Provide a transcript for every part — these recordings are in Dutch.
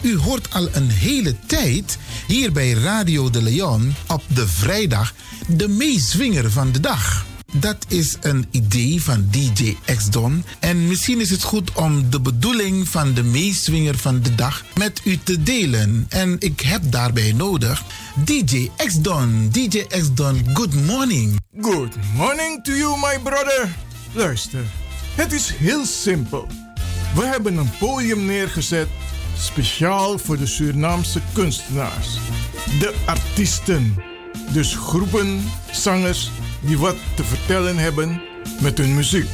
U hoort al een hele tijd hier bij Radio de Leon op de vrijdag de meeswinger van de dag. Dat is een idee van DJ X-Don. En misschien is het goed om de bedoeling van de meeswinger van de dag met u te delen. En ik heb daarbij nodig DJ X-Don. DJ X-Don, good morning. Good morning to you, my brother. Luister, het is heel simpel. We hebben een podium neergezet speciaal voor de Surinaamse kunstenaars. De artiesten. Dus groepen, zangers die wat te vertellen hebben met hun muziek.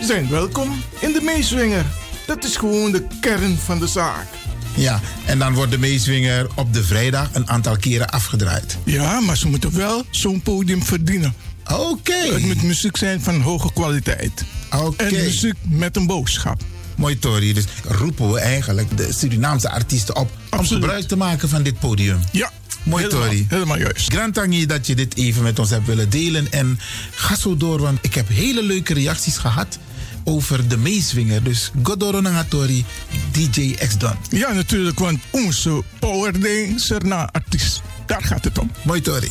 Zijn welkom in de meeswinger. Dat is gewoon de kern van de zaak. Ja, en dan wordt de meeswinger op de vrijdag een aantal keren afgedraaid. Ja, maar ze moeten wel zo'n podium verdienen. Oké. Het moet muziek zijn van hoge kwaliteit. Oké. En muziek met een boodschap. Mooi, Tori. Dus roepen we eigenlijk de Surinaamse artiesten op om gebruik te maken van dit podium. Ja. Mooi, helemaal, Tori. Helemaal juist. Grand Tangi dat je dit even met ons hebt willen delen. En ga zo door, want ik heb hele leuke reacties gehad over de meeswinger. Dus Godoro Nangatori, DJ X-Don. Ja, natuurlijk, want onze power dancer na artiest. Daar gaat het om. Mooi, Tori.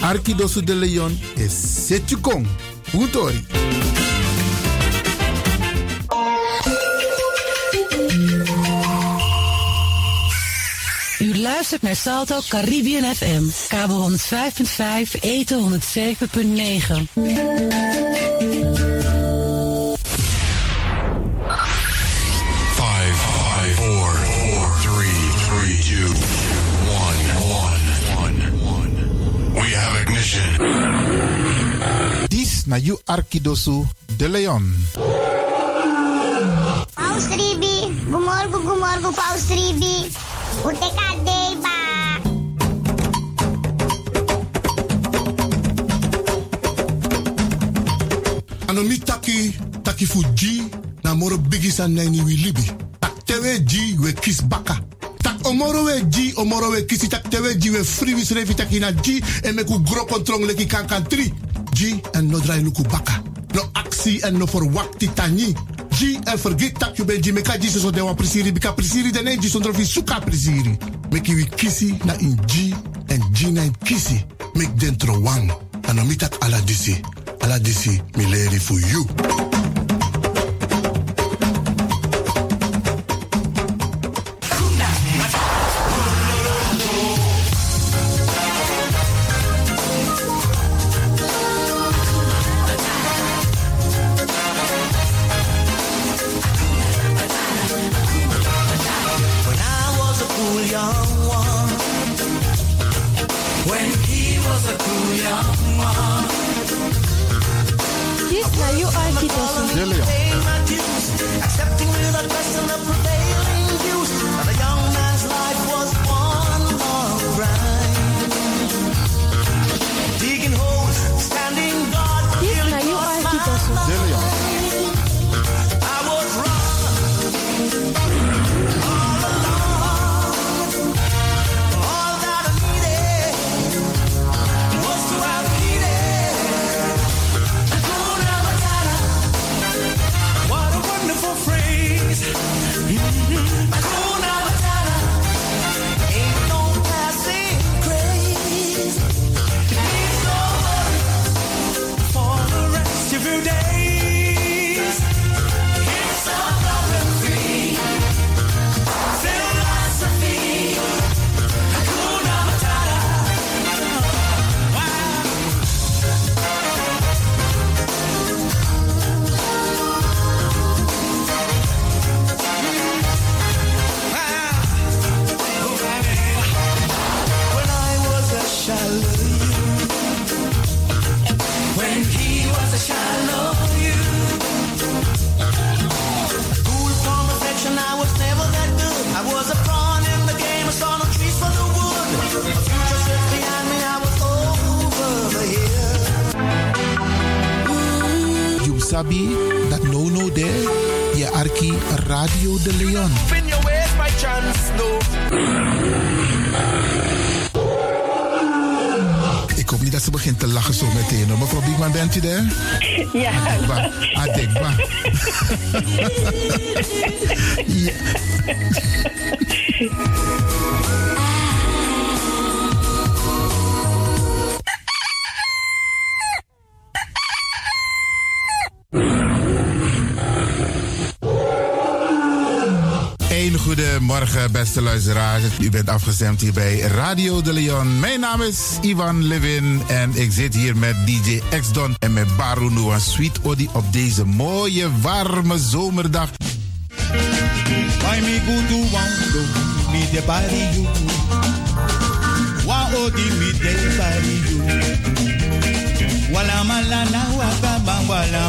Arkidosu de Leon is Setjukong. Utori. U luistert naar Salto Caribbean FM. Kabel 105.5, eten 107.9. na you Arkidosu de Leon. Paus Ribi, gumorgo gumorgo Paus Ribi. Uteka deba. Anomi taki, taki fuji, na moro bigis an nani wi libi. Tak tewe ji we kis baka. Tak omoro we ji, omoro we kisi tak tewe ji we free wis revi taki na ji en me ku gro kontrong leki kan kan tri. Ji en no drai luku baka. No aksi en no verwakti tani. Ji en vergeet tak you ben ji meka ji so de wan prisiri bika prisiri den en ji sondro fi suka. Meki kisi na in ji en ji na in kisi. Mek dentro wang. Anomi tak ala disi. Ala disi mi for you. Beste. U bent afgestemd hier bij Radio de Leon. Mijn naam is Ivan Levin en ik zit hier met DJ X-Don en met Baru Noah Sweet Odi op deze mooie, warme zomerdag. Wala wala.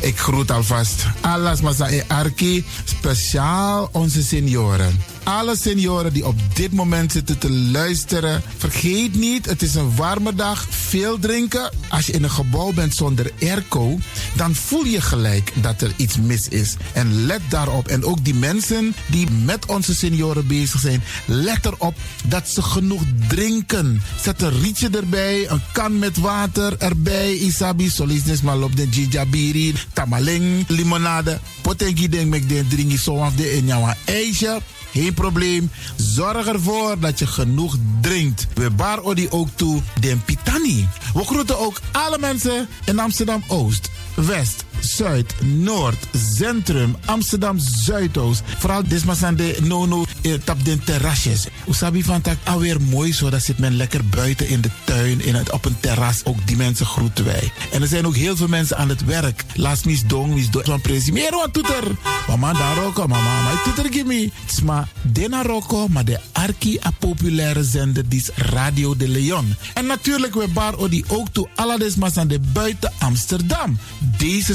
Ik groet alvast alles Masa e Arki, speciaal onze senioren. Alle senioren die op dit moment zitten te luisteren, vergeet niet, het is een warme dag, veel drinken. Als je in een gebouw bent zonder airco, dan voel je gelijk dat er iets mis is. En let daarop. En ook die mensen die met onze senioren bezig zijn, let erop dat ze genoeg drinken. Zet een rietje erbij, een kan met water erbij. Isabi, solisnes malop de jijabiri, tamaling, limonade. Potengi denk met de dringi zo af de in jouw ijsje. Geen probleem. Zorg ervoor dat je genoeg drinkt. We bar odi ook toe den pitani. We groeten ook alle mensen in Amsterdam Oost, West, Zuid, Noord, Centrum, Amsterdam Zuidoost. Vooral desmasande nono eh, tap den terrasjes. Usabi van tak alweer mooi zo. Dat zit men lekker buiten in de tuin, in het, op een terras. Ook die mensen groeten wij. En er zijn ook heel veel mensen aan het werk. Laat mis dong, mis dong. Van presi. Meer wat toeter. Mama daar roko, mama. Maar toeter gimme. Sma dena roko, maar de arki a populaire zender die is Radio de Leon. En natuurlijk we bar odi ook toe alle desmasande buiten Amsterdam. Deze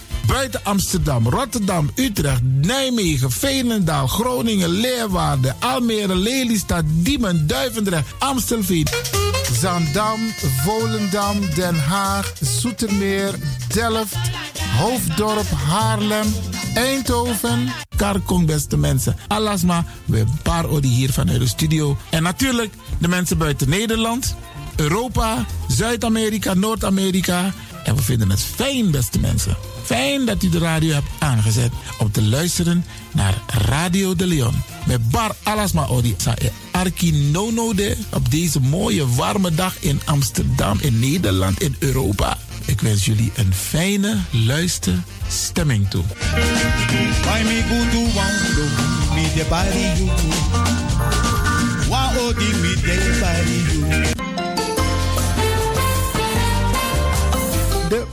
Buiten Amsterdam, Rotterdam, Utrecht, Nijmegen, Veenendaal, Groningen, Leeuwarden, Almere, Lelystad, Diemen, Duivendrecht, Amstelveen. Zandam, Volendam, Den Haag, Zoetermeer, Delft, Hoofddorp, Haarlem, Eindhoven, Karkong, beste mensen. Alasma, we paar odi hier vanuit de studio. En natuurlijk de mensen buiten Nederland, Europa, Zuid-Amerika, Noord-Amerika. En we vinden het fijn, beste mensen. Fijn dat u de radio hebt aangezet om te luisteren naar Radio de Leon. Met Bar Alasma Odi e Arki Nono de op deze mooie warme dag in Amsterdam, in Nederland, in Europa. Ik wens jullie een fijne luisterstemming toe.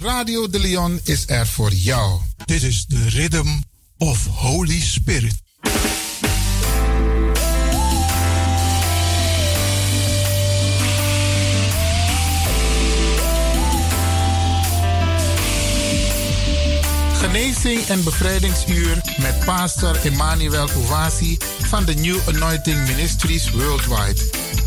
Radio de Leon is er voor jou. Dit is de Rhythm of Holy Spirit. Genezing en bevrijdingsuur met pastor Emmanuel Owasi van de New Anointing Ministries Worldwide.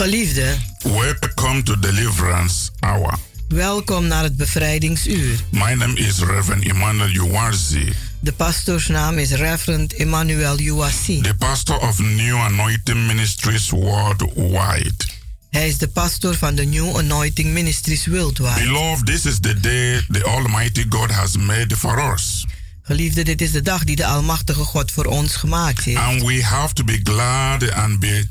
Geliefde, welcome to Deliverance Hour. welkom naar het bevrijdingsuur. My name is Reverend Emmanuel Uwazi, De pastoorsnaam is Reverend Emmanuel Uwasi. the pastor of New Anointing Ministries worldwide. Hij is de pastor van de New Anointing Ministries Worldwide. Beloved, this is the day the Almighty God has made for us. Geliefde, dit is de dag die de Almachtige God voor ons gemaakt heeft. And we have to be glad and be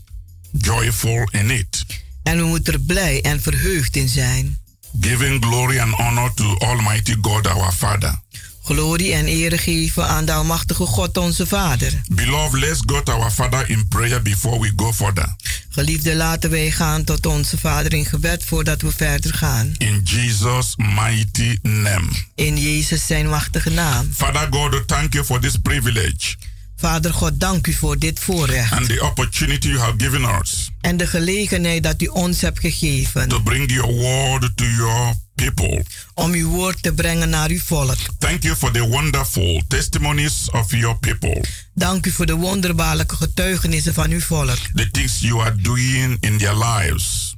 joyful in it. En we moeten er blij en verheugd in zijn. Giving glory and honor to Almighty God our Father. Glorie en ere geven aan de Almachtige God onze Vader. Beloved, let's go to our Father in prayer before we go further. Geliefde, laten wij gaan tot onze Vader in gebed voordat we verder gaan. In Jesus' mighty name. In Jezus zijn machtige naam. Father God, thank you for this privilege Vader God, dank u voor dit voorrecht. and the opportunity you have given us En de gelegenheid dat u ons hebt gegeven. to bring your word to your people. Om uw woord te brengen naar uw volk. Thank you for the wonderful testimonies of your people, Dank u voor de wonderbaarlijke getuigenissen van uw volk. the things you are doing in their lives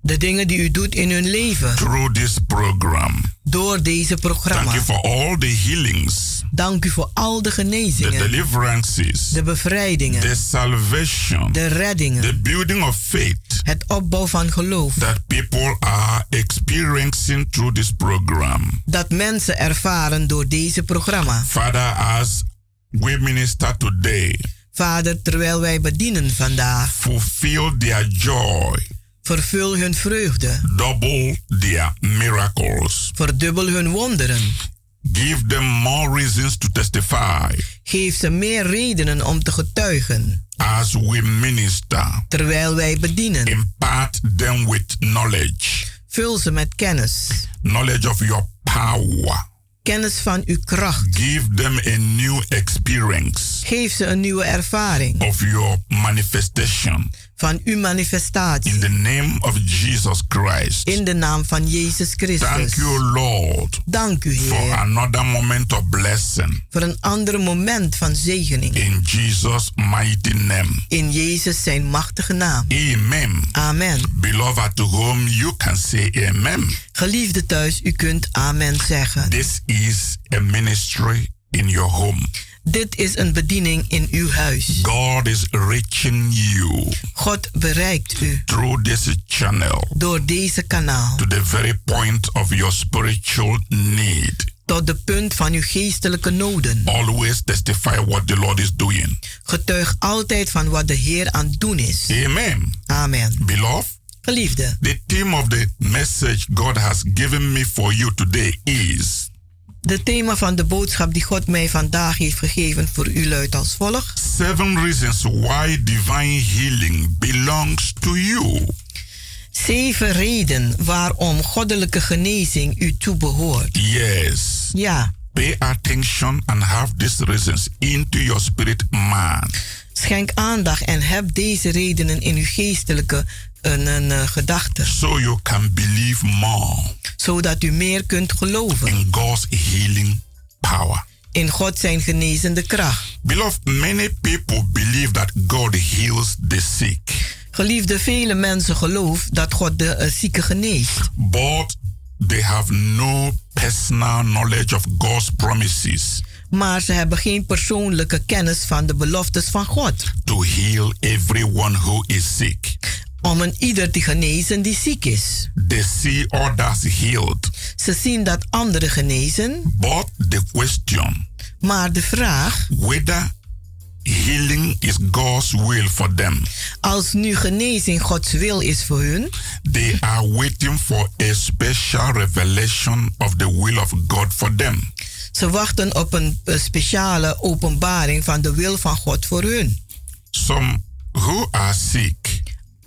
De dingen die u doet in hun leven. through this program. Door deze Thank programma. you for all the healings, Dank u voor al de the genezingen. deliverances, De bevrijdingen. the salvation, De reddingen. the building of faith Het opbouw van geloof. that people are experiencing through this program. Dat mensen ervaren door deze programma. Father, as we minister today, Vader, terwijl wij bedienen vandaag. fulfill their joy, Vervul hun vreugde. double their miracles, Verdubbel hun wonderen. Give them more reasons to testify Geef ze meer redenen om te getuigen. as we minister. Terwijl wij bedienen. Impart them with knowledge, Vul ze met kennis. knowledge of your power. Kennis van uw kracht. Give them a new experience Geef ze een nieuwe ervaring of your manifestation van uw manifestatie. in the name of Jesus Christ. In de naam van Jezus Christus. Thank you, Lord, Dank u, for Heer, another moment of blessing. voor een ander moment van zegening. In Jesus' mighty name. In Jezus zijn machtige naam. Amen. Amen. Beloved at home, you can say amen. Geliefde thuis, u kunt amen zeggen. This is a ministry in your home. Dit is een bediening in uw huis. God is reaching you God bereikt u through this channel door deze kanaal to the very point of your spiritual need. tot de punt van uw geestelijke noden. Always testify what the Lord is doing. Getuig altijd van wat de Heer aan het doen is. Amen. Amen. Beloved, Geliefde, the theme of the message God has given me for you today is de thema van de boodschap die God mij vandaag heeft gegeven voor u luidt als volgt. Seven reasons why divine healing belongs to you. Zeven reden waarom goddelijke genezing u toebehoort. Yes. Ja, Pay attention and have these reasons into your spirit man. schenk aandacht en heb deze redenen in uw geestelijke een, een eh, gedachte. So you can believe more Zodat u meer kunt geloven in God's healing power. in God zijn genezende kracht. Beloved, many people believe that God heals the sick, Geliefde, vele mensen geloven dat God de eh, zieke geneest. but they have no personal knowledge of God's promises Maar ze hebben geen persoonlijke kennis van de beloftes van God. to heal everyone who is sick. Om een ieder te genezen die ziek is. They see others healed, Ze zien dat anderen genezen. but the question Maar de vraag, whether healing is God's will for them, als nu genezing Gods wil is voor hun, they are waiting for a special revelation of the will of God for them. ze wachten op een speciale openbaring van de wil van God voor hun. Some who are sick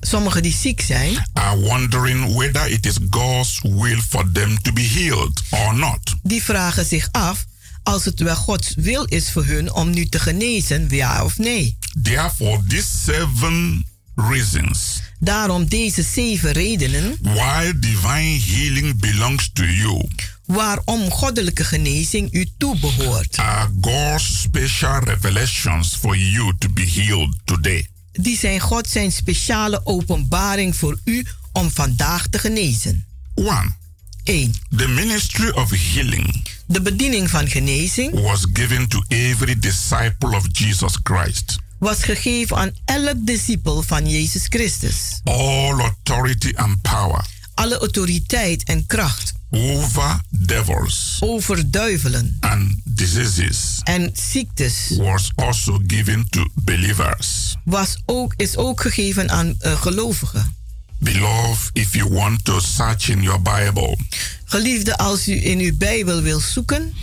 Sommigen die ziek zijn, are wondering whether it is God's will for them to be healed or not. die vragen zich af als het wel Gods wil is voor hun om nu te genezen, ja of nee. Therefore, these seven reasons Daarom deze zeven redenen why divine healing belongs to you waarom goddelijke genezing u toebehoort. are God's special revelations for you to be healed today. Die zijn God zijn speciale openbaring voor u om vandaag te genezen. 1. 1. The ministry of healing De bediening van genezing was given to every disciple of Jesus Christ. was gegeven aan elk discipel van Jezus Christus. All authority and power Alle autoriteit en kracht over devils over duivelen and diseases en ziektes was also given to believers. was ook, is ook gegeven aan eh, gelovigen. Beloved, if you want to search in your Bible, Geliefde, als u in uw Bijbel wil zoeken,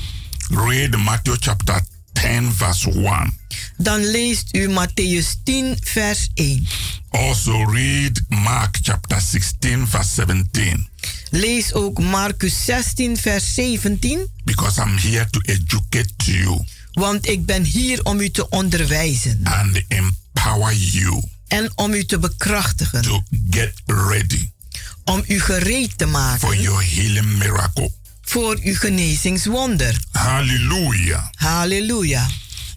read Matthew chapter 10, verse 1. dan leest u Matthäus 10, vers 1. Also read Mark chapter 16, verse 17. Lees ook Marcus 16, vers 17. Because I'm here to educate you Want ik ben hier om u te onderwijzen and empower you en om u te bekrachtigen, to get ready om u gereed te for maken your healing miracle. voor uw genezingswonder. Hallelujah. Halleluja.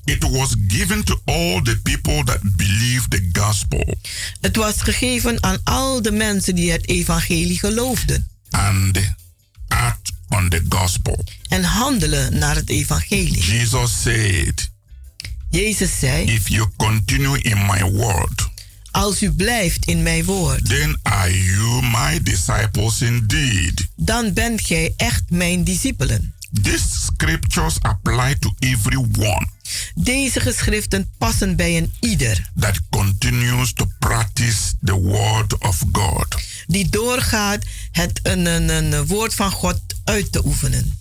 It was given to all the people that believe the gospel Het was gegeven aan al de mensen die het evangelie geloofden and act on the gospel. en handelen naar het evangelie. Jesus said, Jezus zei, If you continue in my word, als u blijft in mijn woord, then are you my disciples indeed. dan bent gij echt mijn discipelen. These scriptures apply to everyone Deze geschriften passen bij een ieder that continues to practice the word of God. die doorgaat het een, een, een woord van God uit te oefenen.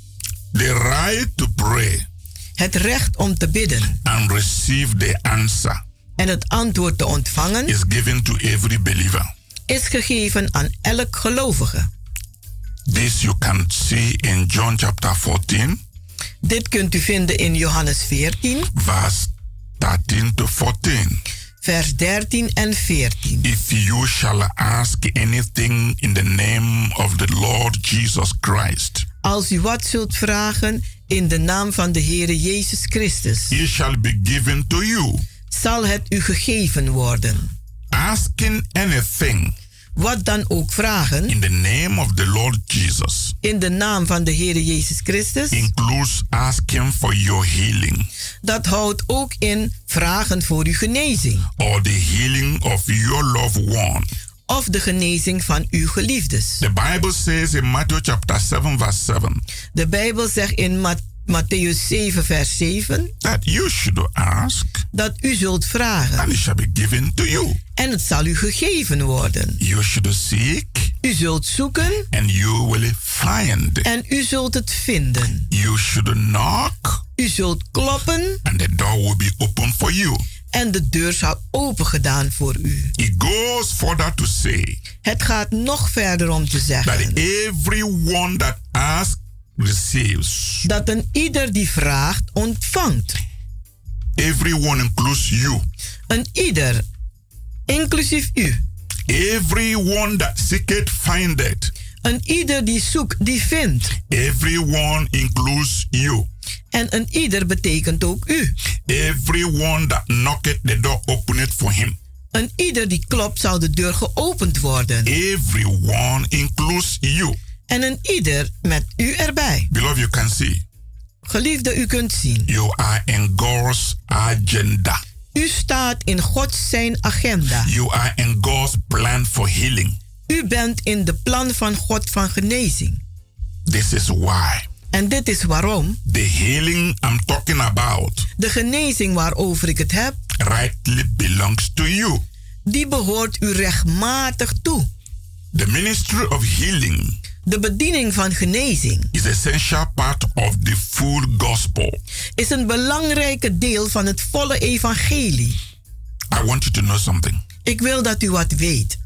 The right to pray Het recht om te bidden and receive the answer en het antwoord te ontvangen is given to every believer. is gegeven aan elk gelovige. This you can see in John chapter 14, Dit kunt u vinden in Johannes 14, verse 13 to 14. vers 13 en 14. If you shall ask anything in the name of the Lord Jesus Christ, Als u wat zult vragen in de naam van de Heere Jezus Christus, it shall be given to you. zal het u gegeven worden. Asking anything Wat dan ook vragen. In the name of the Lord Jesus. In de naam van de Heere Jezus Christus, includes asking for your healing. Dat houdt ook in vragen voor uw genezing. Or the healing of your loved one. of de genezing van uw geliefdes. The Bible says in Matthew chapter 7, verse 7, De Bijbel zegt in Ma- Matthäus 7, vers 7 that you should ask dat u zult vragen and it shall be given to you. en het zal u gegeven worden. You should seek U zult zoeken and you will find. en u zult het vinden. You should knock U zult kloppen and the door will be open for you. en de deur zal opengedaan voor u. It goes further to say Het gaat nog verder om te that zeggen everyone that asks receives. dat een ieder die vraagt ontvangt. Everyone includes you. Een ieder, inclusief u. Everyone that seeketh findeth. Een ieder die zoekt, die vindt. Everyone includes you. En een ieder betekent ook u. Everyone that knocketh the door openeth for him. Een ieder die klopt, zal de deur geopend worden. Everyone includes you. En een ieder met u erbij. Beloved, you can see. Geliefde, u kunt zien. You are in God's agenda. U staat in Gods zijn agenda. You are in God's plan for healing. U bent in de plan van God van genezing. This is why. En dit is waarom. The healing I'm talking about. De genezing waarover ik het heb. Rightly belongs to you. Die behoort u rechtmatig toe. The ministry of healing de bediening van genezing is essential part of the full gospel. Is een belangrijke deel van het volle evangelie. I want you to know something. Ik wil dat u wat weet.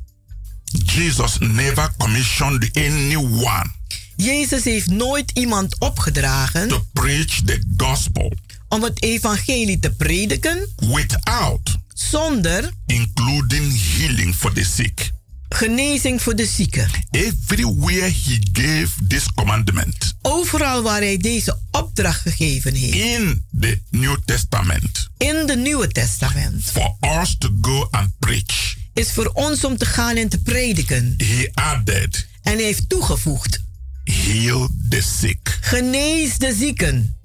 Jesus never commissioned anyone. Jezus heeft nooit iemand opgedragen to preach the gospel om het evangelie te prediken without zonder including healing for the sick genezing voor de zieken. Everywhere he gave this commandment. Overal waar hij deze opdracht gegeven heeft. In the New Testament. In de Nieuwe Testament. For us to go and preach. Is voor ons om te gaan en te prediken. He added. En hij heeft toegevoegd. Heal the sick. Genees de zieken.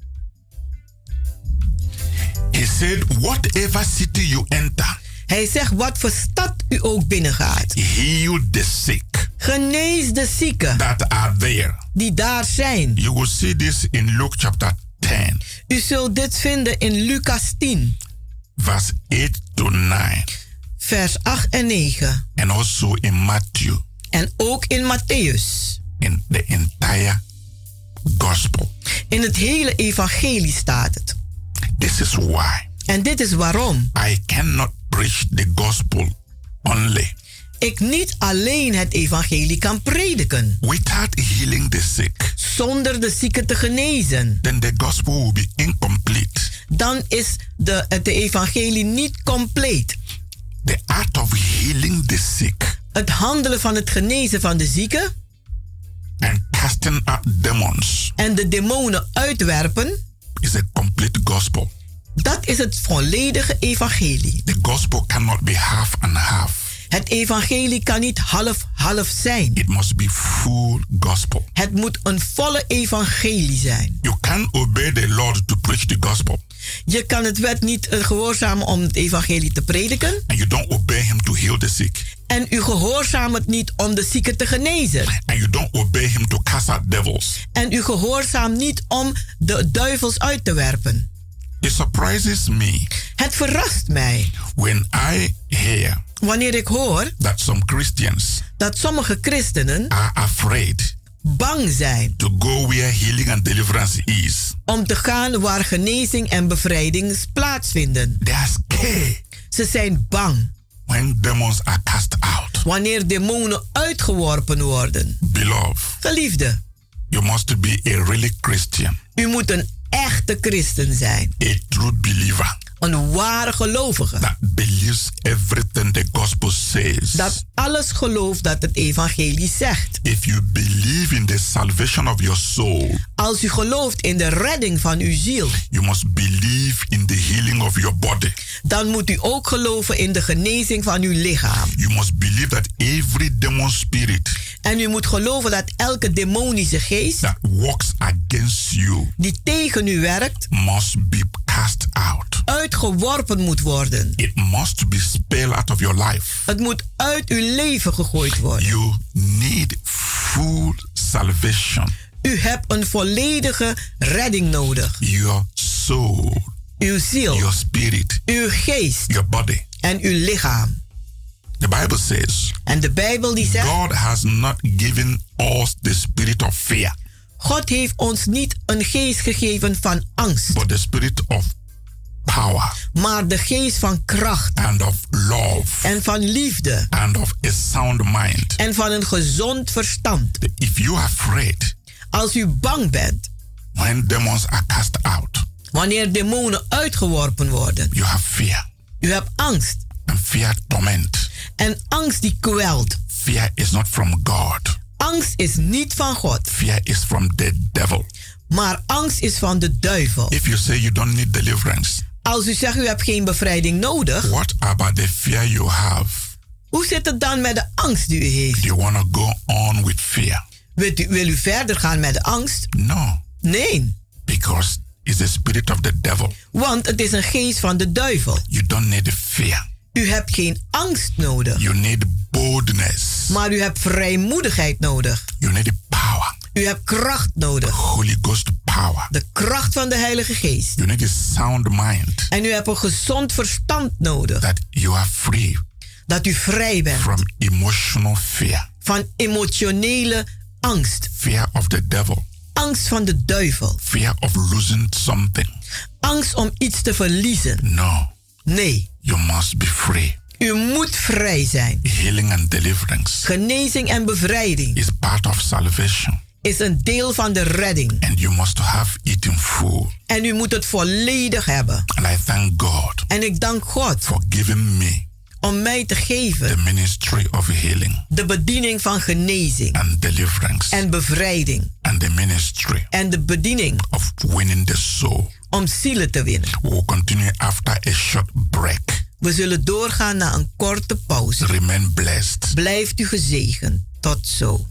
He said, whatever city you enter. Hij zegt wat voor stad u ook binnengaat. Heal the sick. Genees de zieken. That are there. Die daar zijn. You will see this in Luke chapter 10. U zult dit vinden in Lucas 10. Vers 8 to 9. Vers 8 en 9. And also in Matthew. En ook in Matthäus. In the entire gospel. In het hele evangelie staat het. This is why. En dit is waarom. I cannot preach the gospel only. Ik niet alleen het evangelie kan prediken. Without healing the sick. Zonder de zieken te genezen. Then the gospel will be incomplete. Dan is de, het evangelie niet compleet. The art of healing the sick. Het handelen van het genezen van de zieken. And casting out demons. En de demonen uitwerpen. Is a complete gospel. Dat is het volledige evangelie. The gospel cannot be half and half. Het evangelie kan niet half-half zijn. It must be full gospel. Het moet een volle evangelie zijn. You can obey the Lord to preach the gospel. Je kan het wet niet gehoorzamen om het evangelie te prediken. And you don't obey him to heal the sick. En u gehoorzaamt het niet om de zieken te genezen. And you don't obey him to cast out devils. En u gehoorzaamt niet om de duivels uit te werpen. It surprises me. Het verrast mij. When I hear wanneer ik hoor that some Christians dat sommige christenen are afraid bang zijn to go where healing and deliverance is. Om te gaan waar genezing en bevrijding plaatsvinden. They are scared. Ze zijn bang. When demons are cast out. Wanneer demonen uitgeworpen worden. Beloved. Geliefde. You must be a really Christian. U moet een echte christen zijn. A true believer. Een ware gelovige. That believes everything the gospel says. Dat alles gelooft dat het evangelie zegt. If you believe in the salvation of your soul. Als u gelooft in de redding van uw ziel. You must believe in the healing of your body. Dan moet u ook geloven in de genezing van uw lichaam. You must believe that every demon spirit. En u moet geloven dat elke demonische geest. That works against you. Die tegen u werkt. Must be cast out. Uitgeworpen moet worden. It must be spelled out of your life. Het moet uit uw leven gegooid worden. You need full salvation. U hebt een volledige redding nodig. Your soul. Uw ziel. Your spirit. Uw geest. Your body. En uw lichaam. The Bible says. En de Bijbel die zegt. God has not given us the spirit of fear. God heeft ons niet een geest gegeven van angst. But the spirit of power. Maar de geest van kracht. And of love. En van liefde. And of a sound mind. En van een gezond verstand. If you are afraid. Als u bang bent. When demons are cast out. Wanneer demonen uitgeworpen worden. You have fear. U hebt angst. And fear torment. En angst die kwelt. Fear is not from God. Angst is niet van God. Fear is from the devil. Maar angst is van de duivel. If you say you don't need deliverance, Als u zegt u hebt geen bevrijding nodig, what about the fear you have? hoe zit het dan met de angst die u heeft? You go on with fear? Wilt u, wil u verder gaan met de angst? No, Nee, because it's the spirit of the devil. want het is een geest van de duivel. You don't need fear. U hebt geen angst nodig, You need boldness. maar u hebt vrijmoedigheid nodig. You need power. U hebt kracht nodig. Holy Ghost power. De kracht van de Heilige Geest. You need a sound mind En u hebt een gezond verstand nodig. that you are free Dat u vrij bent from emotional fear, van emotionele angst. fear of the devil, Angst van de duivel. fear of losing something. Angst om iets te verliezen. No, Nee, you must be free. u moet vrij zijn. Healing and deliverance Genezing en bevrijding is part of salvation, is een deel van de redding. and you must have in full. En u moet het volledig hebben. And I thank God En ik dank God for giving me om mij te geven the ministry of healing de bediening van genezing and deliverance en bevrijding. and the ministry En de bediening of winning the soul. om zielen te winnen. We will continue after a short break. We zullen doorgaan naar een korte pauze. Remain blessed. Blijft u gezegend. Tot zo.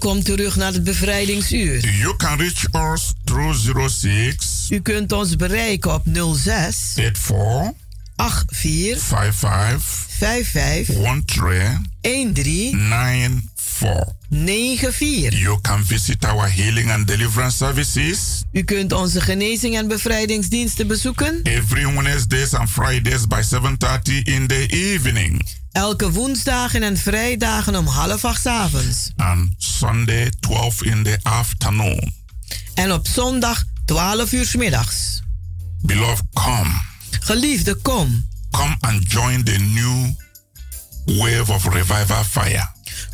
Welkom terug naar het bevrijdingsuur. You can reach us through 06 U kunt ons bereiken op 06 84 84 55 55 13 13 94. 94. You can visit our healing and deliverance services U kunt onze genezing en bevrijdingsdiensten bezoeken. every Wednesdays and Fridays by 7:30 in the evening Elke woensdagen en vrijdagen om half acht 's avonds. and Sunday 12 in the afternoon. En op zondag 12 uur 's middags. Beloved, come. Geliefde, kom. Come and join the new wave of revival fire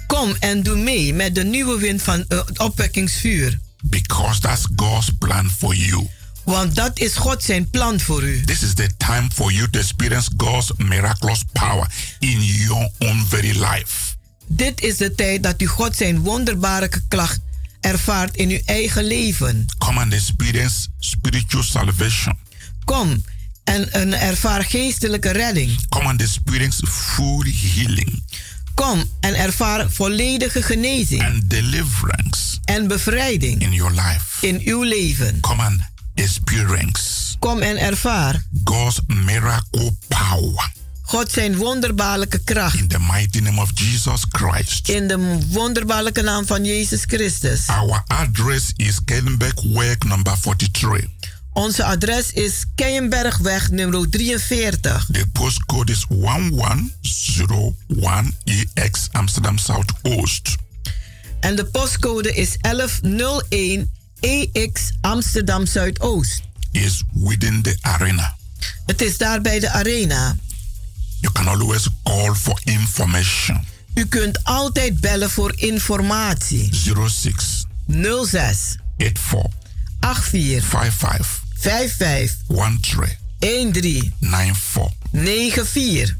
Kom en doe mee met de nieuwe wind van het opwekkingsvuur. because that's God's plan for you. Want dat is God zijn plan voor u. This is the time for you to experience God's miraculous power in your own very life. Dit is de tijd dat u God zijn wonderbare klacht ervaart in uw eigen leven. Come and experience spiritual salvation. Kom en, en ervaar geestelijke redding. Come and experience full healing Kom en ervaar volledige genezing and deliverance en bevrijding in your life. in uw leven. Come and experience Kom en ervaar God's miracle power God zijn wonderbaarlijke kracht. In the mighty name of Jesus Christ. In de wonderbaarlijke naam van Jezus Christus. Our address is Kellenbeck number 43. Onze adres is Keienbergweg nummer 43. The postcode is 1101EX Amsterdam Zuidoost. En de postcode is 1101 EX Amsterdam Zuidoost. Is within the arena. Het is daar bij de arena. You can always call for information. U kunt altijd bellen voor informatie. 06 06 84 84 55 55 13 13 94 94.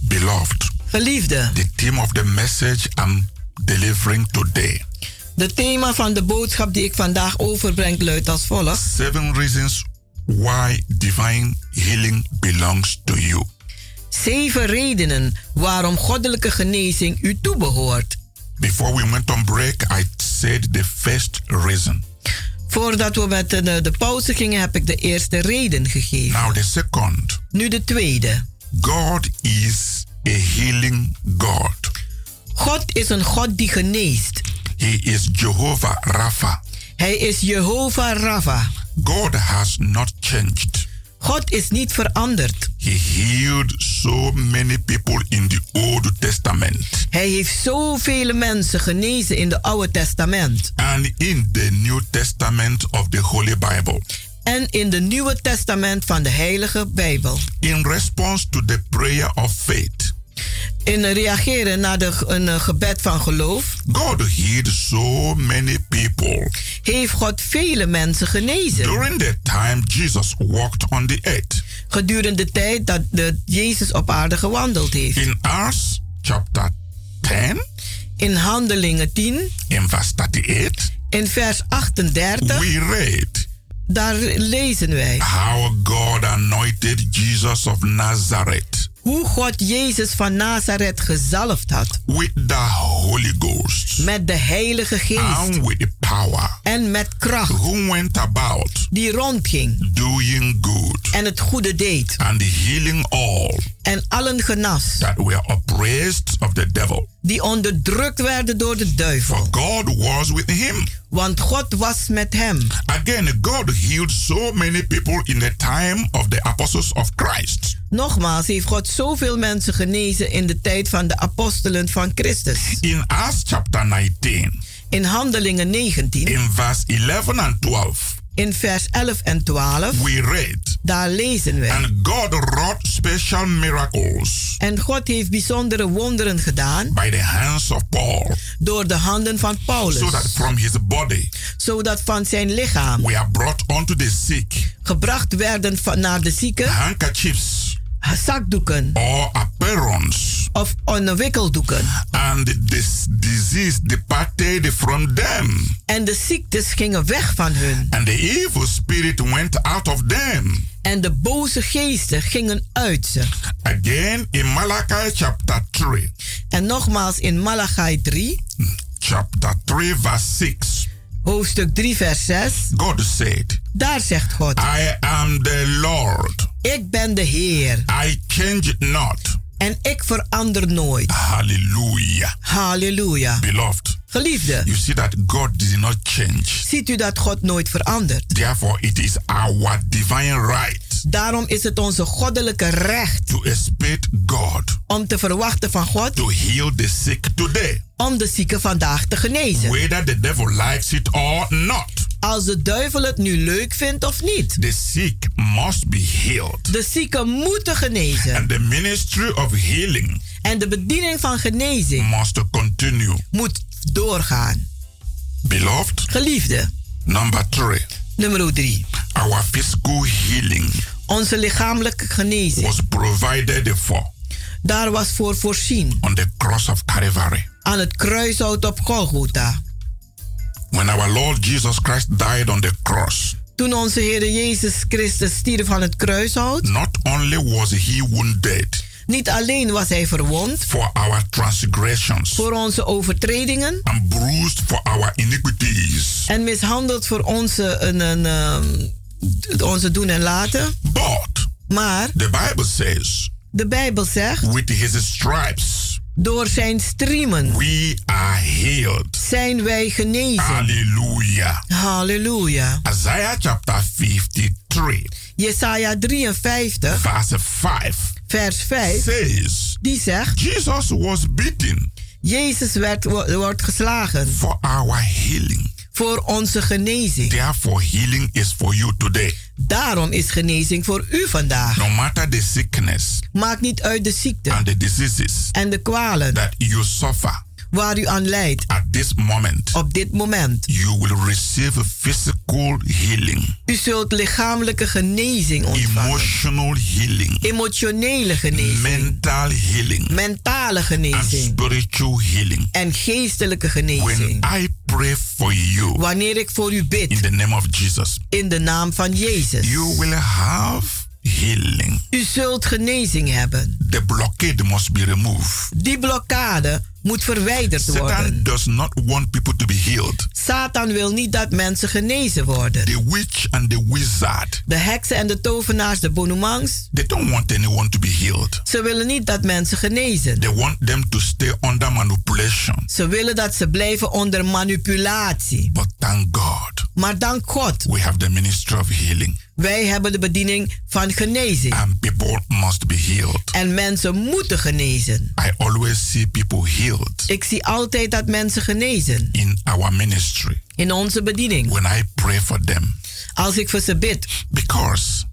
Beloved. Geliefde. The theme of the message I'm delivering today. De thema van de boodschap die ik vandaag overbreng luidt als volgt. Seven reasons why divine healing belongs to you. Zeven redenen waarom goddelijke genezing u toebehoort. Before we went on break, I said the first reason. Voordat we met de, de pauze gingen, heb ik de eerste reden gegeven. Now the second. Nu de tweede. God is a healing God. God is een God die geneest. He is Jehovah Rapha. Hij is Jehovah Rapha. God has not changed. God is niet veranderd. He healed so many people in the Old Testament. Hij heeft zoveel mensen genezen in de Oude Testament. And in the New Testament of the Holy Bible. En in de Nieuwe Testament van de Heilige Bijbel. In response to the prayer of faith. In reageren naar de, een gebed van geloof. God healed so many people. Heeft God vele mensen genezen. During the time Jesus walked on the earth. Gedurende de tijd dat de Jezus op aarde gewandeld heeft. In Acts chapter 10. In Handelingen 10. In vers 38. In vers 38. We read. Daar lezen wij. How God anointed Jesus of Nazareth. Hoe God Jezus van Nazareth gezalfd had. With the Holy Ghost. Met de Heilige Geest. And with the power. En met kracht. Who went about. Die rondging. Doing good. En het goede deed. And healing all. En allen genas. That were oppressed of the devil. Die onderdrukt werden door de duivel. For God was with him. Want God was met hem. Again, God healed so many people in the time of the apostles of Christ. Nogmaals heeft God zoveel mensen genezen in de tijd van de apostelen van Christus. In Acts chapter 19. In Handelingen 19. In vers 11 and 12. In vers 11 en 12. We read. Daar lezen we. And God wrought special miracles. En God heeft bijzondere wonderen gedaan. By the hands of Paul. Door de handen van Paulus. So that from his body. Zodat van zijn lichaam. We are brought unto the sick. Gebracht werden van, naar de zieken. Handkerchiefs. Zakdoeken. Or aprons. Of wikkeldoeken. And this disease departed from them. En de ziektes gingen weg van hun. And the evil spirit went out of them. En de boze geesten gingen uit ze. Again in Malachi chapter 3. En nogmaals in Malachi 3. Chapter 3 verse 6. Hoofdstuk 3 vers 6. God said. Daar zegt God. I am the Lord. Ik ben de Heer. I change not. En ik verander nooit. Halleluja. Halleluja. Beloved. Geliefde. You see that God did not change. Ziet u dat God nooit verandert? Therefore it is our divine right. Daarom is het onze goddelijke recht. To expect God. Om te verwachten van God. To heal the sick today. Om de zieken vandaag te genezen. Whether the devil likes it or not. Als de duivel het nu leuk vindt of niet. The sick must be healed. De zieken moeten genezen. And the ministry of healing. En de bediening van genezing. Must continue. Moet doorgaan. Beloved. Geliefde. Number three. Nummer drie. Our physical healing. Onze lichamelijke genezing. Was provided for. Daar was voor voorzien. On the cross of Calvary. Aan het kruishout op Golgotha. When our Lord Jesus Christ died on the cross. Toen onze Heer Jezus Christus stierf aan het kruishout. Not only was he wounded. Niet alleen was hij verwond. For our transgressions. Voor onze overtredingen. And bruised for our iniquities. En mishandeld voor onze, een, een, um, onze doen en laten. But. Maar. The Bible says. De Bijbel zegt, with his stripes, door zijn striemen we are healed. zijn wij genezen. Hallelujah. Halleluja. Isaiah chapter 53, Jesaja 53, verse 5 vers 5, says, die zegt, Jesus was beaten Jezus werd, wo- wordt geslagen for our healing. Voor onze genezing. Therefore, healing is for you today. Daarom is genezing voor u vandaag. No matter the sickness Maakt niet uit de ziekte and the diseases en de kwalen that you suffer waar u aan lijdt at this moment, op dit moment. you will receive physical healing, U zult lichamelijke genezing ontvangen. emotional healing, Emotionele genezing. mental healing, Mentale and genezing. spiritual healing. En geestelijke When genezing. I pray for you Wanneer ik voor u in bid the name of Jesus, in de naam van Jezus. you will have healing. U zult genezing hebben. The blockade must be removed. Die blokkade moet verwijderd Satan worden. does not want people to be healed. Satan wil niet dat mensen genezen worden. The witch and the wizard, De heksen en de tovenaars, de bonoemangs, they don't want anyone to be healed. ze willen niet dat mensen genezen. They want them to stay under manipulation. Ze willen dat ze blijven onder manipulatie. But thank God, Maar dank God, we have the ministry of healing. wij hebben de bediening van genezing. And people must be healed. En mensen moeten genezen. I always see people healed Ik zie altijd dat mensen genezen in our ministry in onze bediening. when I pray for them. Als ik voor ze bid. Because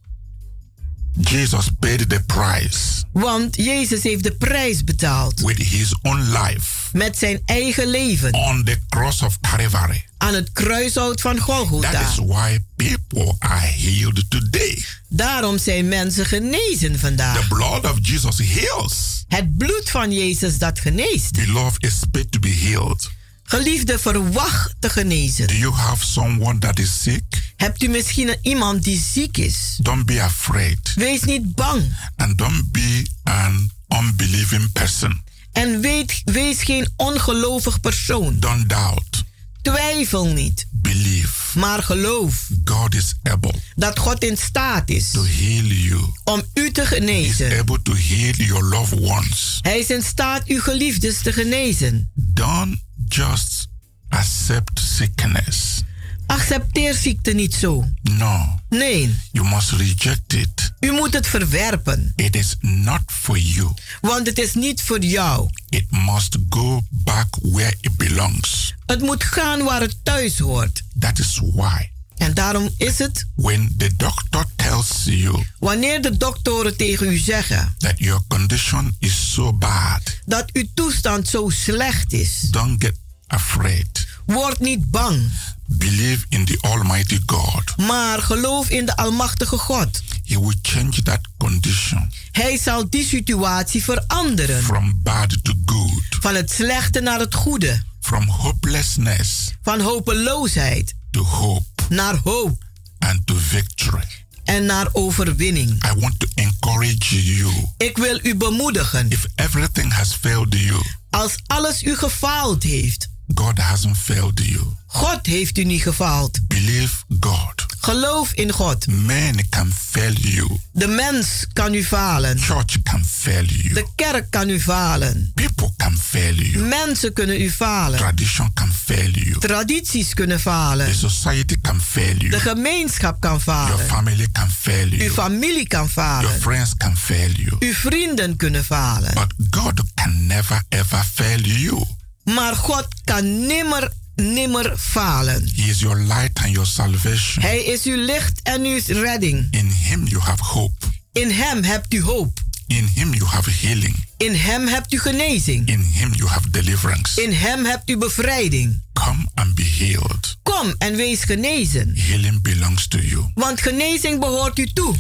Jesus paid the price Want Jezus heeft de prijs betaald with his own life met zijn eigen leven on the cross of Calvary. aan het kruishout van That Golgotha. is why people are healed today. Daarom zijn mensen genezen vandaag. The blood of Jesus heals. Het bloed van Jezus dat geneest. Beloved, expect to be healed. Geliefde, verwacht te genezen. Do you have someone that is sick? Hebt u misschien iemand die ziek is? Don't be afraid. Wees niet bang. And don't be an unbelieving person. En weet, wees geen ongelovig persoon. Don't doubt. Twijfel niet, Believe. maar geloof God is able dat God in staat is to heal you. om u te genezen. able to heal your loved ones. Hij is in staat uw geliefdes te genezen. Don't just accept sickness. Accepteer ziekte niet zo. No. Nee, You must reject it. u moet het verwerpen, It is not for you. want het is niet voor jou. It must go back where it belongs. Het moet gaan waar het thuis hoort. That is why En daarom is het, when the doctor tells you wanneer de doktoren tegen u zeggen that your condition is so bad, dat uw toestand zo slecht is, don't get afraid. word niet bang, Believe in the Almighty God. maar geloof in de Almachtige God. He will change that condition Hij zal die situatie veranderen. from bad to good, Van het slechte naar het goede. from hopelessness Van hopeloosheid to hope naar hoop and to victory. en naar overwinning. I want to encourage you. Ik wil u bemoedigen. If everything has failed you, Als alles u gefaald heeft, God hasn't failed you. God heeft u niet gefaald. Believe God. Geloof in God. Man can fail you. De mens kan u falen. Church can fail you. De kerk kan u falen. People can fail you. Mensen kunnen u falen. Tradition can fail you. Tradities kunnen falen. The society can fail you. De gemeenschap kan Your falen. family can fail Uw you. familie kan Your falen. friends can fail you. Uw vrienden kunnen falen. But God can never ever fail you. Maar God kan nimmer, nimmer falen. He is your light and your salvation. Hij is uw licht en uw redding. In Him you have hope. In Hem hebt u hoop. In Him you have healing. In Hem hebt u genezing. In Him you have deliverance. In Hem hebt u bevrijding. Come and be healed. Kom en wees genezen. Healing belongs to you. Want genezing behoort u toe.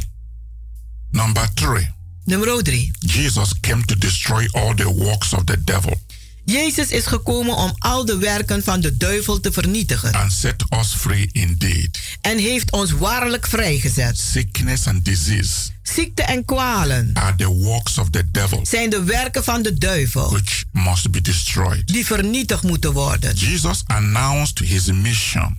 Number three, Nummer 3. Jesus came to destroy all the works of the devil Jezus is gekomen om al de werken van de duivel te vernietigen. and set us free indeed. En heeft ons waarlijk vrijgezet. Sickness and disease Ziekte en kwalen are the works of the devil zijn de werken van de duivel. which must be destroyed. Die vernietigd moeten worden. Jesus announced his mission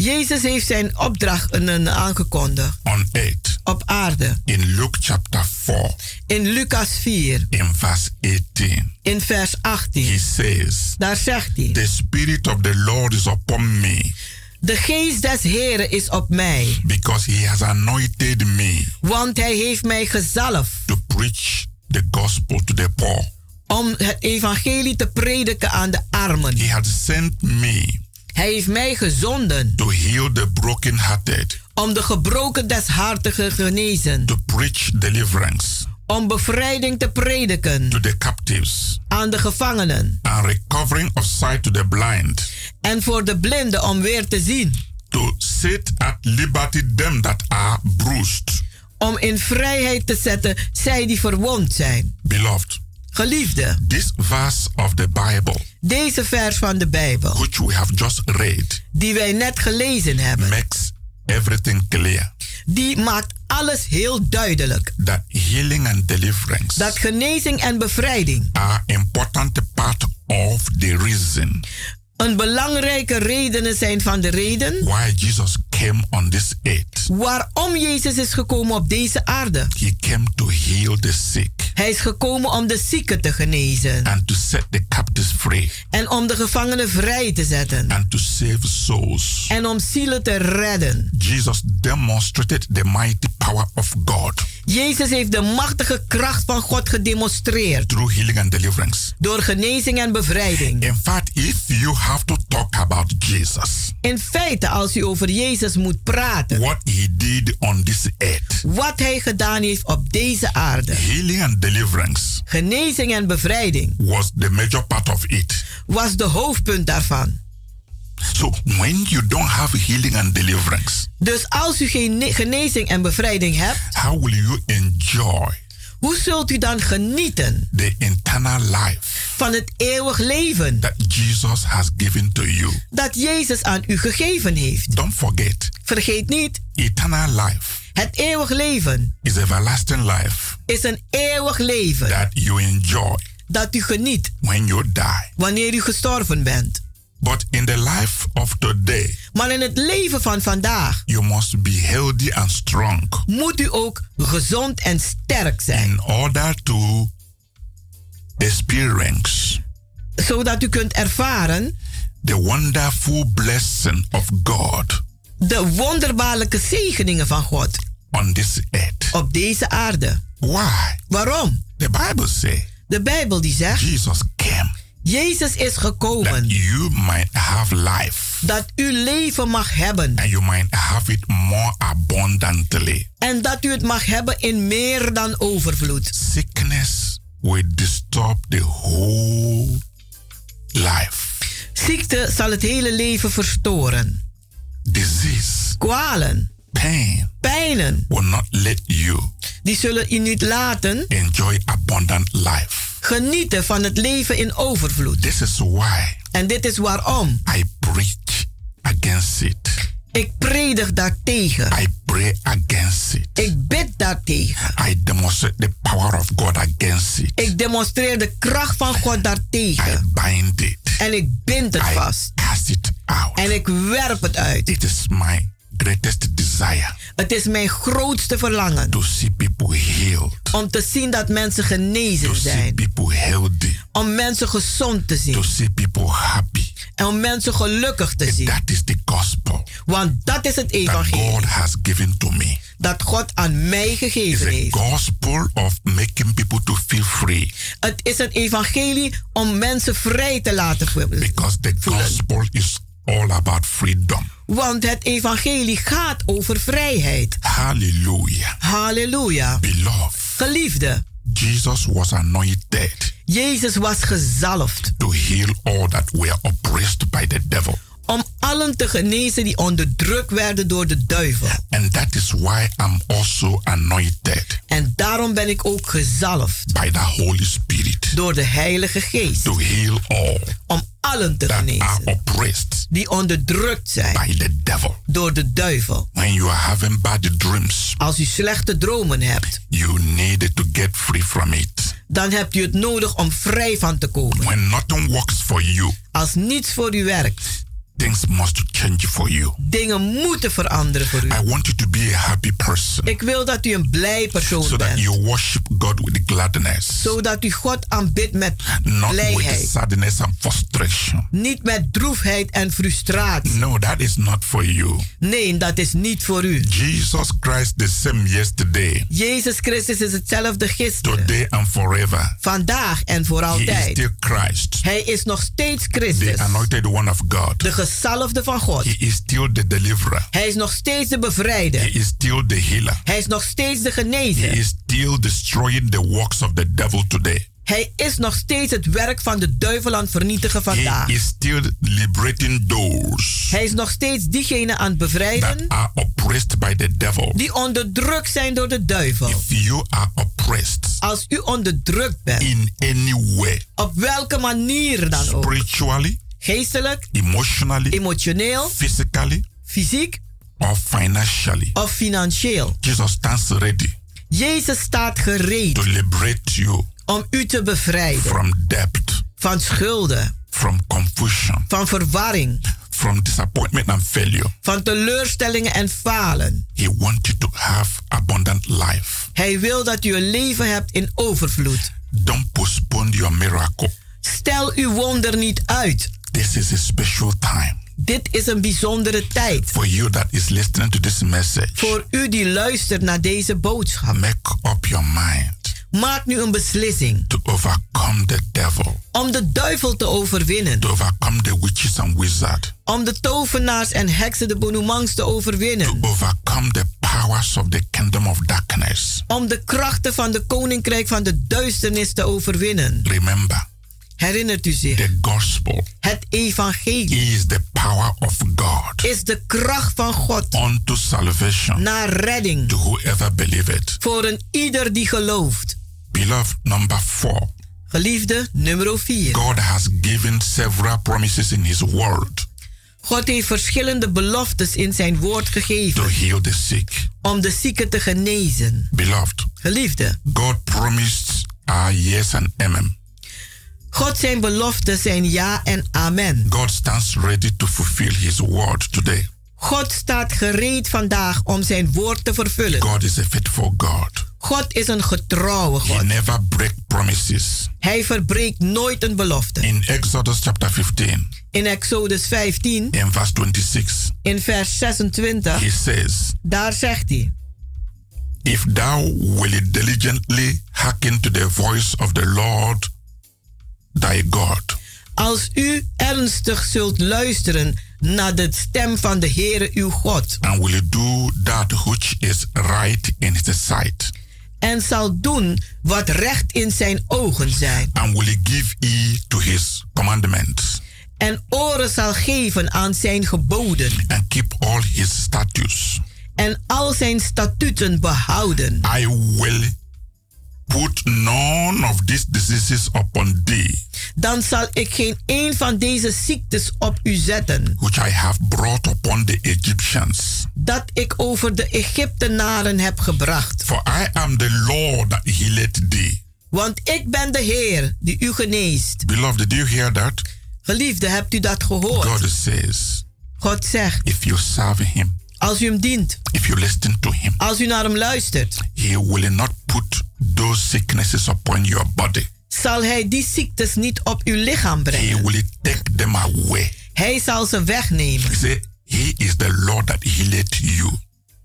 Jezus heeft zijn opdracht aangekondigd on earth op aarde. In Luke chapter 4, In Lucas 4, in verse 18, in vers he 18. says, Daar zegt hij: The Spirit of the Lord is upon me De geest des Heren is op mij, because he has anointed me want hij heeft mij gezalfd to preach the gospel to the poor. om het evangelie te prediken aan de armen. He has sent me Hij heeft mij gezonden. To heal the brokenhearted, om de gebroken des hartigen te genezen, to preach deliverance. Om bevrijding te prediken. To the captives, aan de gevangenen. And recovering of sight to the blind, en voor de blinden om weer te zien, to set at liberty them that are bruised. om in vrijheid te zetten zij die verwond zijn. Beloved, Geliefde, this verse of the Bible, deze vers van de Bijbel, which we have just read, die wij net gelezen hebben, makes everything clear. Die maakt alles heel duidelijk. that healing and deliverance Dat genezing en bevrijding are important part of the reason een belangrijke redenen zijn van de reden why Jesus came on this earth. waarom Jezus is gekomen op deze aarde. He came to heal the sick Hij is gekomen om de zieken te genezen and to set the captives free en om de gevangenen vrij te zetten and to save souls. en om zielen te redden. Jesus demonstrated the mighty power of God Jezus heeft de machtige kracht van God gedemonstreerd through healing and deliverance. door genezing en bevrijding. In fact, if you have to talk about Jesus, In feite, als u over Jezus moet praten, what he did on this earth, wat hij gedaan heeft op deze aarde, healing and deliverance genezing en bevrijding, was the major part of it. was de hoofdpunt daarvan. So when you don't have healing and deliverance, Dus als u geen ne- genezing en bevrijding hebt, how will you enjoy hoe zult u dan genieten the eternal life van het eeuwig leven that Jesus has given to you? dat Jezus aan u gegeven heeft? Don't forget, Vergeet niet, eternal life het eeuwig leven is everlasting life is een eeuwig leven that you enjoy dat u geniet when you die. wanneer u gestorven bent. But in the life of today, Maar in het leven van vandaag you must be healthy and strong moet u ook gezond en sterk zijn, in order to experience zodat u kunt ervaren the wonderful blessing of God de wonderbaarlijke zegeningen van God on this earth. op deze aarde. Why? Waarom? The Bible says De Bijbel die zegt, Jesus came Jezus is that gekomen you might have life dat u leven mag hebben and you might have it more abundantly. en dat u het mag hebben in meer dan overvloed. Sickness will disturb the whole life. Ziekte zal het hele leven verstoren. Disease, Kwalen, pain pijnen, will not let you die zullen u niet laten enjoy abundant life. Genieten van het leven in overvloed. This is why En dit is waarom I preach against it. ik predig daartegen. I pray against it. Ik bid daartegen. I demonstrate the power of God against it. Ik demonstreer de kracht van God I daartegen. bind it. En ik bind het I vast. cast it out. En ik werp het uit. It is my greatest desire Het is mijn grootste verlangen to see people healed, om te zien dat mensen to genezen see zijn. people healthy, Om mensen gezond te to zien. see people happy. En om mensen gelukkig te zien. That is the gospel Want dat is het evangelie God has given to me. dat God aan mij gegeven a heeft. gospel of making people to feel free Het is een evangelie om mensen vrij te laten voelen. because the gospel is all about freedom. Want het evangelie gaat over vrijheid. Hallelujah. Halleluja. Beloved, Geliefde, Jesus was anointed Jezus was gezalfd to heal all that were oppressed by the devil. Om allen te genezen die onderdrukt werden door de duivel. And that is why I'm also anointed En daarom ben ik ook gezalfd by the Holy Spirit door de Heilige Geest to heal all om allen te that are genezen oppressed die onderdrukt zijn by the devil. door de duivel. When you are having bad dreams, Als u slechte dromen hebt, you need to get free from it. dan hebt u het nodig om vrij van te komen. When nothing works for you, Als niets voor u werkt, Things must change for you. Dingen moeten veranderen voor u. I want you to be a happy person. Ik wil dat u een blij persoon So that bent. you worship God with gladness. Zodat u God aanbidt met Not with blijheid. sadness and frustration. Niet met droefheid en frustratie. No, that is not for you. Nee, dat is niet voor u. Jesus Christ the same yesterday, Jezus Christus is hetzelfde gisteren, today and forever. vandaag en voor He is altijd. still Christ, Hij is nog steeds the Christus, anointed one of God. de gezalfde van God. He is still the deliverer. Hij is nog steeds de He bevrijder. is still the healer. Hij is nog steeds de He genezer. is still destroying the works of the devil today. Hij is nog steeds het werk van de duivel aan het vernietigen vandaag. He is still liberating those Hij is nog steeds diegene aan het bevrijden that are oppressed by the devil. die onderdrukt zijn door de duivel. If you are oppressed Als u onderdrukt bent, in any way, op welke manier dan ook, spiritually, geestelijk, emotionally, emotioneel, physically, fysiek or financially, of financieel. Jesus stands ready Jezus staat gereed to liberate you om u te bevrijden from debt, van schulden, from confusion, van verwarring, from disappointment and failure. van teleurstellingen en falen. He wants you to have abundant life. Hij wil dat u een leven hebt in overvloed. Don't postpone your miracle. Stel uw wonder niet uit. This is a special time Dit is een bijzondere tijd. for you that is listening to this message. Voor u die luistert naar deze boodschap. Make up your mind Maak nu een beslissing to overcome the devil, om de duivel te overwinnen. to overcome the witches and wizards, Om de tovenaars en heksen de bonoemangs te overwinnen. overcome the powers of the kingdom of darkness. Om de krachten van de koninkrijk van de duisternis te overwinnen. Remember, Herinnert u zich? the gospel Het evangelie is the power of God is de kracht van God unto salvation naar redding to whoever believeth. voor een ieder die gelooft. Beloved, number four. Geliefde, nummer 4. God has given several promises in His Word God heeft verschillende beloftes in zijn woord to gegeven heal the sick. om de zieken te genezen. Beloved, Geliefde, God promised our yes and amen. God zijn beloften zijn ja en amen. God stands ready to fulfill His word today. God staat gereed vandaag om zijn woord te vervullen. God is a faithful God. God is een getrouwe He God. never break promises. Hij verbreekt nooit een belofte. In Exodus chapter 15, In Exodus 15, in verse 26, in vers 26, He says, daar zegt hij: If thou wilt diligently hearken to the voice of the Lord thy God, Als u ernstig zult luisteren naar de stem van de Heere uw God. And will do that which is right in his sight, en zal doen wat recht in zijn ogen zijn. And will give ear to his commandments, en oren zal geven aan zijn geboden. And keep all his statutes, en al zijn statuten behouden, I will put none of these diseases upon thee, dan zal ik geen een van deze ziektes op u zetten, which I have brought upon the Egyptians. dat ik over de Egyptenaren heb gebracht. For I am the Lord that healeth thee. Want ik ben de Heer die u geneest. Beloved, did you hear that? Geliefde, hebt u dat gehoord? God says, God zegt, if you serve him, als u hem dient, if you listen to him, als u naar hem luistert, he will not put those sicknesses upon your body. zal hij die ziektes niet op uw lichaam He brengen. will take them away. Hij zal ze wegnemen. He say, He is the Lord that healeth you.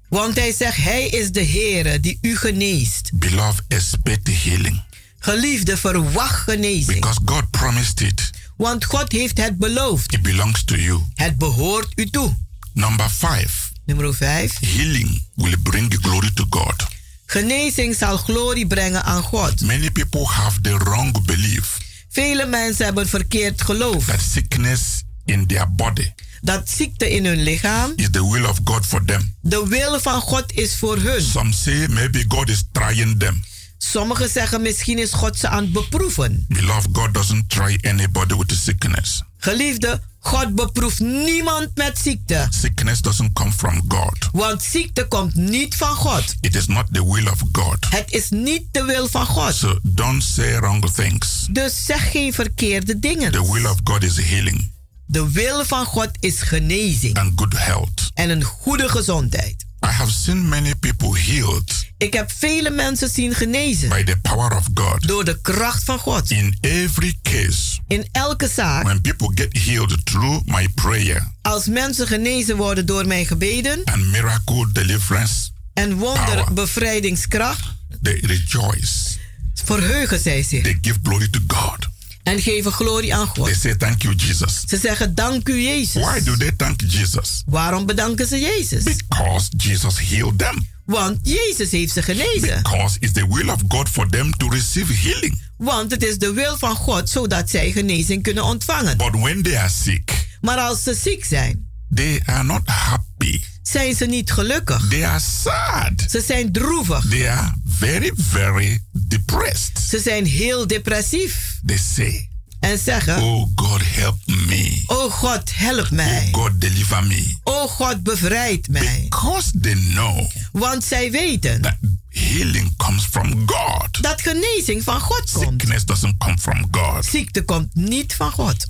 Want hij zegt, hij is de Heere die u geneest. Beloved, expect healing. Geliefde, verwacht genezing. Because God promised it. Want God heeft het beloofd. It belongs to you. Het behoort u toe. Number five, Nummer 5. healing will bring glory to God. Genezing zal glorie brengen aan God. Many people have the wrong belief Vele mensen hebben verkeerd geloof. that sickness in their body Dat ziekte in hun lichaam is the will of God for them. de wil van God is voor hun. Some say maybe God is trying them. Sommigen zeggen misschien is God ze aan het beproeven. Beloved, God doesn't try anybody with sickness. Geliefde, God beproeft niemand met ziekte. Sickness doesn't come from God. Want ziekte komt niet van God. It is not the will of God. Het is niet de wil van God. So don't say wrong things. Dus zeg geen verkeerde dingen. The will of God is healing. De wil van God is genezing. and good health. En een goede gezondheid. I have seen many people healed Ik heb vele mensen zien genezen. by the power of God. Door de kracht van God. In every case, In elke zaak. when people get healed through my prayer Als mensen genezen worden door mijn gebeden. and miracle deliverance, En wonder bevrijdingskracht. they rejoice. Verheugen zij zich. They give glory to God. En geven glorie aan God. They say, Thank you, Jesus. Ze zeggen dank u Jezus. Why do they thank Jesus? Waarom bedanken ze Jezus? Because Jesus healed them. Want Jezus heeft ze genezen. Because it's the will of God for them to receive healing. Want het is de wil van God zodat zij genezing kunnen ontvangen. But when they are sick, Maar als ze ziek zijn, they are not happy. Zijn ze niet gelukkig. They are sad. Ze zijn droevig. They are very, very depressed. Ze zijn heel depressief. They say, En zeggen: Oh God, help me. Oh God, help mij. God, deliver me. Oh God, bevrijd mij. Because they know Want zij weten that healing comes from God. dat genezing van God komt. Sickness doesn't come from God. Ziekte komt niet van God.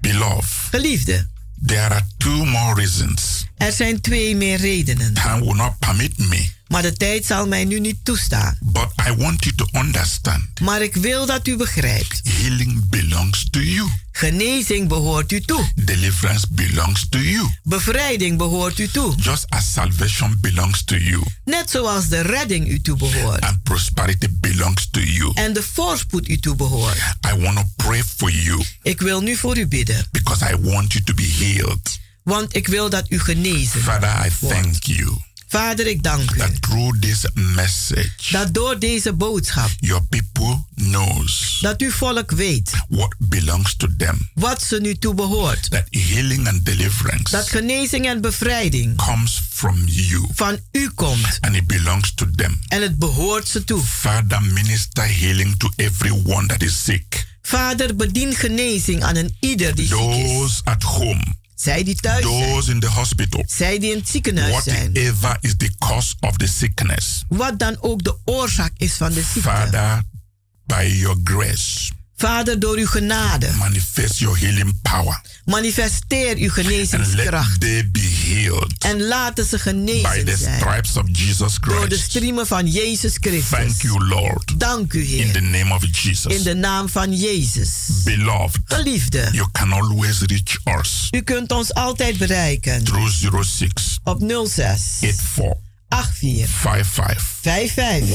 Beloved, Geliefde, there are two more reasons. er zijn twee meer redenen. Time will not permit me. Maar de tijd zal mij nu niet toestaan. But I want you to understand Maar ik wil dat u begrijpt. healing belongs to you. Genezing behoort u toe. Deliverance belongs to you. Bevrijding behoort u toe. Just as salvation belongs to you. Net zoals de redding u toe behoort. And prosperity belongs to you. En de voorspoed u toe behoort. I want to pray for you Ik wil nu voor u bidden. because I want you to be healed. Want ik wil dat u genezen Father, I thank you Vader, ik dank u. that through this message, Dat door deze boodschap. your people knows Dat uw volk weet. what belongs to them. Wat ze nu toe behoort. That healing and deliverance Dat genezing en bevrijding. comes from you. Van u komt. And it belongs to them. En het behoort ze toe. Father, minister healing to everyone that is sick. Vader, bedien genezing aan een ieder die ziek is. Those at home. Zij die thuis zijn. Those in the hospital. Zij die in het ziekenhuis zijn. Whatever is the cause of the sickness. Wat dan ook de oorzaak is van de ziekte. Father, by your grace. Vader, door uw genade. Manifest your healing power. Manifesteer uw genezingskracht. they be healed. En laten ze By genezen the zijn. stripes of Jesus Door de Christ. striemen van Jezus Christus. Thank you, Lord. Dank u, In the Heer. name of Jesus. In de naam van Jezus. Beloved, Geliefde, you can always reach us u kunt ons altijd bereiken. through 06 Op 06 84 84 55 55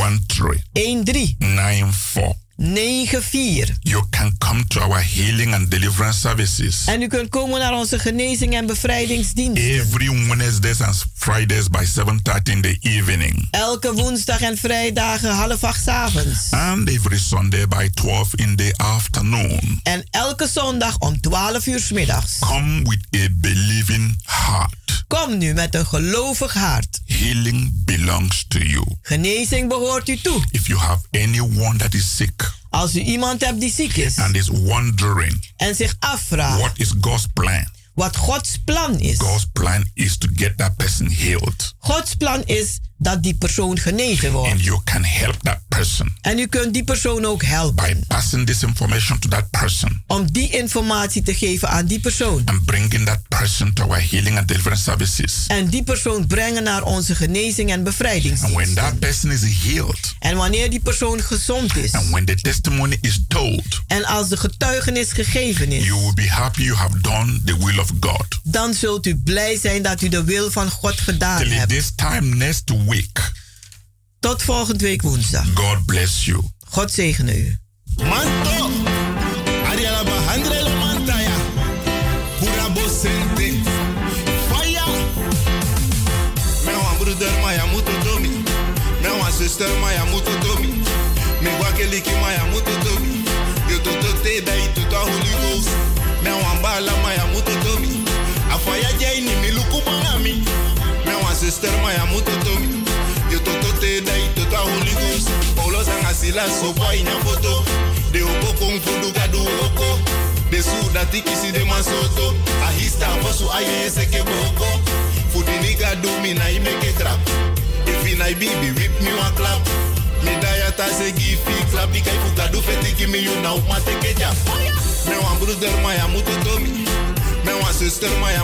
13 13 94. 94. You can come to our healing and deliverance services En u kunt komen naar onze genezing en bevrijdingsdiensten. every Wednesdays and Fridays by 7:30 in the evening. Elke woensdag en vrijdagen half acht 's avonds. And every Sunday by 12 in the afternoon. En elke zondag om 12 uur 's middags. Come with a believing heart. Kom nu met een gelovig hart. Healing belongs to you. Genezing behoort u toe. If you have anyone that is sick Als u iemand hebt die ziek is and is wondering en zich afvraagt what is God's plan, wat Gods plan is. God's plan is to get that person healed. Gods plan is dat die persoon genezen wordt. And you can help that person En u kunt die persoon ook helpen. by passing this information to that person Om die informatie te geven aan die persoon. and bringing that person to our healing and deliverance services. En die persoon brengen naar onze genezing en And when that person is healed En wanneer die persoon gezond is. and when the testimony is told, En als de getuigenis gegeven is. you will be happy you have done the will of God. Dan zult u blij zijn dat u de wil van God gedaan hebt. This time next week, Tot volgende week woensdag. God bless you. God zegene u. Manto, Ariela Bahandre la Mantaya, Pura Bocente, Fire. Me wan broeder, het doen. Me wan zuster, moet het doen. Me wakeliki, moet het doen. Je tot het te tot de Holy Ghost. Me wan bala, maar je moet het doen. Afaya jai ni mi luku banami. Me wan zuster, maar je moet het doen. Je tot het te dat je tot de Holy Ghost. Paulo sanga sila so boy nya foto. De oko kung fu duga du. De su da tiki si de masoto. Ahista masu aye boko. Fu di nigga do me na i make it trap. If in I baby whip me one clap. Me da ya ta se give fi clap. Ika ifu ka do feti ki me you na up ma teke jam. Me wan broeder ma ya muto to mi. Me Me wa sister ma ya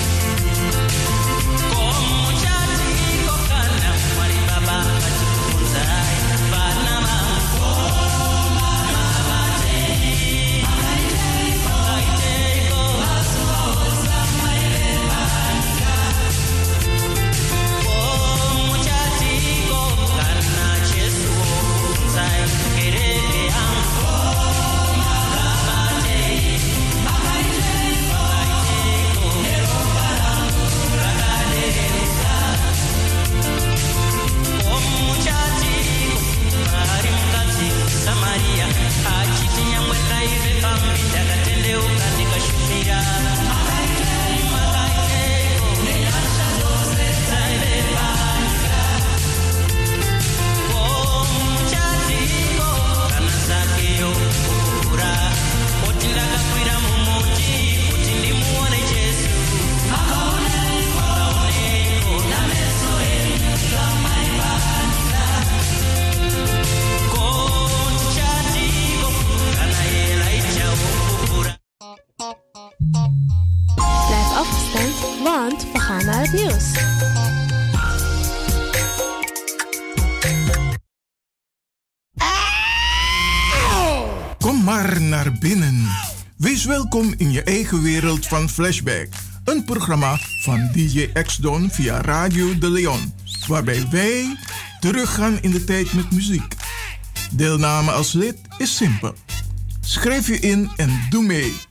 Blijf afgestemd, want we gaan naar het nieuws. Kom maar naar binnen. Wees welkom in je eigen wereld van Flashback. Een programma van DJ X-Don via Radio de Leon. Waarbij wij teruggaan in de tijd met muziek. Deelname als lid is simpel. Schrijf je in en doe mee.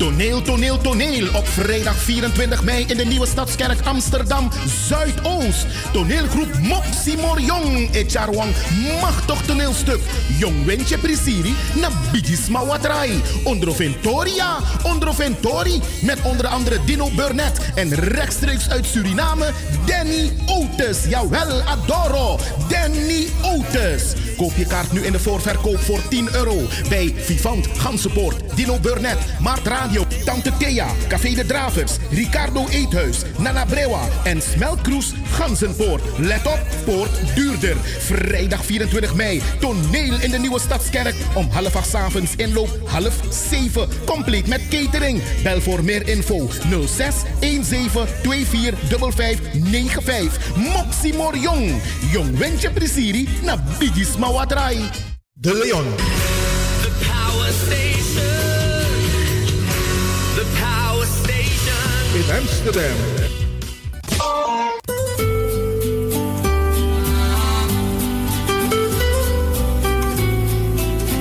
Toneel, toneel, toneel. Op vrijdag 24 mei in de nieuwe stadskerk Amsterdam Zuidoost. Toneelgroep Moxie Jong. Echarwang machtig toneelstuk. Jong Wentje Prisiri na Bigisma Watrai. Ondroventoria, Ondroventori. Met onder andere Dino Burnett. En rechtstreeks uit Suriname Danny Otis. Jawel, Adoro. Danny Otis. Koop je kaart nu in de voorverkoop voor 10 euro. Bij Vivant, Gansenpoort, Dino Burnett, Maart Tante Thea, Café de Dravers, Ricardo Eethuis, Nana Brewa en Smelkroes Gansenpoort. Let op, poort duurder. Vrijdag 24 mei, toneel in de nieuwe stadskerk. Om half acht avonds inloop half zeven. Compleet met catering. Bel voor meer info 06 17 24 55 95. Moxie Jong. Jong Wentje Prisiri na Bigis Mawatrai. De Leon. Amsterdam.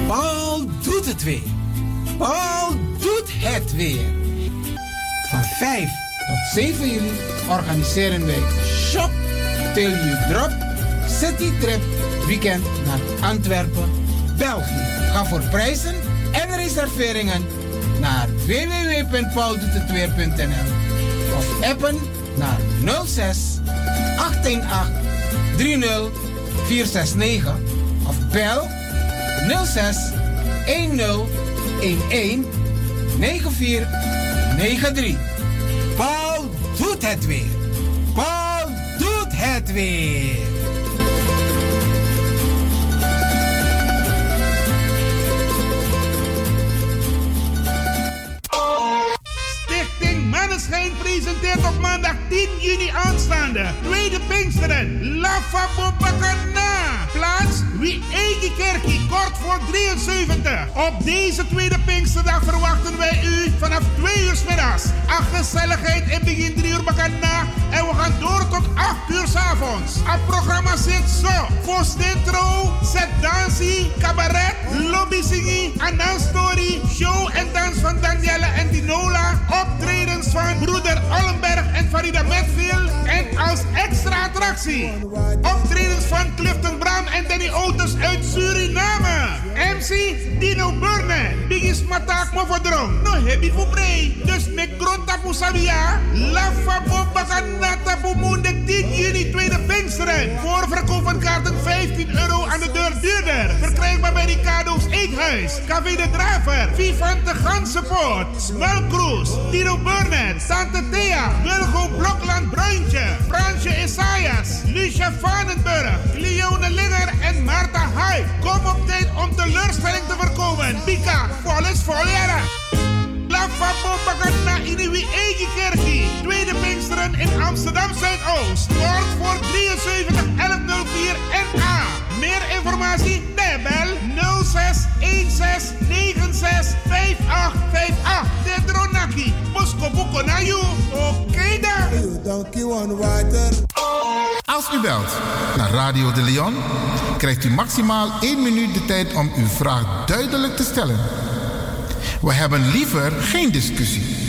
Paul doet het weer. Paul doet het weer. Van 5 tot 7 juli organiseren wij Shop Till You Drop citytrip weekend naar Antwerpen, België. Ga voor prijzen en reserveringen naar www.pauldoetetweer.nl of appen naar 06 818 30 469 of bel 06 10 11 9493. Paul doet het weer. Paul doet het weer. Manneschijn presenteert op maandag 10 juni aanstaande. Tweede Pinksteren. La Fabopakana. Plaats Wie Eigen Kerkie, kort voor 73. Op deze tweede Pinksterdag verwachten wij u vanaf 2 uur middags. Ach, gezelligheid in begin 3 uur bakana. En we gaan door tot 8 uur 's avonds. Het programma zit zo. Voor Stintro, Set Dansie, Cabaret, Lobby Anan Story, Show en dans van Danielle en Dinola. Optredens van broeder Allenberg en Farida Metfield. En als extra attractie. Optredens van Clifton Brown en Danny Otis uit Suriname. MC Dino Burne. Bigis Matak Mofodrom. No hebi voor brei. Dus met grond tapu sabia. La Fabo Bakana tapu Moende 10 juni tweede Pinksteren. Voorverkoop van kaarten 15 euro aan de deur duurder. Verkrijgbaar bij Ricardo's Eethuis. Café de Draver. Vivante Gansenpoort. Smelkroes. Dino Burnett. Tante Thea. Wilgo Blokland Bruintje. Fransje Isaias. Lucia Vanenburg. Leone Linger en Marta Hai. Kom op tijd om teleurstelling te voorkomen. Pika. Vol is vol jaren. La Fabo Bagana in uw eigen kerkie. Tweede Pinksteren in Amsterdam Zuidoost. Kort voor 73 1104 NA. Meer informatie? Bel 06 16 96 5858. De Dronaki. Bosko Boko na you. Oké dan. Water. Als u belt naar Radio de Leon, krijgt u maximaal 1 minuut de tijd om uw vraag duidelijk te stellen. We hebben liever geen discussie.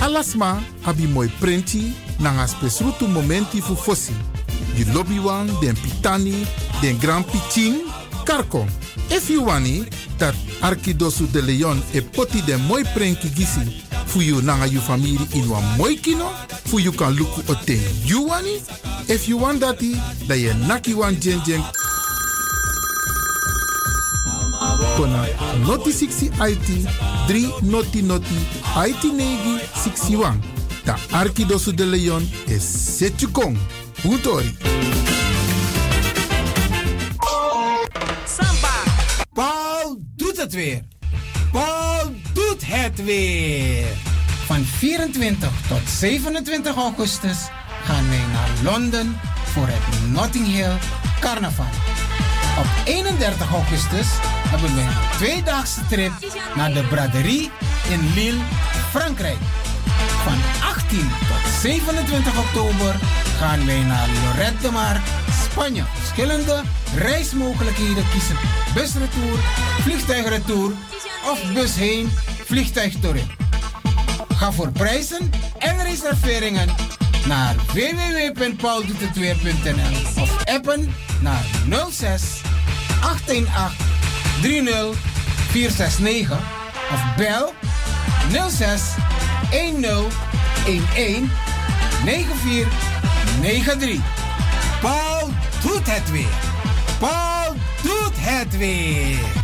Alasma abi moi prenti nanga spesrutu momenti fu fosi. Di lobby wan, den pitani, den grand piching, karko. If you wani, dat Arkidosu de Leon e poti den moi prenki gisi fu you nanga you family in wan moi kino, fu you kan luku o ten you wani. If you want dati, da ye naki wan jen jen kona noti 60 IT 3 noti noti IT negi 61. Da Arkidosu de Leon is Setjukong. Hutori. Samba. Paul doet het weer. Paul doet het weer. Van 24 tot 27 augustus gaan wij naar Londen voor het Notting Hill Carnaval. Op 31 augustus hebben we een tweedaagse trip naar de braderie in Lille, Frankrijk. Van 18 tot 27 oktober gaan wij naar Lorette de Spanje. Verschillende reismogelijkheden kiezen. Busretour, vliegtuigretour of bus heen, vliegtuig terug. Ga voor prijzen en reserveringen naar www.pauldoetetweer.nl of appen naar 06 818 30 469 of bel 06 10 11 9493. Paul doet het weer. Paul doet het weer.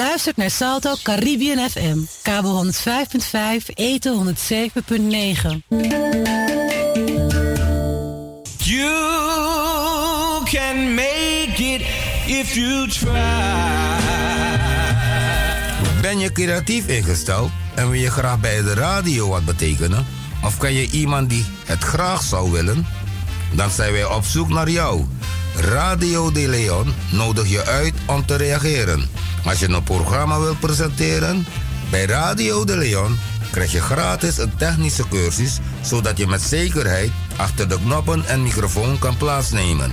luistert naar Salto Caribbean FM. Kabel 105.5, eten 107.9. You can make it if you try. Ben je creatief ingesteld en wil je graag bij de radio wat betekenen? Of ken je iemand die het graag zou willen? Dan zijn wij op zoek naar jou. Radio De Leon nodig je uit om te reageren. Als je een programma wilt presenteren, bij Radio De Leon krijg je gratis een technische cursus, zodat je met zekerheid achter de knoppen en microfoon kan plaatsnemen.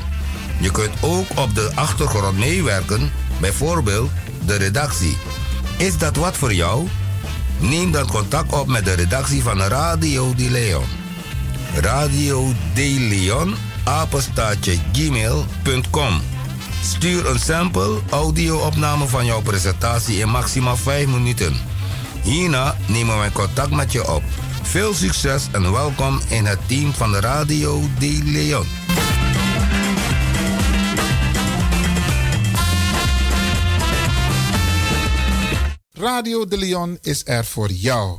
Je kunt ook op de achtergrond meewerken, bijvoorbeeld de redactie. Is dat wat voor jou? Neem dan contact op met de redactie van Radio De Leon. Radio De Leon, apenstaatje gmail.com. Stuur een sample audio-opname van jouw presentatie in maximaal 5 minuten. Hierna nemen wij contact met je op. Veel succes en welkom in het team van de Radio De Leon. Radio De Leon is er voor jou.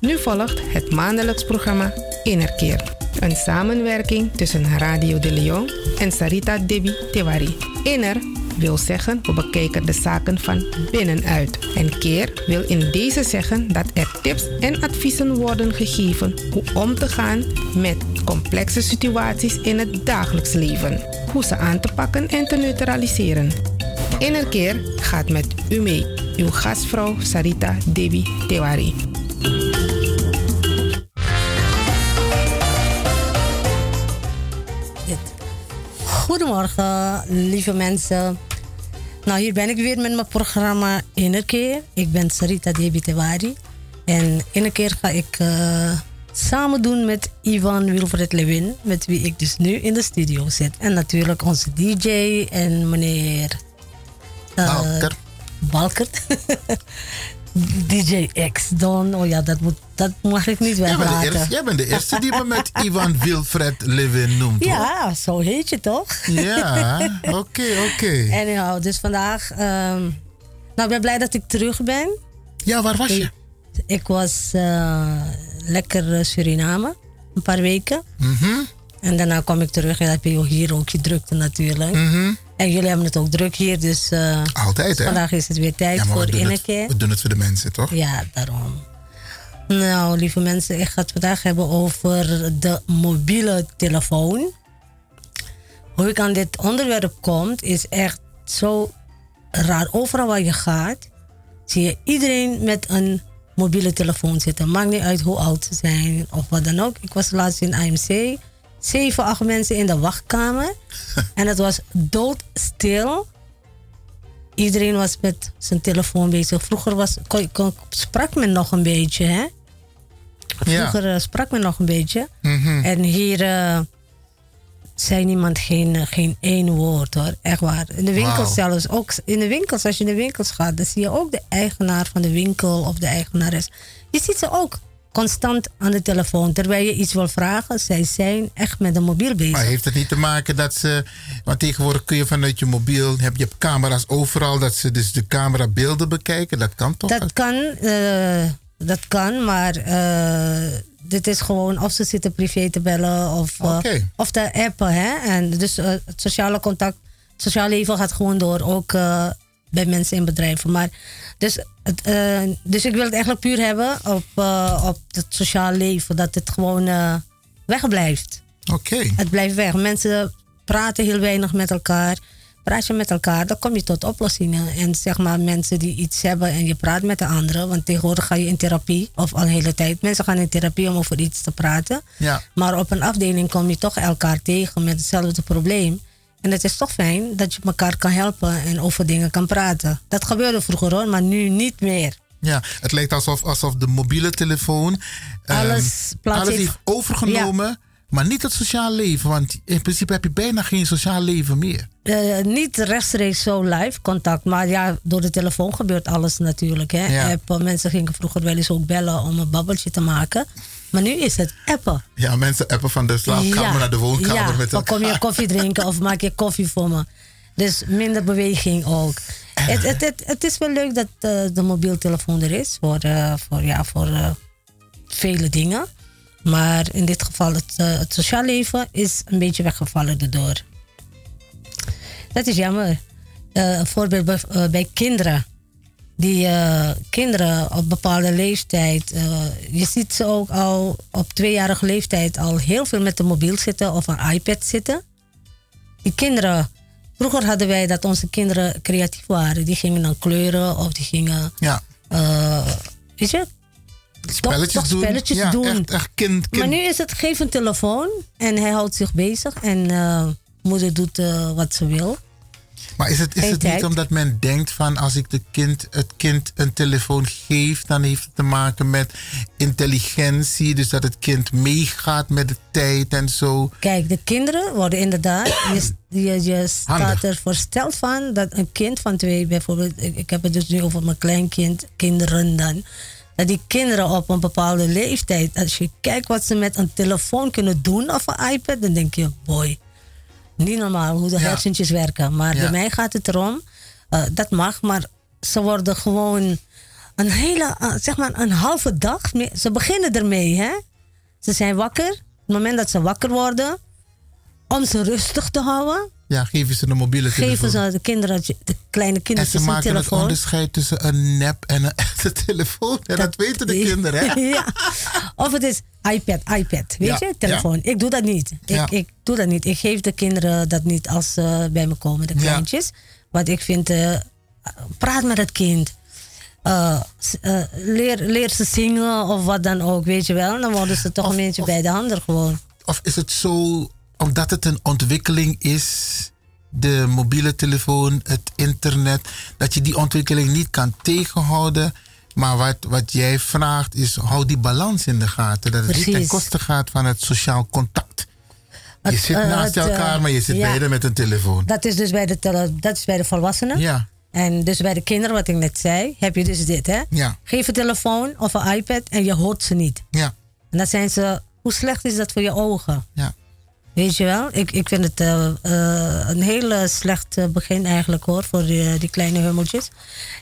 Nu volgt het maandelijks programma Innerkeer. Een samenwerking tussen Radio de Leon en Sarita Debi Tewari. Inner wil zeggen, we bekijken de zaken van binnenuit. En keer wil in deze zeggen dat er tips en adviezen worden gegeven hoe om te gaan met complexe situaties in het dagelijks leven. Hoe ze aan te pakken en te neutraliseren. Innerkeer gaat met u mee. Uw gastvrouw Sarita Debi Tewari. Goedemorgen, lieve mensen. Nou, hier ben ik weer met mijn programma Innerkeer. Ik ben Sarita Debitewari. En Innerkeer ga ik eh, samen doen met Ivan Wilfred Lewin, met wie ik dus nu in de studio zit. En natuurlijk onze DJ en meneer... eh, Balker. Balkert. DJ X Don. Oh ja, dat, moet, dat mag ik niet Jij weglaten. eerste, jij bent de eerste die me met Ivan Wilfred Levin noemt. hoor. Ja, zo heet je toch? Ja, oké, oké. Anyhow, dus vandaag... ehm, nou, ik ben blij dat ik terug ben. Ja, waar was je? Ik, ik was eh, lekker eh, Suriname. Een paar weken. Mhm. En daarna kwam ik terug en heb je hier ook je drukte natuurlijk. Mhm. En jullie hebben het ook druk hier, dus... eh, Altijd, hè? Vandaag is het weer tijd Ja, voor innerkeer. we doen het voor de mensen, toch? Ja, daarom. Nou, lieve mensen, ik ga het vandaag hebben over de mobiele telefoon. Hoe ik aan dit onderwerp kom, is echt zo raar. Overal waar je gaat, zie je iedereen met een mobiele telefoon zitten. Maakt niet uit hoe oud ze zijn of wat dan ook. Ik was laatst in AMC. Zeven, acht mensen in de wachtkamer. en het was doodstil. Iedereen was met zijn telefoon bezig. Vroeger was, kon, kon- sprak men nog een beetje, hè? Vroeger eh, sprak men nog een beetje. Mhm. En hier eh, zei niemand geen, eh, geen één woord hoor. Echt waar. In de winkels zelfs. Ook in de winkels, als je in de winkels gaat, dan zie je ook de eigenaar van de winkel of de eigenares. Je ziet ze ook constant aan de telefoon. Terwijl je iets wil vragen, zij zijn echt met de mobiel bezig. Maar heeft het niet te maken dat ze... Want tegenwoordig kun je vanuit je mobiel... Heb je hebt camera's overal, dat ze dus de camerabeelden bekijken. Dat kan toch? Dat kan, eh, dat kan, maar eh, dit is gewoon of ze zitten privé te bellen of, eh, of te appen. Hè? En dus het sociale contact, het sociale leven gaat gewoon door, ook bij mensen in bedrijven. Maar dus, het, eh, dus ik wil het eigenlijk puur hebben op, eh, op het sociale leven, dat het gewoon eh wegblijft. Oké. Het blijft weg. Mensen praten heel weinig met elkaar. Praat je met elkaar, dan kom je tot oplossingen. En zeg maar mensen die iets hebben en je praat met de anderen. Want tegenwoordig ga je in therapie, of al een hele tijd. Mensen gaan in therapie om over iets te praten. Ja. Maar op een afdeling kom je toch elkaar tegen met hetzelfde probleem. En het is toch fijn dat je elkaar kan helpen en over dingen kan praten. Dat gebeurde vroeger hoor, maar nu niet meer. Ja, het lijkt alsof, alsof de mobiele telefoon ehm, Alles alles heeft- overgenomen, maar niet het sociaal leven. Want in principe heb je bijna geen sociaal leven meer. Eh, niet rechtstreeks zo live contact, maar ja, door de telefoon gebeurt alles natuurlijk. Hè? Ja. Appen, mensen gingen vroeger wel eens ook bellen om een babbeltje te maken. Maar nu is het appen. Ja, mensen appen van de slaapkamer naar de woonkamer ja, met dan kom je koffie drinken of maak je koffie voor me. Dus minder beweging ook. Het, het, het, het is wel leuk dat eh, de mobieltelefoon er is voor, eh, voor, ja, voor eh, vele dingen. Maar in dit geval, het, eh, het sociaal leven is een beetje weggevallen erdoor. Dat is jammer. Eh, een voorbeeld bij, eh, bij kinderen. Die eh, kinderen op bepaalde leeftijd. eh, je ziet ze ook al op tweejarige leeftijd al heel veel met de mobiel zitten of een iPad zitten. Die kinderen. Vroeger hadden wij dat onze kinderen creatief waren. Die gingen dan kleuren of die gingen. Ja. eh, weet je? Spelletjes toch, toch doen. spelletjes ja, doen. Echt, echt kind, kind. Maar nu is het geef een telefoon en hij houdt zich bezig en moeder doet wat ze wil. Maar is het, is het niet omdat men denkt van als ik de kind, het kind een telefoon geef, dan heeft het te maken met intelligentie. Dus dat het kind meegaat met de tijd en zo. Kijk, de kinderen worden inderdaad, je, je, je staat Handig. er versteld van dat een kind van twee, bijvoorbeeld, ik, ik heb het dus nu over mijn kleinkind, kinderen dan. Dat die kinderen op een bepaalde leeftijd, als je kijkt wat ze met een telefoon kunnen doen of een iPad, dan denk je, boy, niet normaal hoe de Ja. hersentjes werken. Maar Ja. bij mij gaat het erom, eh, dat mag, maar ze worden gewoon een hele, eh, zeg maar een halve dag, mee- ze beginnen ermee, hè. Ze zijn wakker, op het moment dat ze wakker worden, om ze rustig te houden, Ja, geven ze een mobiele telefoon. geven ze de kinderen, de kleine en kinderen ze een maken het telefoon. onderscheid tussen een nep en een echte telefoon. En dat, weten de kinderen, hè? ja. Of het is iPad, iPad. Weet Ja, je, telefoon. Ik doe dat niet. Ik, ik doe dat niet. Ik geef de kinderen dat niet als ze bij me komen, de kleintjes. Want ik vind, eh, praat met het kind. Eh, eh, leer, leer ze zingen of wat dan ook, weet je wel. Dan worden ze toch een beetje bij de handen gewoon. Of is het zo, omdat het een ontwikkeling is, de mobiele telefoon, het internet, dat je die ontwikkeling niet kan tegenhouden? Maar wat, wat jij vraagt is, hou die balans in de gaten. Dat het niet ten koste gaat van het sociaal contact. Je zit eh, naast het, eh, elkaar, maar je zit ja. beide met een telefoon. Dat is dus bij de, tele- dat is bij de volwassenen. Ja. En dus bij de kinderen, wat ik net zei, heb je dus dit, hè? Ja. Geef een telefoon of een iPad en je hoort ze niet. Ja. En dan zijn ze, hoe slecht is dat voor je ogen? Ja. Weet je wel? Ik, ik vind het eh, eh, een heel slecht eh, begin eigenlijk hoor, voor die, die kleine hummeltjes.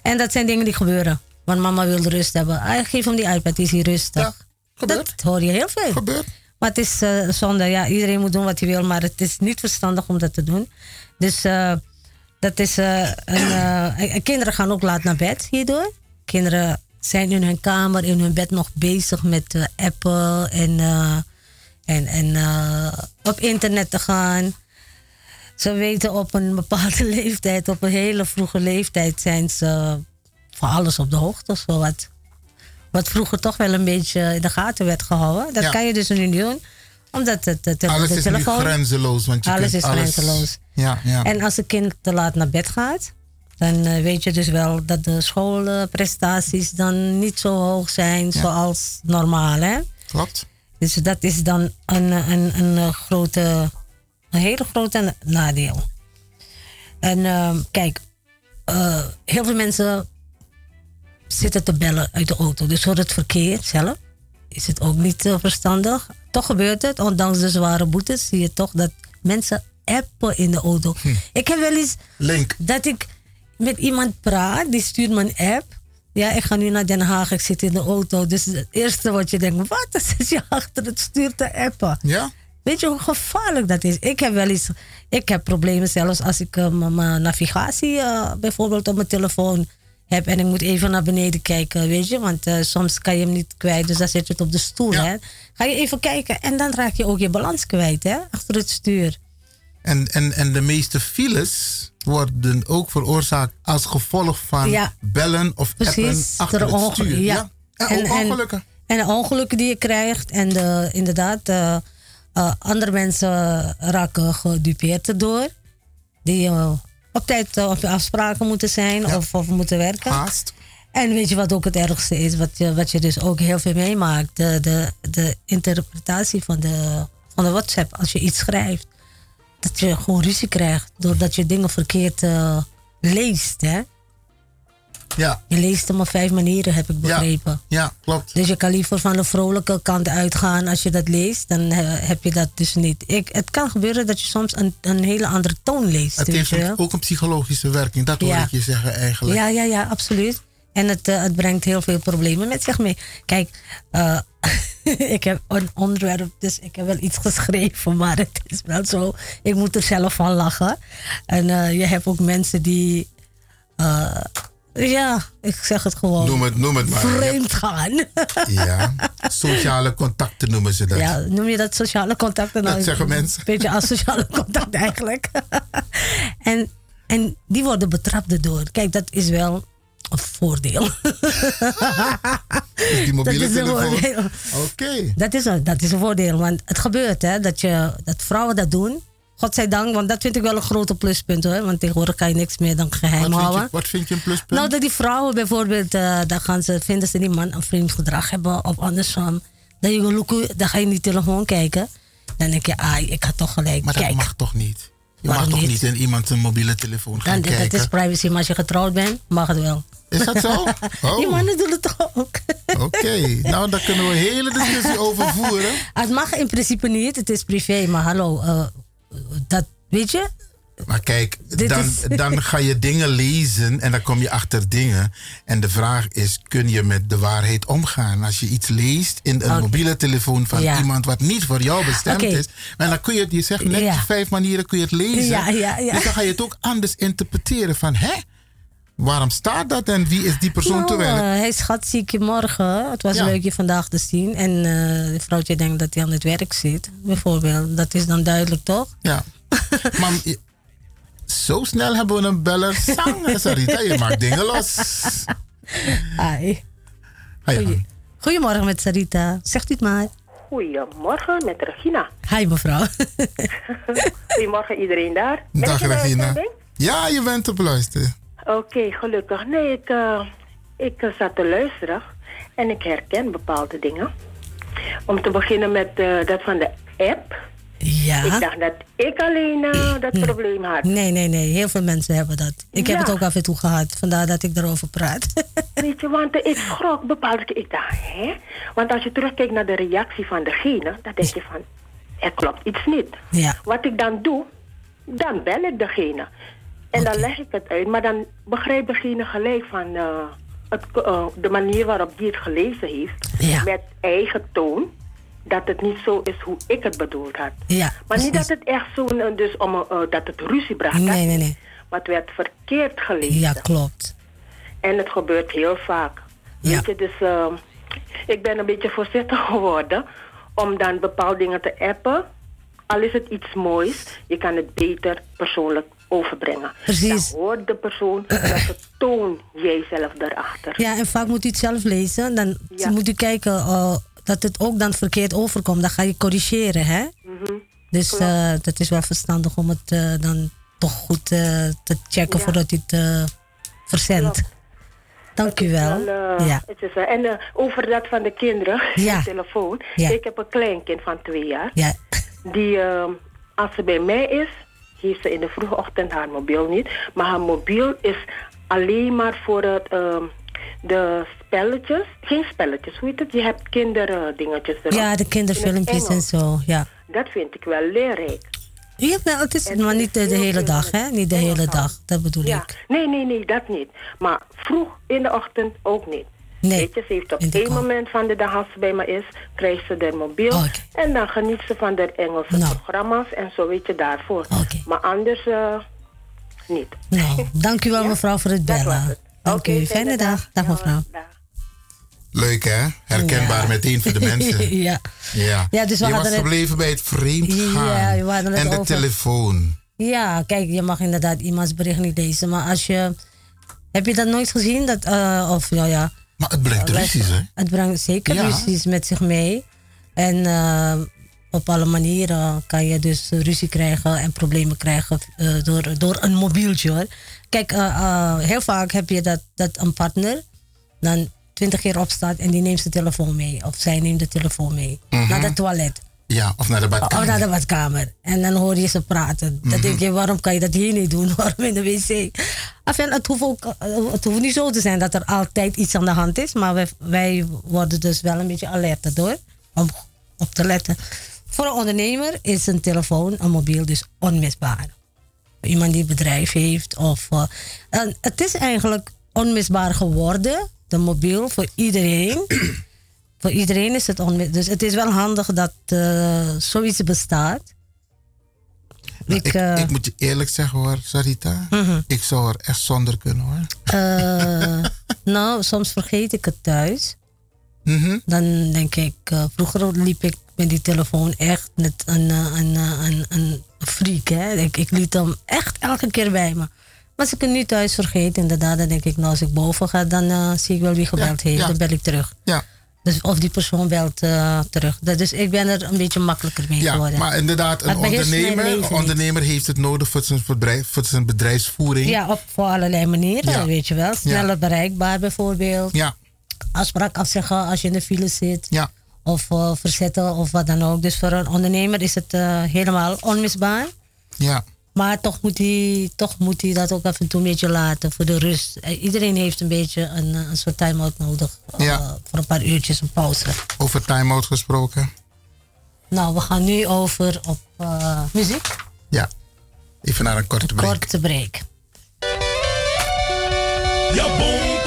En dat zijn dingen die gebeuren. Want mama wil rust hebben. Ah, geef hem die iPad, die is hier rustig. dat hoor je heel veel. Gebeurt. Maar het is eh, zonde. Ja, iedereen moet doen wat hij wil, maar het is niet verstandig om dat te doen. Dus dat is. een, en kinderen gaan ook laat naar bed hierdoor. Kinderen zijn in hun kamer, in hun bed nog bezig met appen en, en, en eh, op internet te gaan. Ze weten op een bepaalde leeftijd, op een hele vroege leeftijd, zijn ze van alles op de hoogte. Zo wat, wat vroeger toch wel een beetje in de gaten werd gehouden. Dat Ja. kan je dus nu niet doen. Omdat het, het, Alles de is telefoon... nu grenzeloos. Want je alles is grenzeloos. Ja, ja. En als een kind te laat naar bed gaat, dan eh, weet je dus wel dat de schoolprestaties dan niet zo hoog zijn zoals normaal. Hè? Klopt. Dus dat is dan een, een, een, eh, grote, een hele grote nadeel. En ehm, kijk, eh, heel veel mensen zitten te bellen uit de auto. Dus voor het verkeer zelf is het ook niet eh, verstandig. Toch gebeurt het, ondanks de zware boetes, zie je toch dat mensen appen in de auto. Ik heb wel eens Link. dat ik met iemand praat, die stuurt me een app. Ja, ik ga nu naar Den Haag, ik zit in de auto. Dus het eerste wat je denkt, wat zit je achter het stuur te appen? Ja? Weet je hoe gevaarlijk dat is? Ik heb wel eens, ik heb problemen zelfs als ik eh, mijn navigatie eh, bijvoorbeeld op mijn telefoon heb en ik moet even naar beneden kijken, weet je? Want eh, soms kan je hem niet kwijt, dus dan zet je het op de stoel, hè? Ga je even kijken en dan raak je ook je balans kwijt, hè? Achter het stuur. En, en, en de meeste files worden ook veroorzaakt als gevolg van Ja. bellen of appen achter het stuur. ja. En, En- ook en- ongelukken. En de ongelukken die je krijgt. En de, inderdaad, eh, andere mensen raken gedupeerd erdoor. Die eh, op tijd eh, op je afspraken moeten zijn of, of moeten werken. Haast. En weet je wat ook het ergste is? Wat je, wat je dus ook heel veel meemaakt. De, de, de interpretatie van de, van de WhatsApp. Als je iets schrijft. Dat je gewoon ruzie krijgt. Doordat je dingen verkeerd eh, leest. Hè? Ja. Je leest hem op vijf manieren, heb ik begrepen. Ja, klopt. Dus je kan liever van de vrolijke kant uitgaan als je dat leest. Dan eh, heb je dat dus niet. Ik, het kan gebeuren dat je soms een, een hele andere toon leest. Het weet heeft je ook een psychologische werking, dat hoor Ja. ik je zeggen eigenlijk. Ja, ja, ja, absoluut. En het, eh, het brengt heel veel problemen met zich mee. Kijk, eh, ik heb een onderwerp, dus ik heb wel iets geschreven, maar het is wel zo. Ik moet er zelf van lachen. En eh, je hebt ook mensen die, eh, ja, ik zeg het gewoon. Noem het, noem het maar. Vreemd gaan. Ja, sociale contacten noemen ze dat. Ja, noem je dat sociale contacten? Dat Nou, zeggen mensen. Een beetje als sociale contact eigenlijk. en, en die worden betrapt erdoor. Kijk, dat is wel voordeel. Dus die mobiele Dat is een telefoon. voordeel. Oké. Dat is, een, dat is een voordeel, want het gebeurt hè, dat, je, dat vrouwen dat doen. Godzijdank, want dat vind ik wel een grote pluspunt hoor. Want tegenwoordig kan je niks meer dan geheim Wat vind, houden. je, wat vind je een pluspunt? Nou, dat die vrouwen bijvoorbeeld, dan gaan ze, vinden ze die man een vreemd gedrag hebben of andersom. Dan, je dan ga je in die telefoon kijken. Dan denk je, ah, ik had toch gelijk. maar dat Kijk, mag toch niet? Je Waarom mag toch niet? in iemand zijn mobiele telefoon gaan dan, dat kijken? is privacy, maar als je getrouwd bent, mag het wel. Is dat zo? Oh. Die mannen doen het toch ook? Oké, nou daar kunnen we een hele discussie over voeren. Het mag in principe niet, het is privé, maar hallo, eh, dat weet je? Maar kijk, Dit dan, is- dan ga je dingen lezen en dan kom je achter dingen. En de vraag is, kun je met de waarheid omgaan? Als je iets leest in een mobiele telefoon van Ja. iemand wat niet voor jou bestemd is. En dan kun je het, je zegt net Ja. vijf manieren kun je het lezen. Ja. Dus dan ga je het ook anders interpreteren van, hè? Waarom staat dat en wie is die persoon Nou, terwijl? eh, hij is schatziek morgen. Het was leuk je vandaag te zien. En het vrouwtje denkt dat hij aan het werk zit, bijvoorbeeld. Dat is dan duidelijk, toch? Ja. maar je- zo snel hebben we een beller. Sang, Sarita, je maakt dingen los. Hi. Goeie- Goedemorgen met Sarita. Zegt u het maar. Goedemorgen met Regina. Hi mevrouw. Goedemorgen iedereen daar. Ben Dag Regina. Ja, je bent op luisteren. Oké, gelukkig. Nee, ik, eh, ik eh, zat te luisteren en ik herken bepaalde dingen. Om te beginnen met eh, dat van de app. Ja. Ik dacht dat ik alleen eh, dat probleem had. Nee, nee, nee. Heel veel mensen hebben dat. Ik heb het ook af en toe gehad. Vandaar dat ik erover praat. Weet je, want eh, ik schrok bepaald. Ik dacht, hè? Want als je terugkijkt naar de reactie van degene, dan denk je van, er klopt iets niet. Ja. Wat ik dan doe, dan bel ik degene. En dan leg ik het uit. Maar dan begrijpt degene gelijk van eh, het, de manier waarop die het gelezen heeft. Met eigen toon. Dat het niet zo is hoe ik het bedoeld had. Ja. Maar niet dat het echt zo, eh, dus om, eh, dat het ruzie bracht. Nee, nee, nee. Maar het werd verkeerd gelezen. Ja, klopt. En het gebeurt heel vaak. Weet je, dus eh, ik ben een beetje voorzichtig geworden om dan bepaalde dingen te appen. Al is het iets moois, je kan het beter persoonlijk overbrengen. Precies. Dan hoort de persoon dat toon jijzelf daarachter. Ja, en vaak moet u het zelf lezen. Dan moet u kijken eh, dat het ook dan verkeerd overkomt. Dan ga je corrigeren, hè? Mhm. Dus eh, dat is wel verstandig om het eh, dan toch goed eh, te checken Ja. voordat u het verzendt. Dank u wel. Wel, ja. het is, en over dat van de kinderen, Ja. de telefoon. Ja. Ik heb een kleinkind van twee jaar. Ja. Die, eh, als ze bij mij is, heeft ze in de vroege ochtend haar mobiel niet. Maar haar mobiel is alleen maar voor het, eh, de spelletjes. Geen spelletjes, hoe heet het? Je hebt kinderdingetjes erop. ja, de In kinderfilmpjes en zo. Ja. Dat vind ik wel leerrijk. Ja, maar het is maar niet de, de hele dag, hè? Niet de hele dag, dat bedoel Ja, ik. nee, nee, nee, dat niet. Maar vroeg in de ochtend ook niet. Nee, Weet je, ze heeft op één moment van de dag als ze bij me is, krijgt ze haar mobiel. En dan geniet ze van de Engelse Nou. programma's en zo weet je daarvoor. Maar anders eh, niet. Nou, dank u wel mevrouw voor het bellen. Dank u. Fijne dag. Dag mevrouw. Leuk hè? Herkenbaar meteen voor de mensen. ja. Ja. Ja, dus we je was het- gebleven bij het vreemd gaan. Ja, we hadden het en de over- telefoon. Ja, kijk, je mag inderdaad iemands bericht niet lezen. Maar als je... Heb je dat nooit gezien? Dat, eh, of ja, ja. Maar het brengt ruzies hè? Het brengt zeker Ja. ruzies met zich mee. En eh, op alle manieren kan je dus ruzie krijgen en problemen krijgen eh, door, door een mobieltje hoor. Kijk, heel vaak heb je dat, dat een partner dan twintig keer opstaat en die neemt zijn telefoon mee. Of zij neemt de telefoon mee. Mhm. Naar het toilet. Ja, of naar de badkamer. Of naar de badkamer. En dan hoor je ze praten. Dan Mhm. denk je, waarom kan je dat hier niet doen? Waarom in de wc? Enfin, het, hoeft ook, eh, het hoeft niet zo te zijn dat er altijd iets aan de hand is. Maar wij, wij worden dus wel een beetje alert door. Om op te letten. Voor een ondernemer is een telefoon, een mobiel, dus onmisbaar. Iemand die een bedrijf heeft. Of, eh, het is eigenlijk onmisbaar geworden, de mobiel, voor iedereen. Voor iedereen is het onmisbaar. Dus het is wel handig dat eh, zoiets bestaat. Nou, ik, ik, eh, ik moet je eerlijk zeggen hoor, Sarita. Mhm. Ik zou er echt zonder kunnen hoor. eh, nou, soms vergeet ik het thuis. Mhm. Dan denk ik, vroeger liep ik met die telefoon echt met een, een, een, een freak. Hè? Ik, ik liet hem echt elke keer bij me. Maar als ik het nu thuis vergeet, inderdaad, dan denk ik, nou, als ik boven ga, dan eh, zie ik wel wie gebeld heeft. ja. Dan bel ik terug. Ja. Dus of die persoon belt eh, terug. Dus ik ben er een beetje makkelijker mee Ja, geworden. maar inderdaad, een ondernemer, een ondernemer heeft het nodig voor zijn, bedrijf, voor zijn bedrijfsvoering. Ja, op, voor allerlei manieren, Ja. weet je wel. Sneller bereikbaar bijvoorbeeld. Ja. Afspraak afzeggen als je in de file zit. Ja. Of eh, verzetten of wat dan ook. Dus voor een ondernemer is het helemaal onmisbaar. Ja. Maar toch moet, hij, toch moet hij dat ook af en toe een beetje laten voor de rust. Eh, Iedereen heeft een beetje een, eh, een soort time-out nodig. eh. Voor een paar uurtjes een pauze. Over time-out gesproken. Nou, we gaan nu over op eh, muziek. Ja. Even naar een korte break. Korte break. Your boom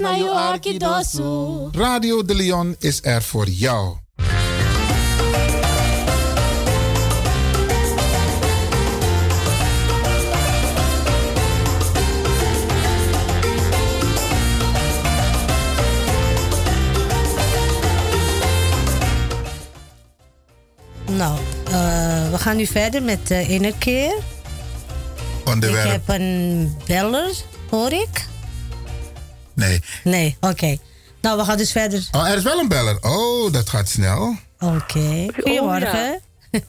wine. This na you arkidosu. Radio de Leon is er voor jou. Nou, eh, we gaan nu verder met de ene keer. Onderwerp. Ik heb een beller, hoor ik? Nee. Nee, oké. Nou, we gaan dus verder. Oh, er is wel een beller. Oh, dat gaat snel. Oké. Goedemorgen.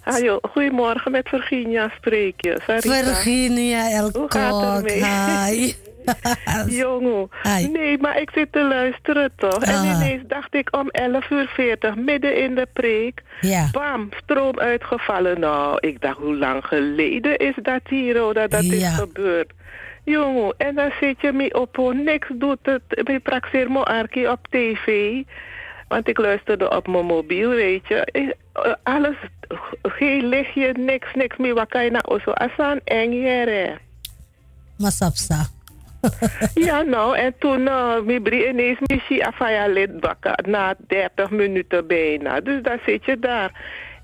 Hallo, goedemorgen, met Virginia spreek je. Sarita. Virginia Hoe Elkok. gaat het ermee? Jongen, Hi. nee, maar ik zit te luisteren toch. En Ah. ineens dacht ik om 11 uur 40, midden in de preek. Ja. Bam, stroom uitgevallen. Nou, ik dacht, hoe lang geleden is dat hier, oh, dat dat is Ja. gebeurd. Jongen, en dan zit je mee op, niks doet het. Ik praxeer mijn op tv. Want ik luisterde op mijn mobiel, weet je. Eh, Alles, geen lichtje, niks, niks meer. Wat kan je nou zo? Asan eng hier, Masapsa. ja, nou, en toen uh, mijn brie ineens missie afaya lid bakken na 30 minuten bijna. Dus dan zit je daar.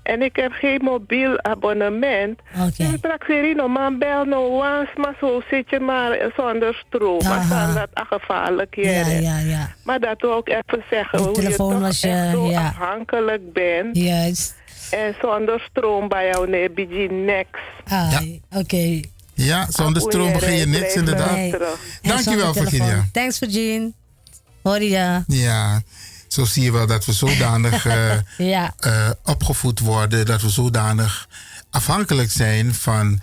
En ik heb geen mobiel abonnement. Oké. Dus straks weer in man bel no once, maar zo zit je maar zonder stroom. Maar dan dat gevaarlijk hier. Ja, ja, ja. Maar dat wil ik even zeggen, Die hoe je telefoon toch was je- echt zo ja. afhankelijk bent. Juist. En zonder stroom bij jou, nee, je niks. Ah, Oké. Ja, zonder stroom begin je niks, inderdaad. Nee. Dankjewel. Virginia. Thanks, Virgin. Hoor je? Ja, zo zie je wel dat we zodanig eh, Ja. eh, opgevoed worden, dat we zodanig afhankelijk zijn van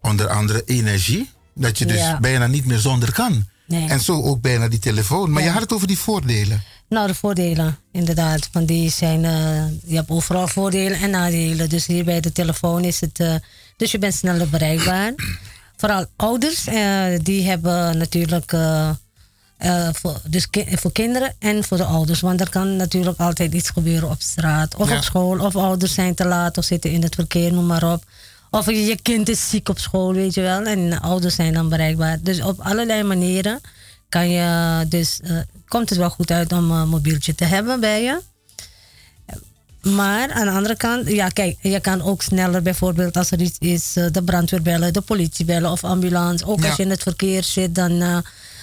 onder andere energie, dat je dus Ja. bijna niet meer zonder kan. Nee. En zo ook bijna die telefoon. Maar je had het over die voordelen. Nou, de voordelen, inderdaad. Van die zijn, eh, je hebt overal voordelen en nadelen. Dus hier bij de telefoon is het, dus je bent sneller bereikbaar. Vooral ouders, die hebben natuurlijk, eh, voor, dus ki- voor kinderen en voor de ouders. Want er kan natuurlijk altijd iets gebeuren op straat of Ja. op school. Of ouders zijn te laat of zitten in het verkeer, noem maar op. Of je, kind is ziek op school, weet je wel. En ouders zijn dan bereikbaar. Dus op allerlei manieren kan je dus, eh, komt het wel goed uit om een mobieltje te hebben bij je. Maar aan de andere kant, ja, kijk, je kan ook sneller bijvoorbeeld als er iets is, eh, de brandweer bellen, de politie bellen of ambulance. Ook Ja. als je in het verkeer zit, dan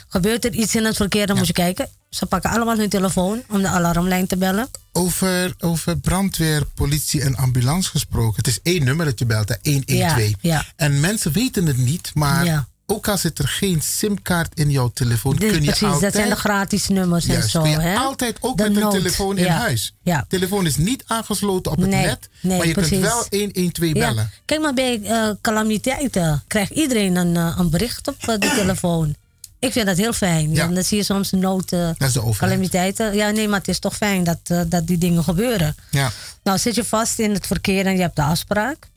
gebeurt er iets in het verkeer, dan moet je kijken. Ze pakken allemaal hun telefoon om de alarmlijn te bellen. Over, over brandweer, politie en ambulance gesproken. Het is één nummer dat je belt, hè, 112. Ja, ja. En mensen weten het niet, maar Ja. ook al zit er geen simkaart in jouw telefoon, Dus kun je precies, altijd... dat zijn de gratis nummers en zo. kun je hè? altijd ook De met een telefoon in ja. huis. Ja. telefoon is niet aangesloten op het Nee, net, nee, maar je precies. kunt wel 112 Ja. bellen. Kijk maar, bij eh, calamiteiten krijgt iedereen een, eh, een bericht op eh, de telefoon. Ik vind dat heel fijn. Ja. Dan zie je soms nood, eh, Dat is de overheid. calamiteiten. Ja, nee, maar het is toch fijn dat, eh, dat die dingen gebeuren. Ja. Nou, zit je vast in het verkeer en je hebt de afspraak.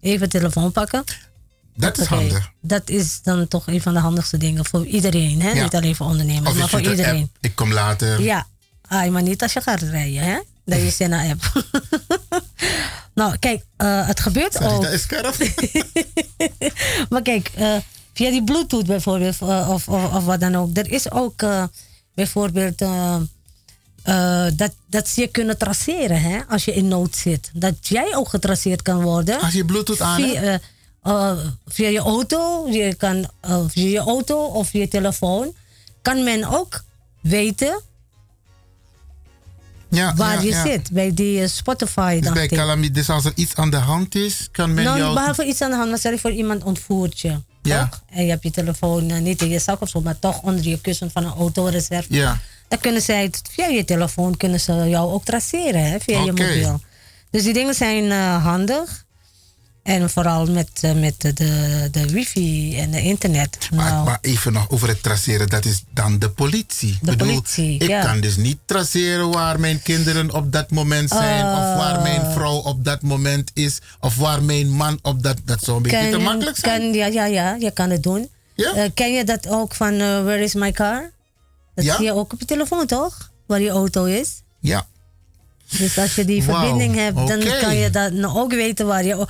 Even telefoon pakken. Dat is handig. Dat is dan toch een van de handigste dingen voor iedereen. Hè? Ja. Niet alleen voor ondernemers, maar voor iedereen. app, ik kom later. Ja, ah, maar niet als je gaat rijden, hè? Dat is in een app. nou, kijk, eh, het gebeurt Sorry, ook. dat is scherp. maar kijk, via die Bluetooth bijvoorbeeld, eh, of, of, of wat dan ook. Er is ook eh, bijvoorbeeld eh, dat, dat ze je kunnen traceren hè, als je in nood zit. Dat jij ook getraceerd kan worden. Als je Bluetooth aan via, hebt? via je auto, je kan, via je auto of je telefoon, kan men ook weten Ja, waar ja, je ja. zit. Bij die Spotify. Dus bij ik. calamie, dus als er iets aan de hand is, kan men Nou, jou... behalve iets aan de hand, maar stel je voor iemand ontvoert je. Ja. toch? En je hebt je telefoon eh, niet in je zak of zo, maar toch onder je kussen van een autoreserve. Ja. Dan kunnen zij, via je telefoon kunnen ze jou ook traceren, hè, via je mobiel. Dus die dingen zijn eh, handig. En vooral met, eh, met de, de, wifi en de internet. Maar, Nou, maar even nog over het traceren, dat is dan de politie. De Bedoel, politie, ik ja. kan dus niet traceren waar mijn kinderen op dat moment zijn, of waar mijn vrouw op dat moment is, of waar mijn man op dat... Dat zou een beetje te makkelijk zijn. Kan, ja, ja, ja, je kan het doen. Eh, ken je dat ook van eh, Where is my car? Dat Ja. zie je ook op je telefoon, toch? Waar je auto is. Ja. Dus als je die verbinding hebt, dan kan je dan ook weten waar je,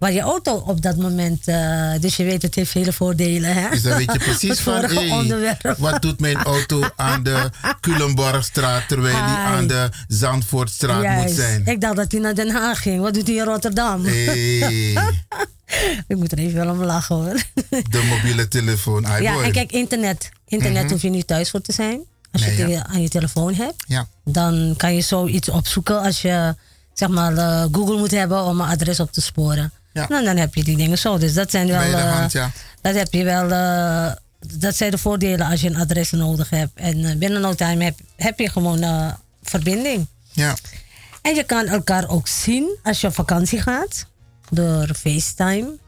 waar je auto op dat moment. eh, dus je weet, het heeft vele voordelen. Hè? Dus dan weet je precies van, hey, wat doet mijn auto aan de Culemborgstraat, terwijl die aan de Zandvoortstraat moet zijn. Ik dacht dat hij naar Den Haag ging. Wat doet hij in Rotterdam? Hey. Ik moet er even wel om lachen hoor. De mobiele telefoon, ah, ja, boy. en kijk, internet. Internet Mhm. hoef je niet thuis voor te zijn. Als Nee, je het ja. aan je telefoon hebt. Ja. Dan kan je zoiets opzoeken als je zeg maar eh, Google moet hebben om een adres op te sporen. Ja. Nou, dan heb je die dingen zo. Dus dat zijn wel. Eh, hand, ja. Dat heb je wel. eh, dat zijn de voordelen als je een adres nodig hebt. En eh, binnen no time heb, heb je gewoon verbinding. Ja. En je kan elkaar ook zien als je op vakantie gaat. Door FaceTime.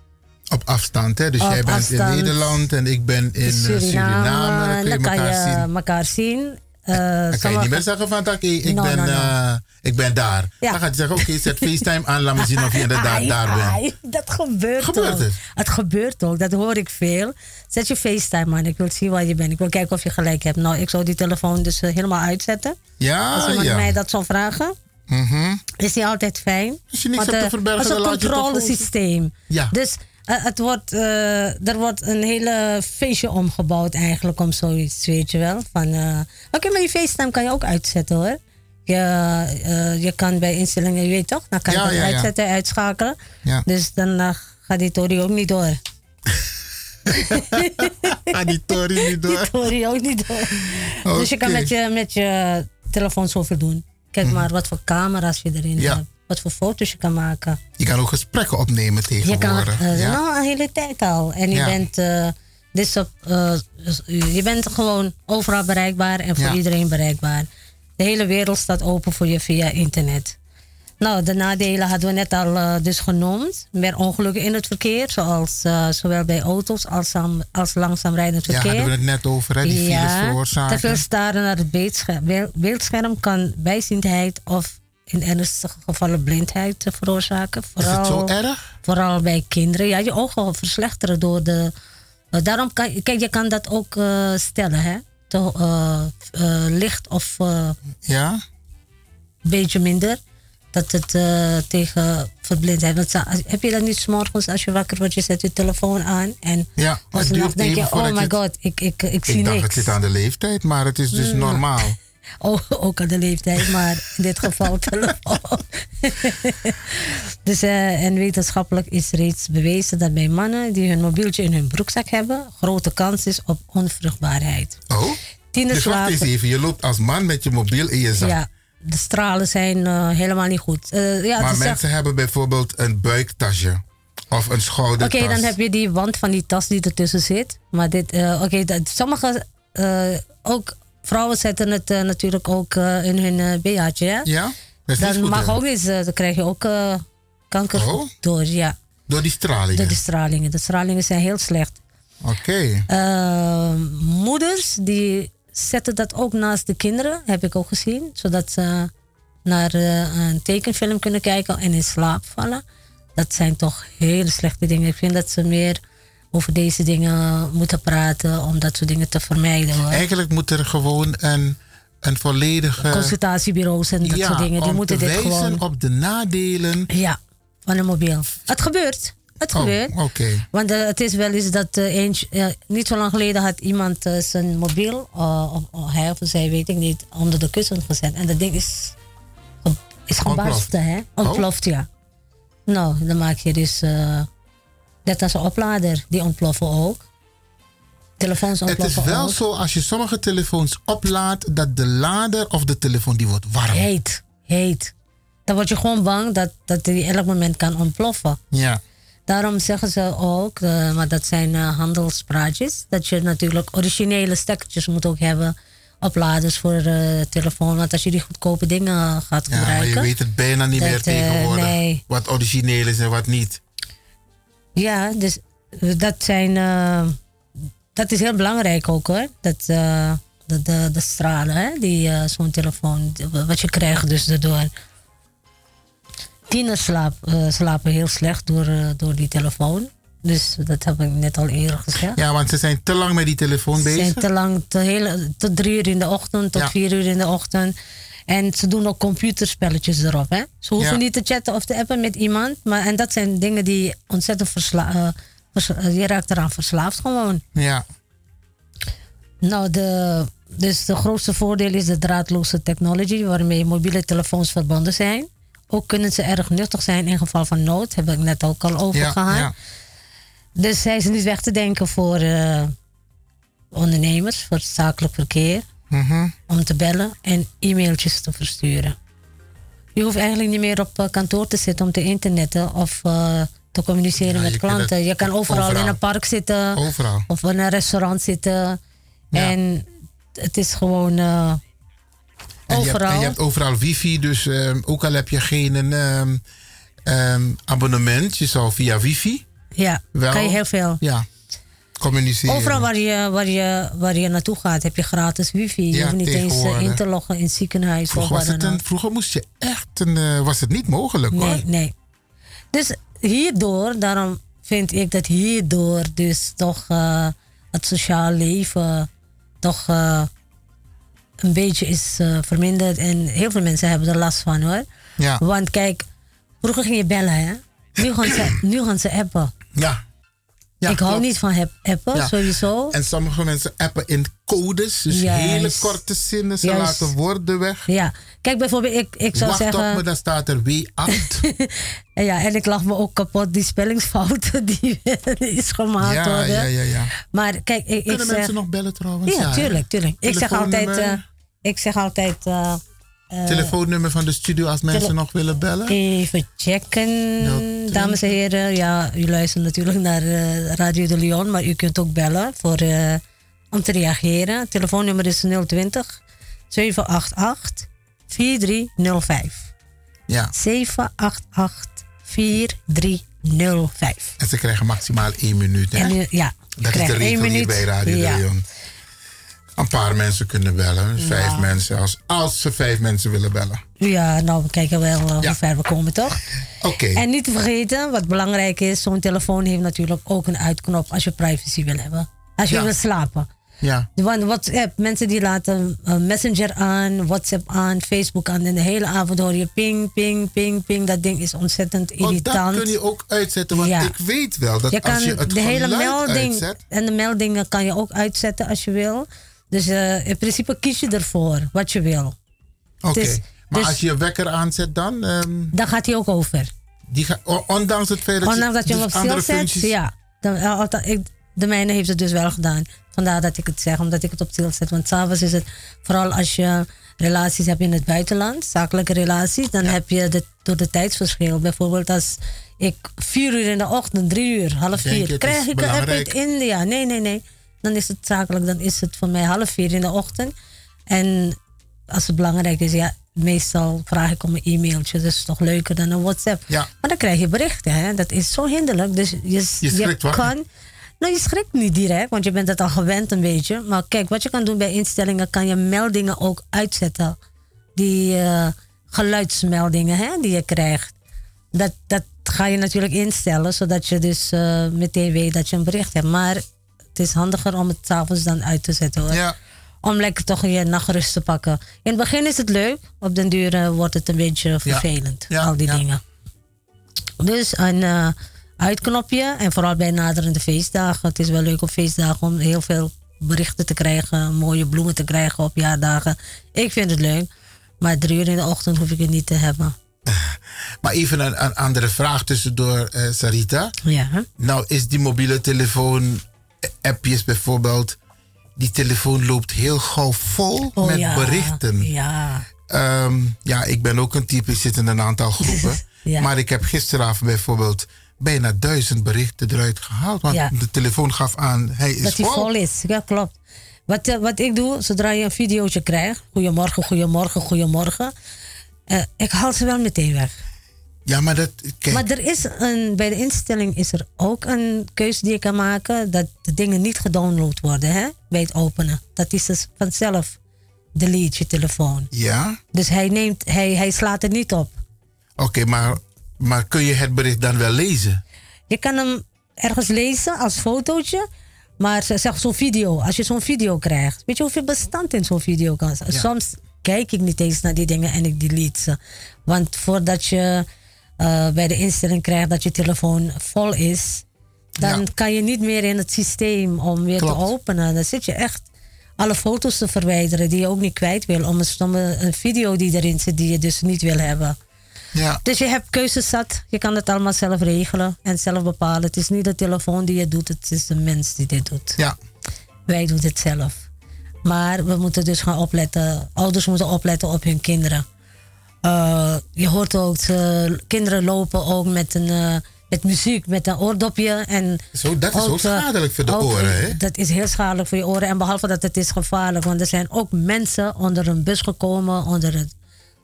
Op afstand, hè? Dus Op jij bent afstand. in Nederland en ik ben in eh, Suriname. Dan kun je dan kan elkaar je zien. elkaar zien. Dan kan je niet meer zeggen van, oké, ik, No, ben, no, no. eh, ik ben daar. Ja. Dan gaat hij zeggen, oké, zet FaceTime aan, laat me zien of je inderdaad Ai, daar bent. dat gebeurt, Gebeurt ook. het? Het gebeurt ook, dat hoor ik veel. Zet je FaceTime aan, ik wil zien waar je bent. Ik wil kijken of je gelijk hebt. Nou, ik zou die telefoon dus eh, helemaal uitzetten. Ja, Als iemand ja. mij dat zou vragen, Mhm. is die altijd fijn. Als je niks Want, hebt te verbergen, Het is dan een laat je het toch controlesysteem. Ja. Dus het wordt, eh, er wordt een hele feestje omgebouwd eigenlijk om zoiets, weet je wel. Van, eh, Oké, maar je FaceTime kan je ook uitzetten hoor. Je, eh, je kan bij instellingen, je weet toch, dan kan je Ja, dat ja, ja. uitzetten, uitschakelen. Ja. Dus dan eh, gaat die Tori ook niet door. Ah, die Tori niet door. Die Tori ook niet door. Dus je kan met je, met je telefoon zoveel doen. Kijk maar wat voor camera's je erin Mhm. Ja. hebt. Wat voor foto's je kan maken. Je kan ook gesprekken opnemen Je kan tegenwoordig. eh, ja? nou, een hele tijd al. En je Ja. bent dus op, eh, je bent gewoon overal bereikbaar en voor Ja. iedereen bereikbaar. De hele wereld staat open voor je via internet. Nou, de nadelen hadden we net al dus genoemd. Meer ongelukken in het verkeer, zoals zowel bij auto's als, aan- als langzaam rijdend Ja, verkeer. hadden we het net over, hè? Die files te veel veroorzaken. staren naar het beeldscherm, beeld- beeldscherm kan bijziendheid of in ernstige gevallen blindheid veroorzaken. het zo Vooral, erg? Vooral bij kinderen. Ja, je ogen verslechteren door de. daarom kan kijk, je kan dat ook eh, stellen, hè? Te, eh, eh, licht of Ja? beetje minder. dat het tegen verblindheid. Want heb je dat niet 's morgens als je wakker wordt, je zet je telefoon aan en Ja, als nacht denk je, oh my god, ik, ik, ik, zie Ik dacht, het niks. zit aan de leeftijd, maar het is dus Mm. normaal. Oh, ook aan de leeftijd, maar in dit geval telefoon. dus, eh, en wetenschappelijk is reeds bewezen dat bij mannen die hun mobieltje in hun broekzak hebben, grote kans is op onvruchtbaarheid. Oh? Tieners Dus wacht eens even, je loopt als man met je mobiel in je zak. Ja, de stralen zijn eh, helemaal niet goed. Eh, ja, maar mensen hebben bijvoorbeeld een buiktasje of een Oké, schoudertas. dan heb je die wand van die tas die ertussen zit. Maar dit, oké, dat- sommige, ook vrouwen zetten het eh, natuurlijk ook eh, in hun eh BH'tje. Hè? Ja? Dat is Dan mag ook eens, dan krijg je ook kanker Oh? door, ja. Door die stralingen? Door die stralingen. De stralingen zijn heel slecht. Oké. Moeders die zetten dat ook naast de kinderen, heb ik ook gezien. Zodat ze naar een tekenfilm kunnen kijken en in slaap vallen. Dat zijn toch hele slechte dingen. Ik vind dat ze meer over deze dingen moeten praten om dat soort dingen te vermijden. Hoor. Eigenlijk moet er gewoon een, een volledige... Consultatiebureaus en dat ja, soort dingen, die om moeten te dit wijzen gewoon. op de nadelen. Ja, van een mobiel. Het gebeurt. Het Oh, gebeurt. Oké. Want eh, het is wel eens dat eh, eentje, eh, niet zo lang geleden had iemand zijn mobiel, of, hij of zij weet ik niet, onder de kussen gezet. En dat ding is, is gebarsten, hè? Oh. Ontploft, ja. Nou, dan maak je dus, net als een oplader, die ontploffen ook. Telefoons Het ontploffen is wel ook. zo als je sommige telefoons oplaadt dat de lader of de telefoon die wordt warm. Heet, heet. Dan word je gewoon bang dat, dat die elk moment kan ontploffen. Ja. Daarom zeggen ze ook, eh, maar dat zijn eh, handelspraatjes, dat je natuurlijk originele stekkertjes moet ook hebben. Opladers voor eh telefoon. Want als je die goedkope dingen gaat Ja, maar gebruiken. je weet het bijna niet dat, meer tegenwoordig. nee. Wat origineel is en wat niet. Ja, dus eh, dat zijn. eh, dat is heel belangrijk ook hoor. Dat, eh, de, de, de stralen, hè, die eh, zo'n telefoon, wat je krijgt dus daardoor. Tieners slaap, slapen heel slecht door, door die telefoon. Dus dat heb ik net al eerder gezegd. Ja, want ze zijn te lang met die telefoon Ze bezig. zijn te lang, te hele, tot drie uur in de ochtend, tot Ja. vier uur in de ochtend. En ze doen ook computerspelletjes erop. Hè? Ze hoeven Ja. niet te chatten of te appen met iemand. Maar, en dat zijn dingen die ontzettend verslaafd... je raakt eraan verslaafd gewoon. Ja. Nou, de, dus de grootste voordeel is de draadloze technology... waarmee mobiele telefoons verbonden zijn. Ook kunnen ze erg nuttig zijn in geval van nood. Heb ik net ook al over Ja, gehad. ja. Dus zij is niet weg te denken voor eh, ondernemers, voor het zakelijk verkeer. Om te bellen en e-mailtjes te versturen. Je hoeft eigenlijk niet meer op eh, kantoor te zitten om te internetten of eh, te communiceren Ja, met je klanten. het Je kan overal, overal. in een park zitten Overal. of in een restaurant zitten. En het is gewoon eh, En je, hebt, overal. en je hebt overal wifi, dus ehm, ook al heb je geen ehm, ehm, abonnement, je zou via wifi ja, wel kan je heel veel. ja, communiceren. Overal waar je, waar, je, waar je naartoe gaat heb je gratis wifi. Je Ja, hoeft niet eens eh, in te loggen in het ziekenhuis. of Vroeger, was waar het een, vroeger moest je echt een, eh, was het niet mogelijk hoor. Nee, nee. Dus hierdoor, daarom vind ik dat hierdoor dus toch eh, het sociaal leven toch een beetje is verminderd. En heel veel mensen hebben er last van hoor. Ja. Want kijk, vroeger ging je bellen hè. Nu gaan ze, nu gaan ze appen. Ja. Ja, ik hou klopt. niet van appen, Ja. sowieso. En sommige mensen appen in codes, dus Juist. hele korte zinnen. Ze Juist. laten woorden weg. Ja, kijk bijvoorbeeld, ik, ik zou Wacht zeggen... op me, dan staat er W8. En ja, en ik lach me ook kapot, die spellingsfouten die is gemaakt ja, worden. ja, ja, ja. Maar kijk, ik, ik Kunnen zeg... mensen nog bellen trouwens? Ja, tuurlijk, tuurlijk. Ik zeg altijd... Eh, ik zeg altijd... eh, eh, Telefoonnummer van de studio als mensen nog willen bellen? Even checken, dames en heren. Ja, u luistert natuurlijk naar eh, Radio de Leon, maar u kunt ook bellen voor, eh, om te reageren. Telefoonnummer is 020 788 4305. Ja. 788 4305. En ze krijgen maximaal één minuut. Hè? En ja, dat is de regel hier bij Radio Ja. de Leon. Een paar mensen kunnen bellen. Vijf mensen. Als, als ze vijf mensen willen bellen. Ja, nou, we kijken wel eh, hoe ver we komen, toch? Oké. En niet te vergeten, wat belangrijk is, zo'n telefoon heeft natuurlijk ook een uitknop als je privacy wil hebben. Als je Ja. wil slapen. Ja. Want WhatsApp, mensen die laten eh, Messenger aan, WhatsApp aan, Facebook aan. En de hele avond hoor je ping, ping, ping, ping. Dat ding is ontzettend Want irritant. dat kun je ook uitzetten, want Ja. ik weet wel dat je als je het de hele melding uitzet... en de meldingen kan je ook uitzetten als je wil. Dus eh, in principe kies je ervoor wat je wil. Oké, Dus- maar dus- als je je wekker aanzet dan... ehm, Dan gaat hij ook over. die ga, ondanks het feit dat Ondanks dat je hem dus op stil zet, ja. Dan, eh, ik, de mijne heeft het dus wel gedaan. Vandaar dat ik het zeg, omdat ik het op stil zet. Want s'avonds is het, vooral als je relaties hebt in het buitenland, zakelijke relaties, dan heb je de, door de tijdsverschil. Bijvoorbeeld als ik vier uur in de ochtend, drie uur, half vier, krijg ik een app uit India. Nee, nee, nee. Dan is het zakelijk, dan is het voor mij half vier in de ochtend. En als het belangrijk is, ja, meestal vraag ik om een e-mailtje. Dat is toch leuker dan een WhatsApp. Ja. Maar dan krijg je berichten, hè. Dat is zo hinderlijk. Dus je, Je kan... Nou, je schrikt niet direct, want je bent het al gewend een beetje. Maar kijk, wat je kan doen bij instellingen, kan je meldingen ook uitzetten. Die eh, geluidsmeldingen hè, die je krijgt. Dat, dat ga je natuurlijk instellen, zodat je dus eh, meteen weet dat je een bericht hebt. Maar het is handiger om het s'avonds dan uit te zetten hoor. Ja. Om lekker toch je nachtrust te pakken. In het begin is het leuk, op den duur eh, wordt het een beetje vervelend. al die dingen. Dus een eh, uitknopje. En vooral bij naderende feestdagen. Het is wel leuk op feestdagen om heel veel berichten te krijgen. Mooie bloemen te krijgen op jaardagen. Ik vind het leuk. Maar drie uur in de ochtend hoef ik het niet te hebben. Maar even een, een andere vraag tussendoor, eh, Sarita. Ja. Nou is die mobiele telefoon, appjes bijvoorbeeld... Die telefoon loopt heel gauw vol Oh, met ja. berichten. Ja. Ehm, ja, ik ben ook een type, ik zit in een aantal groepen. Ja. Maar ik heb gisteravond bijvoorbeeld bijna duizend berichten eruit gehaald. Want Ja. de telefoon gaf aan, hij is dat hij vol. vol is. Ja, klopt. Wat, eh, wat ik doe, zodra je een videootje krijgt. Goedemorgen, goedemorgen, goedemorgen. eh, ik haal ze wel meteen weg. Ja, maar dat... Kijk, Maar er is een, bij de instelling is er ook een keuze die je kan maken. Dat de dingen niet gedownload worden hè, bij het openen. Dat is dus vanzelf delete je telefoon. ja? Dus hij, neemt, hij, hij slaat het niet op. Oké, maar, maar kun je het bericht dan wel lezen? Je kan hem ergens lezen als fotootje. Maar ze- zeg zo'n video, als je zo'n video krijgt. Weet je hoeveel bestand in zo'n video kan zijn? Ja. Soms kijk ik niet eens naar die dingen en ik delete ze. Want voordat je eh, bij de instelling krijgt dat je telefoon vol is, dan Ja. kan je niet meer in het systeem om weer Klopt. te openen. Dan zit je echt alle foto's te verwijderen die je ook niet kwijt wil. Om een, stomme- een video die erin zit die je dus niet wil hebben. Ja. Dus je hebt keuzes zat. Je kan het allemaal zelf regelen en zelf bepalen. Het is niet de telefoon die het doet, het is de mens die dit doet. Ja. Wij doen het zelf. Maar we moeten dus gaan opletten. Ouders moeten opletten op hun kinderen. Eh, je hoort ook, ze- kinderen lopen ook met, een, eh, met muziek, met een oordopje. En Zo, dat is ook eh, schadelijk voor de ook, oren, eh, hè? Dat is heel schadelijk voor je oren. En behalve dat het is gevaarlijk, want er zijn ook mensen onder een bus gekomen, onder een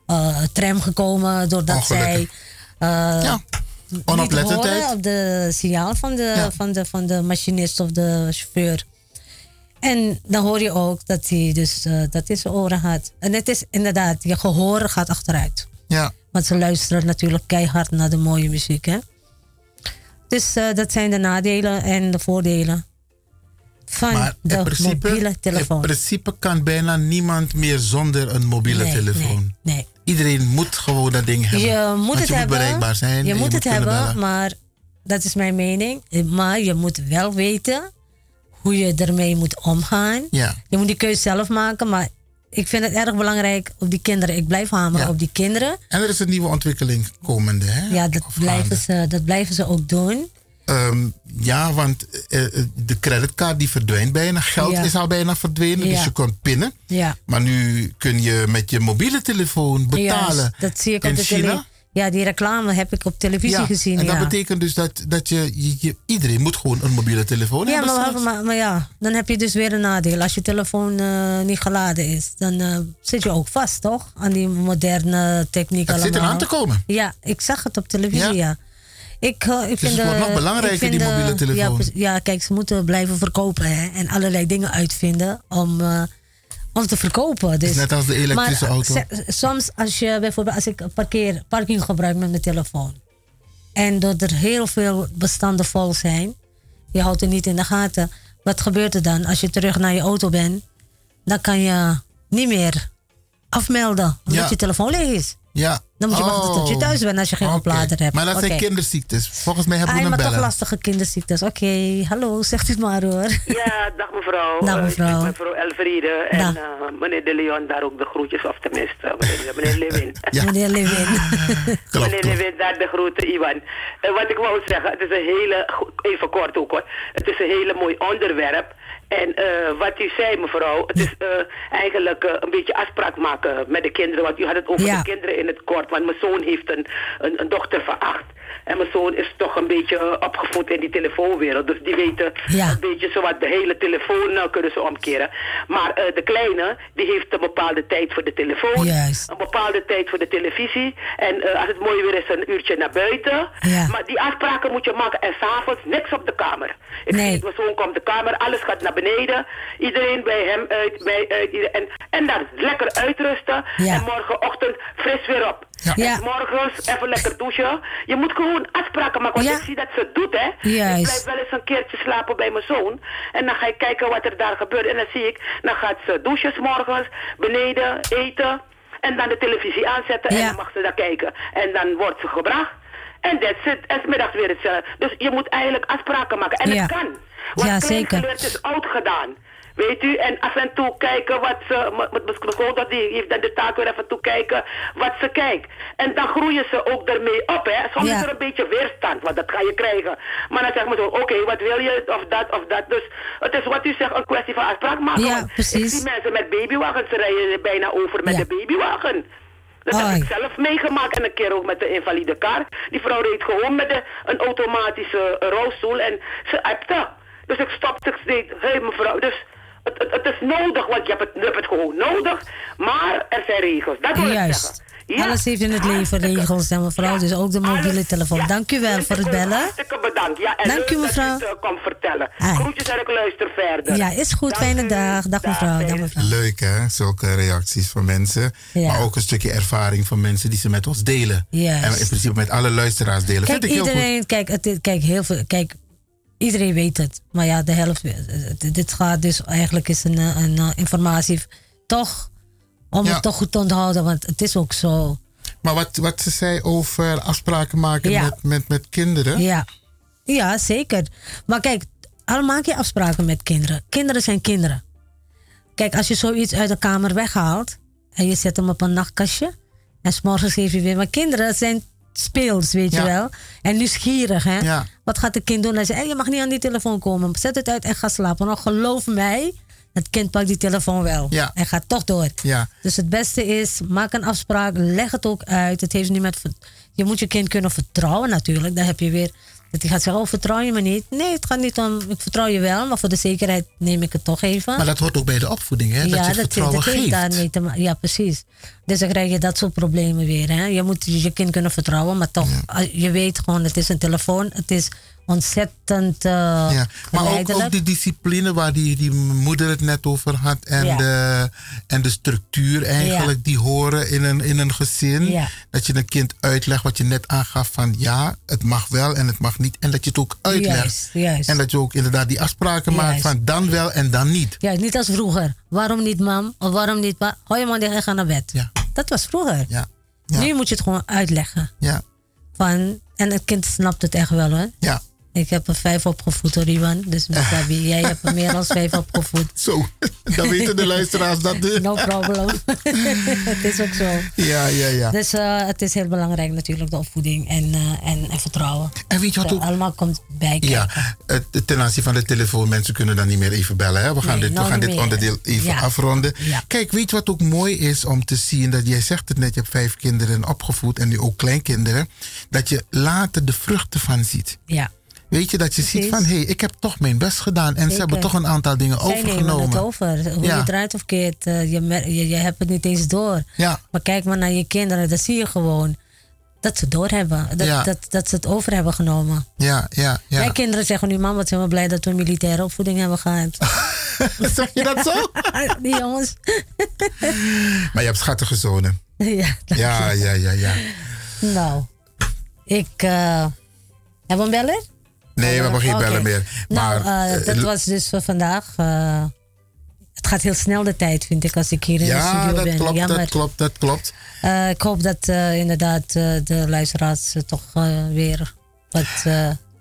eh, tram gekomen, doordat zij Ongelukkig. eh, niet Onoplettendheid. horen op de signaal van de, van, de, van de machinist of de chauffeur. En dan hoor je ook dat hij dus eh, dat hij zijn oren had. En het is inderdaad, je gehoor gaat achteruit. Ja. Want ze luisteren natuurlijk keihard naar de mooie muziek. Hè? Dus eh, dat zijn de nadelen en de voordelen van Maar de principe, mobiele telefoon. in principe kan bijna niemand meer zonder een mobiele Nee, telefoon. nee, nee. Iedereen moet gewoon dat ding hebben. Je moet Want het je hebben. moet bereikbaar zijn. Je moet het hebben, bellen. maar dat is mijn mening. Maar je moet wel weten hoe je ermee moet omgaan. Ja. Je moet die keuze zelf maken, maar ik vind het erg belangrijk op die kinderen. Ik blijf hameren Ja. op die kinderen. En er is een nieuwe ontwikkeling komende, hè? Ja, dat blijven, ze, dat blijven ze ook doen. Ehm, ja, want eh, eh, de creditcard die verdwijnt bijna. Geld Ja. is al bijna verdwenen, Ja. dus je kunt pinnen. Ja. Maar nu kun je met je mobiele telefoon betalen. Dat zie ik in op de China. Ja, die reclame heb ik op televisie Ja, gezien. En dat ja. betekent dus dat, dat je, je, je- iedereen moet gewoon een mobiele telefoon Ja, hebben. maar, maar, maar ja, dan heb je dus weer een nadeel. Als je telefoon eh, niet geladen is, dan eh, zit je ook vast, toch? Aan die moderne techniek Het zit allemaal. eraan te komen. Ja, ik zag het op televisie, Ja. Ik, eh, ik Dus vind het wordt de- nog belangrijker, die mobiele telefoon. Ja, ja, kijk, ze moeten blijven verkopen hè, en allerlei dingen uitvinden om, om te verkopen. Dus, net als de elektrische maar, auto. ze- soms als je bijvoorbeeld als ik parkeer, parking gebruik met mijn telefoon en dat er heel veel bestanden vol zijn, je houdt het niet in de gaten. wat gebeurt er dan? Als je terug naar je auto bent, dan kan je niet meer afmelden. Omdat Ja. je telefoon leeg is. Ja. Dan moet je wachten tot je Oh. thuis bent als je geen Oké. oplader hebt. Maar dat zijn kinderziektes. Volgens mij hebben Ah, we een maar toch bellen. lastige kinderziektes. Oké, hallo, zegt u het maar hoor. Ja, dag mevrouw. Dag, Eh, mevrouw. ik ben mevrouw Elfriede. En eh, meneer De Leon, daar ook de groetjes. Of tenminste, meneer, meneer Lewin. Meneer Lewin. meneer Lewin, daar de groete, Iwan. Eh, wat ik wou zeggen, het is een hele... Even kort ook hoor. Het is een hele mooi onderwerp. En eh, wat u zei, mevrouw, het is eh, eigenlijk eh, een beetje afspraak maken met de kinderen. Want u had het over Ja. de kinderen in het kort. Want mijn zoon heeft een, een, een dochter van acht. En mijn zoon is toch een beetje eh, opgevoed in die telefoonwereld. Dus die weten Ja. een beetje zowat de hele telefoon eh, kunnen ze omkeren. Maar eh, de kleine, die heeft een bepaalde tijd voor de telefoon. Juist. Een bepaalde tijd voor de televisie. En als het mooi weer is, een uurtje naar buiten. Ja. Maar die afspraken moet je maken. En s'avonds niks op de kamer. Ik Nee. zie mijn zoon komt de kamer, alles gaat naar beneden. Iedereen bij hem uit, bij uit. En, en dan lekker uitrusten. Ja. En morgenochtend fris weer op. Ja. En morgens even lekker douchen. Je moet gewoon afspraken maken. Want ik zie dat ze het doet, hè. Juist. Ik blijf wel eens een keertje slapen bij mijn zoon. En dan ga ik kijken wat er daar gebeurt. En dan zie ik, dan gaat ze douchen morgens, beneden, eten. En dan de televisie aanzetten en dan mag ze daar kijken. En dan wordt ze gebracht. En that's it. En 's middags weer hetzelfde. Dus je moet eigenlijk afspraken maken. En het kan. Want Ja, zeker. is oud gedaan. Weet u, en af en toe kijken wat ze, met- mijn schoondochter die heeft dan de taak weer even toe kijken wat ze kijkt. En dan groeien ze ook ermee op, hè. Soms Ja. is er een beetje weerstand, want dat ga je krijgen. Maar dan zeg maar zo, oké, wat wil je, of dat, of dat. Dus het is wat u zegt, een kwestie van afspraak maken. Ja, precies. Ik zie mensen met babywagens, ze rijden bijna over met Ja. de babywagen. Dat heb ik zelf meegemaakt en een keer ook met de invalide kar. Die vrouw reed gewoon met de, een automatische rolstoel en ze appte. Dus ik stopte, ik zei, hé hey, mevrouw, dus het, is nodig, want je hebt, het, je hebt het gewoon nodig. Maar er zijn regels, dat wil ik Juist. zeggen. Ja, Alles heeft in het leven regels, en mevrouw. Dus ook de mobiele telefoon. Dank u wel voor het bellen. hartstikke bedankt. Ja, en Dank u, dat mevrouw. het, eh, komt vertellen. Ah. Groetjes en ik luister verder. Ja, is goed. Fijne dag. Dag mevrouw. Dag mevrouw. Leuk hè, zulke reacties van mensen. Ja. Maar ook een stukje ervaring van mensen die ze met ons delen. En in principe met alle luisteraars delen. Kijk, Vind ik heel goed. iedereen, kijk, het, kijk, heel veel, kijk, iedereen weet het. Maar ja, de helft, eh, dit gaat dus eigenlijk is een, eh, een, eh, informatie, toch, om Ja. het toch goed te onthouden, want het is ook zo. Maar wat, wat ze zei over afspraken maken Ja. met, met, met kinderen. Ja. ja, zeker. Maar kijk, al maak je afspraken met kinderen. Kinderen zijn kinderen. Kijk, als je zoiets uit de kamer weghaalt en je zet hem op een nachtkastje en s'morgens geef je weer. Maar kinderen zijn speels, weet je wel. En nieuwsgierig, hè. Ja. Wat gaat de kind doen? Hij zegt, hey, je mag niet aan die telefoon komen. Zet het uit en ga slapen. Nou, geloof mij, het kind pakt die telefoon wel. Ja. En gaat toch door. Ja. Dus het beste is, maak een afspraak, leg het ook uit. Het heeft niet met, je moet je kind kunnen vertrouwen natuurlijk. Dan heb je weer, dat hij gaat zeggen, oh vertrouw je me niet? Nee, het gaat niet om, ik vertrouw je wel, maar voor de zekerheid neem ik het toch even. Maar dat hoort ook bij de opvoeding, hè? dat je vertrouwen dat heeft geeft. daarmee te ma- Ja, precies. Dus dan krijg je dat soort problemen weer. Hè? Je moet je kind kunnen vertrouwen, maar toch, als- je weet gewoon, het is een telefoon. Het is ontzettend uh, Ja, maar ook, ook die discipline waar die, die moeder het net over had en, Ja. de, en de structuur eigenlijk die horen in een, in een gezin. Dat je een kind uitlegt wat je net aangaf van ja, het mag wel en het mag niet. En dat je het ook uitlegt. Juist, juist. En dat je ook inderdaad die afspraken maakt van dan wel en dan niet. Ja, niet als vroeger. Waarom niet, mam? Of waarom niet, pa? Hoi, man, en ga naar bed. Ja. Dat was vroeger. Ja. Nu moet je het gewoon uitleggen. Ja. Van, en het kind snapt het echt wel, hoor. Ja. Ik heb er vijf opgevoed, hoor, Iwan. Dus Sabi, jij hebt er meer dan vijf opgevoed. Zo, dan weten de luisteraars dat. De... No problem. het is ook zo. Ja, ja, ja. Dus eh, het is heel belangrijk natuurlijk, de opvoeding en, eh, en, en vertrouwen. En weet je wat ook- allemaal komt bij kijken. Ja, het- ten aanzien van de telefoon, mensen kunnen dan niet meer even bellen. Hè? We gaan Nee, dit, we gaan dit meer. onderdeel even Ja. afronden. Ja. Kijk, weet je wat ook mooi is om te zien? Dat jij zegt het net, je hebt vijf kinderen opgevoed en nu ook kleinkinderen. Dat je later de vruchten van ziet. Ja. Weet je, dat je ziet van, hé, hey, ik heb toch mijn best gedaan. En ze hebben toch een aantal dingen Zij overgenomen. het over. Hoe Ja. je draait of keert, eh, je, je, je hebt het niet eens door. Ja. Maar kijk maar naar je kinderen, dan zie je gewoon dat ze doorhebben. Dat, Ja. dat, dat ze het over hebben genomen. Ja, ja, ja. Mijn kinderen zeggen nu, mama, wat zijn we blij dat we militaire opvoeding hebben gehad. zeg je dat zo? Die jongens. Maar je hebt schattige zonen. ja, Ja, je. ja, ja, ja. Nou, ik... eh heb een beller? Nee, we hebben geen bellen meer. Nou, Maar, eh, dat eh, was dus voor vandaag. eh, het gaat heel snel de tijd, vind ik, als ik hier in de ja, studio dat ben. klopt, Jammer. dat klopt, dat klopt. Ik hoop dat inderdaad de luisteraars toch weer wat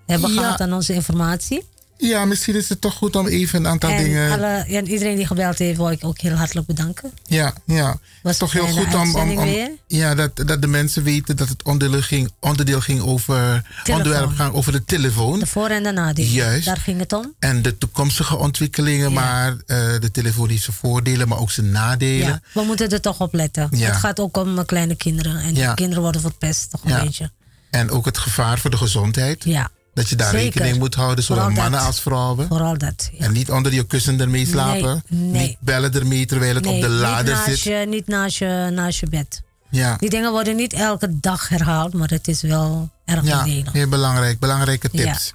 hebben Ja. gehad aan onze informatie. Ja, misschien is het toch goed om even een aantal en, dingen... alle, en iedereen die gebeld heeft, wil ik ook heel hartelijk bedanken. Ja, ja. Het Was is toch heel goed om, ja, dat, dat de mensen weten dat het onderdeel ging, onderdeel ging over, onderwerp ging over de telefoon. De voor- en de nadeel. Juist. Daar ging het om. En de toekomstige ontwikkelingen, maar eh, de telefoon heeft zijn voordelen, maar ook zijn nadelen. Ja, we moeten er toch op letten. Ja. Het gaat ook om kleine kinderen. En Ja. kinderen worden verpest, toch een Ja. beetje. En ook het gevaar voor de gezondheid. Ja. Dat je daar Zeker. rekening moet houden, zowel Vooral dat. mannen als vrouwen. Vooral dat. En niet onder je kussen ermee slapen. Nee, nee. Niet bellen ermee terwijl het Nee, op de lader niet naast zit. Je, niet naast je, naast je bed. Ja, Die dingen worden niet elke dag herhaald, maar het is wel erg ja nadelig. heel belangrijk. Belangrijke Ja. tips.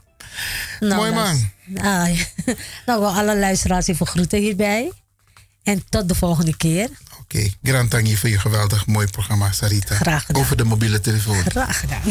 Nou, Mooi man. Ah, nou, wil alle luisteraars even groeten hierbij. En tot de volgende keer. Oké, grand tangi voor je geweldig mooi programma, Sarita. Graag gedaan. Over de mobiele telefoon. Graag gedaan.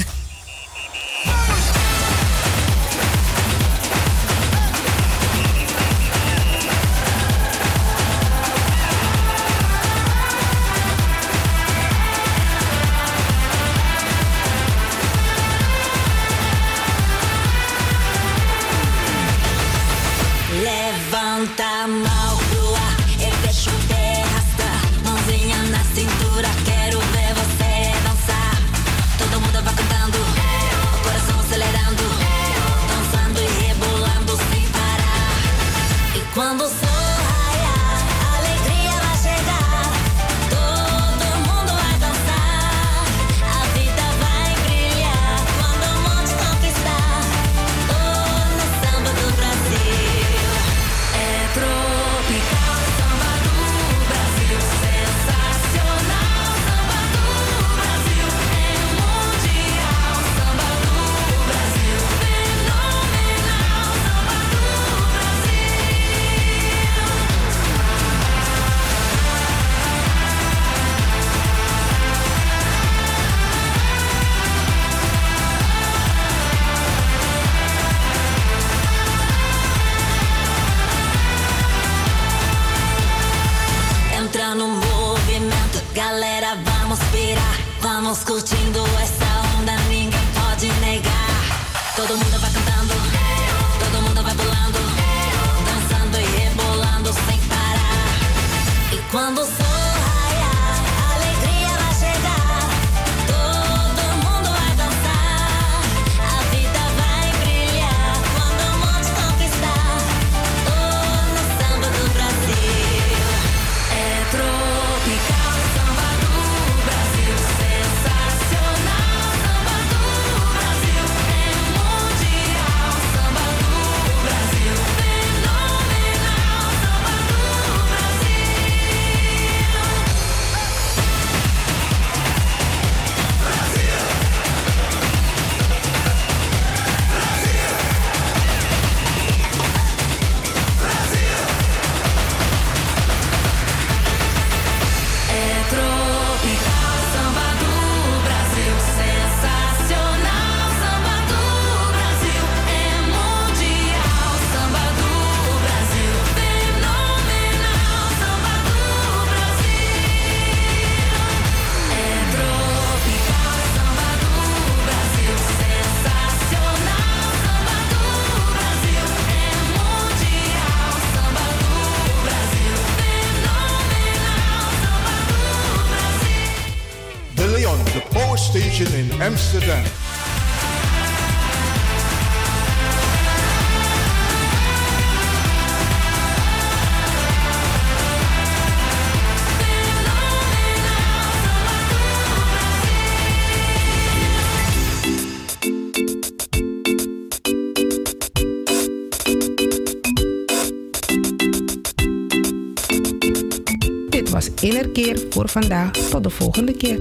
Voor vandaag. Tot de volgende keer.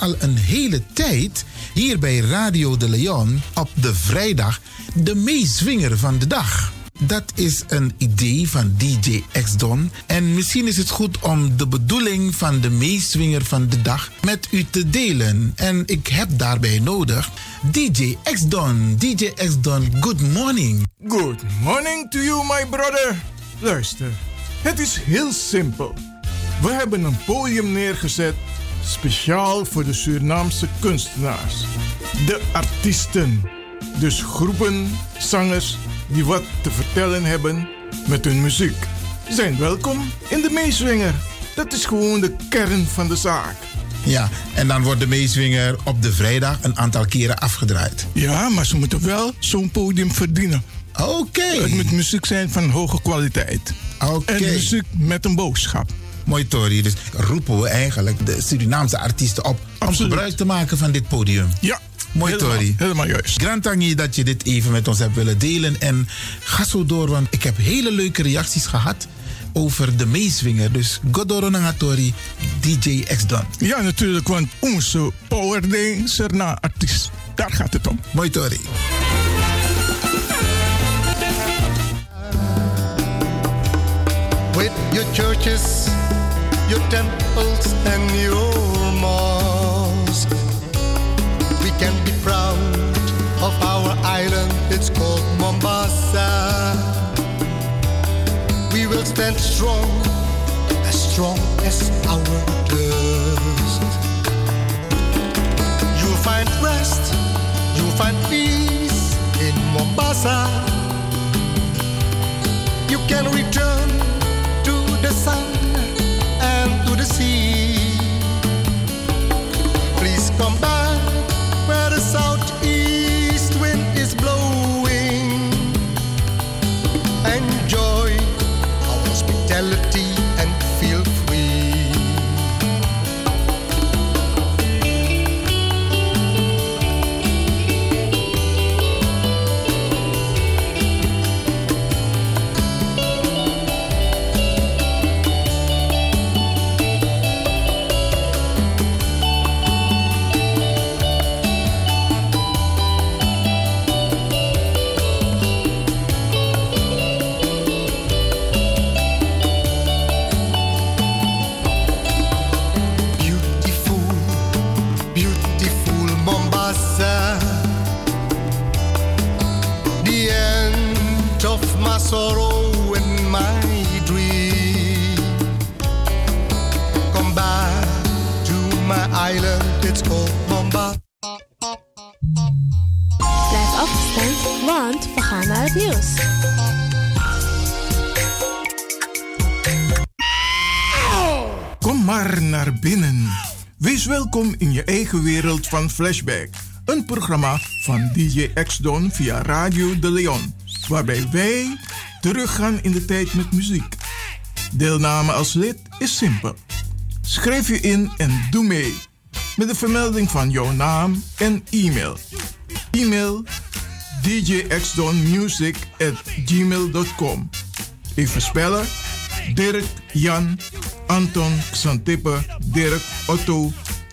Al een hele tijd hier bij Radio de Leon op de vrijdag de meeswinger van de dag. Dat is een idee van DJ X-Don. En misschien is het goed om de bedoeling van de meeswinger van de dag met u te delen. En ik heb daarbij nodig DJ X-Don. DJ X-Don, good morning. Good morning to you, my brother. Luister, het is heel simpel. We hebben een podium neergezet speciaal voor de Surinaamse kunstenaars. De artiesten. Dus groepen, zangers die wat te vertellen hebben met hun muziek. Zijn welkom in de meeswinger. Dat is gewoon de kern van de zaak. Ja, en dan wordt de meeswinger op de vrijdag een aantal keren afgedraaid. Ja, maar ze moeten wel zo'n podium verdienen. Oké. Het moet muziek zijn van hoge kwaliteit. Oké. En muziek met een boodschap. Mooi, Tori. Dus roepen we eigenlijk de Surinaamse artiesten op om gebruik te maken van dit podium. Ja. Mooi, helemaal, Tori. Helemaal juist. Grand Tangi dat je dit even met ons hebt willen delen. En ga zo door, want ik heb hele leuke reacties gehad over de meeswinger. Dus Godoro Nangatori, DJ X-Don. Ja, natuurlijk, want onze Power Dancer na artiest. Daar gaat het om. Mooi, Tori. with your churches, your temples, and your mosques. We can be proud of our island, it's called Mombasa. We will stand strong, as strong as our dust. You'll find rest, you'll find peace in Mombasa. You can return to the sun to the sea. Please come back in je eigen wereld van Flashback. Een programma van DJ X-Don via Radio de Leon. Waarbij wij teruggaan in de tijd met muziek. Deelname als lid is simpel. Schrijf je in en doe mee. Met de vermelding van jouw naam en e-mail. E-mail djxdonmusic at gmail.com Even spellen. Dirk, Jan, Anton, Xantippe, Dirk, Otto,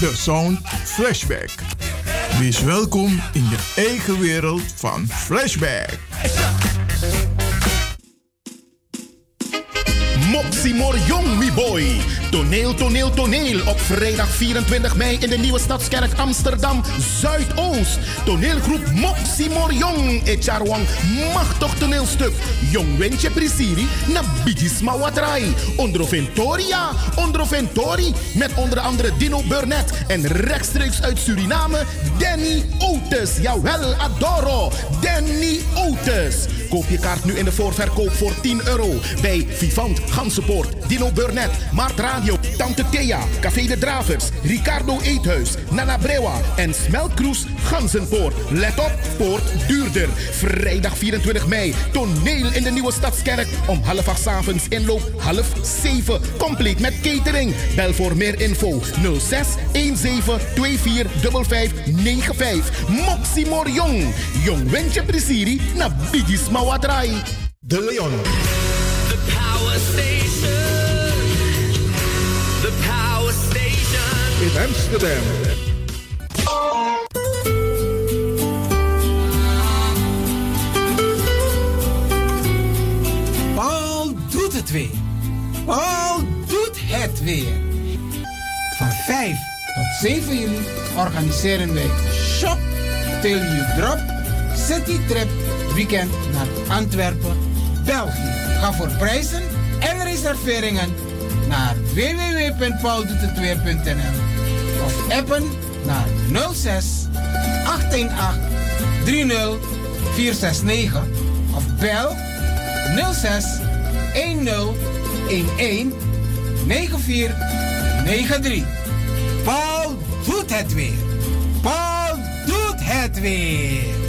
De Sound Flashback. Wees welkom in je eigen wereld van Flashback. Moxie Morjong, mi boy. Toneel, toneel, toneel. Op vrijdag 24 mei in de Nieuwe Stadskerk Amsterdam Zuidoost. Toneelgroep Moxie Morjong. Echarwang. Machtig toneelstuk. Jong Wentje Prisiri. Na Bigisma Watrai. Ondroventoria. Ondroventori. Met onder andere Dino Burnett. En rechtstreeks uit Suriname. Danny Outes. Jawel, Adoro. Danny Outes. Koop je kaart nu in de voorverkoop voor 10 euro. Bij Vivant Gansenpoort. Dino Burnett. Maart Radio. Tante Thea. Café de Dravers. Ricardo Eethuis. Nana Brewa. En Smeltkroes Gansenpoort. Let op, poort duurder. Vrijdag 24 mei. Toneel in de Nieuwe Stadskerk. Om half acht 's avonds inloop half zeven. Compleet met catering. Bel voor meer info 06 17 24 55 95. Moxie Morjong. Jong Wentje Prisiri. Na Bigis Mawatrai. De Leon. The Power Station. In Amsterdam. Paul doet het weer. Paul doet het weer. Van 5 tot 7 juli organiseren wij Shop Till You Drop City Trip Weekend naar Antwerpen, België. Ga voor prijzen en reserveringen naar www.pauldoetetweer.nl of appen naar 06 818 30 469 of bel 06 10 11 9493. Paul doet het weer. Paul doet het weer.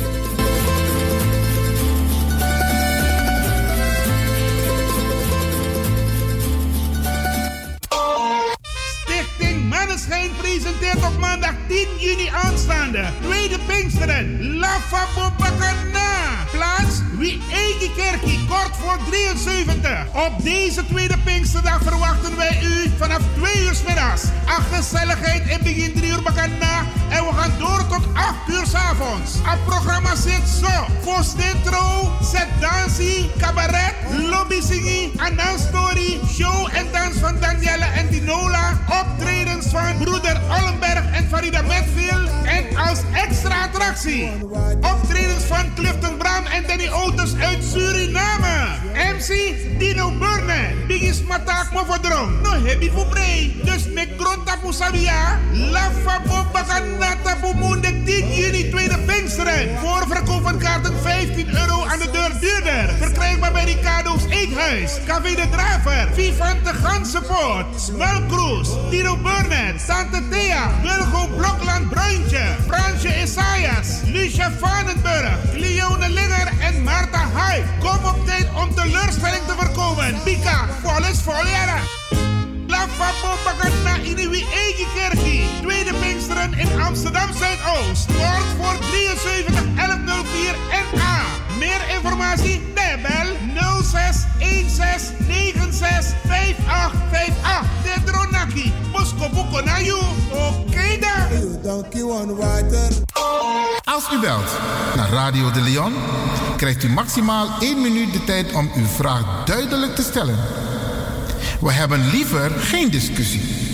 Maandag 10 juni aanstaande. Tweede Pinksteren. La Fabopakana. Plaats Wie Kerkie. Kort voor 73. Op deze tweede Pinksterdag verwachten wij u vanaf 2 uur middags. Ach, gezelligheid in begin 3 uur bakana. En we gaan door tot 8 uur 's avonds. Het programma zit zo. Voor Stintro, Set Dansie, Cabaret, Lobby Annan Story, Show en dans van Danielle en Dinola. Optredens van broeder Ollenberg en Farida Metfield. En als extra attractie. Optredens van Clifton Brown en Danny Autos uit Suriname. MC Dino Burne. Bigis Matak Mofodrom. No heavy voor brei. Dus met grond tapu sabia. La Fabo Bakana tapu Moende 10 juni tweede Pinksteren. Voorverkoop van kaarten 15 euro aan de deur duurder. Verkrijgbaar bij Ricardo's Eethuis. Café de Draver. Vivante Gansenpoort. Smelkroes. Dino Burnett. Tante Thea. Wilgo Blokland Bruintje. Fransje Isaias. Lucia Vanenburg. Leone Linger en Marta Kom op tijd om teleurstelling te voorkomen. Pika. Vol is vol jaren. La Fabo Bagana uw eigen kerkie. Tweede Pinksteren in Amsterdam Zuidoost. Kort voor 73 1104 NA. Meer informatie? Bel 06 16 96 5858. De Dronaki. Bosko Bukonayu. Oké dan. Als u belt naar Radio de Leon, krijgt u maximaal 1 minuut de tijd om uw vraag duidelijk te stellen. We hebben liever geen discussie.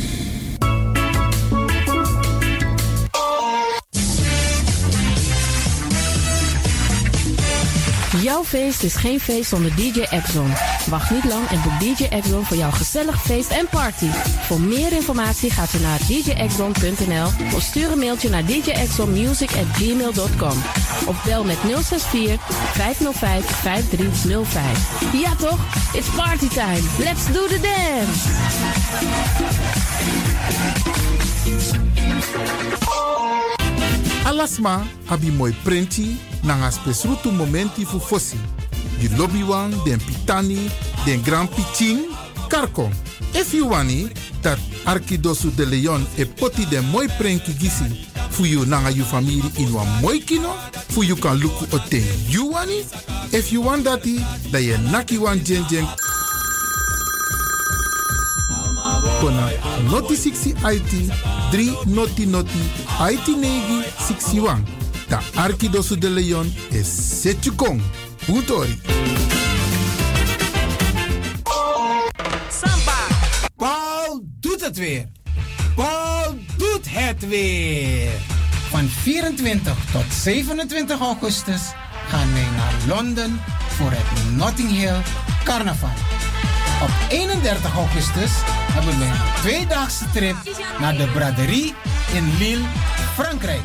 Jouw feest is geen feest zonder DJ Exxon. Wacht niet lang en boek DJ Exxon voor jouw gezellig feest en party. Voor meer informatie gaat u naar djexxon.nl of stuur een mailtje naar djexxonmusic@gmail.com of bel met 064 505 5305. Ja toch? It's party time. Let's do the dance. Alasma abi moi prenti nanga spesrutu momenti fu fosi. Di lobby wan, den pitani, den grand piching, karko. If you wani, dat Arkidosu de Leon e poti den moi prenki gisi fu you nanga you family in wan moi kino, fu you kan luku o ten you wani. If you want dati, da ye naki wan jen jen kona noti 60 IT 3 noti noti IT negi 61. Da Arkidosu de Leon is Setjukong. Utori. Paul het weer. Paul doet het weer. Van 24 tot 27 augustus gaan wij naar Londen voor het Notting Hill Carnaval. Op 31 augustus hebben we een tweedaagse trip naar de braderie in Lille, Frankrijk.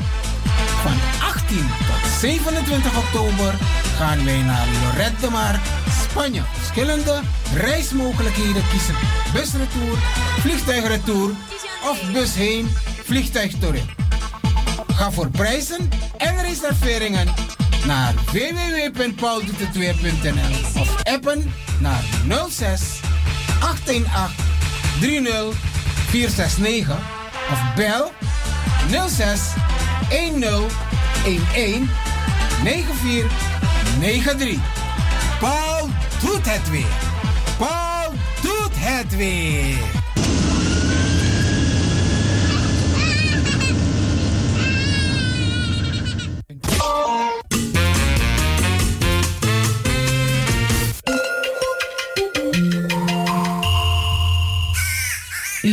Van 18 tot 27 oktober gaan wij naar Lorette de Mar, Spanje. Verschillende reismogelijkheden kiezen. Busretour, vliegtuigretour of bus heen. Ga voor prijzen en reserveringen naar www.pauldoetetweer.nl of appen naar 06 818 30 469 of bel 06 10 11 9493. Paul doet het weer. Paul doet het weer.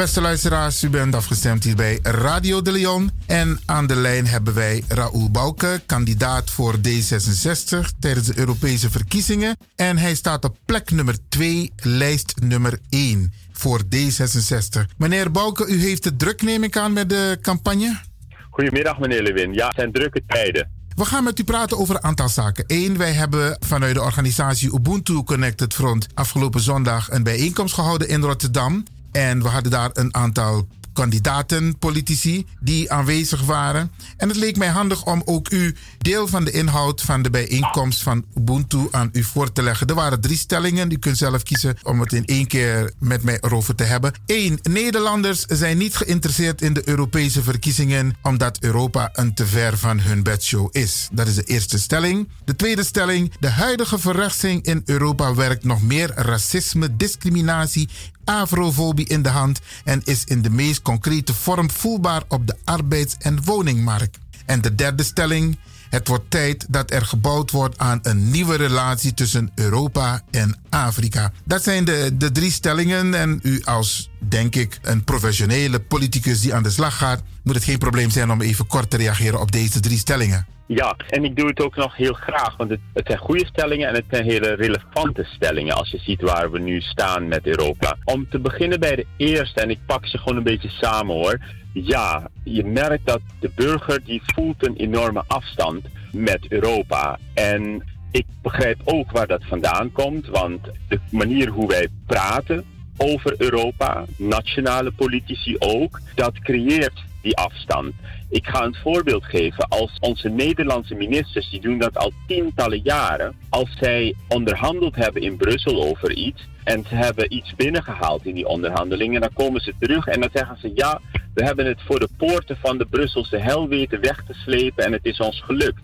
beste luisteraars, u bent afgestemd hier bij Radio de Leon. En aan de lijn hebben wij Raoul Bouke, kandidaat voor D66 tijdens de Europese verkiezingen. En hij staat op plek nummer 2, lijst nummer 1 voor D66. Meneer Bouke, u heeft het druk, neem ik aan, met de campagne? Goedemiddag meneer Lewin. Ja, het zijn drukke tijden. We gaan met u praten over een aantal zaken. Eén, wij hebben vanuit de organisatie Ubuntu Connected Front afgelopen zondag een bijeenkomst gehouden in Rotterdam. En we hadden daar een aantal kandidaten, politici, die aanwezig waren. En het leek mij handig om ook u deel van de inhoud van de bijeenkomst van Ubuntu aan u voor te leggen. Er waren drie stellingen. U kunt zelf kiezen om het in één keer met mij erover te hebben. Eén, Nederlanders zijn niet geïnteresseerd in de Europese verkiezingen omdat Europa een te ver van hun bedshow is. Dat is de eerste stelling. De tweede stelling, de huidige verrechtsing in Europa werkt nog meer racisme, discriminatie afrofobie in de hand en is in de meest concrete vorm voelbaar op de arbeids- en woningmarkt. En de derde stelling. Het wordt tijd dat er gebouwd wordt aan een nieuwe relatie tussen Europa en Afrika. Dat zijn de, de drie stellingen. En u als, denk ik, een professionele politicus die aan de slag gaat, moet het geen probleem zijn om even kort te reageren op deze drie stellingen. Ja, en ik doe het ook nog heel graag, want het, zijn goede stellingen en het zijn hele relevante stellingen als je ziet waar we nu staan met Europa. Om te beginnen bij de eerste, en ik pak ze gewoon een beetje samen hoor. Ja, je merkt dat de burger die voelt een enorme afstand met Europa. En ik begrijp ook waar dat vandaan komt, want de manier hoe wij praten over Europa, nationale politici ook, dat creëert die afstand. Ik ga een voorbeeld geven. Als onze Nederlandse ministers, die doen dat al tientallen jaren, als zij onderhandeld hebben in Brussel over iets en ze hebben iets binnengehaald in die onderhandelingen, dan komen ze terug en dan zeggen ze ja, we hebben het voor de poorten van de Brusselse hel weten weg te slepen en het is ons gelukt.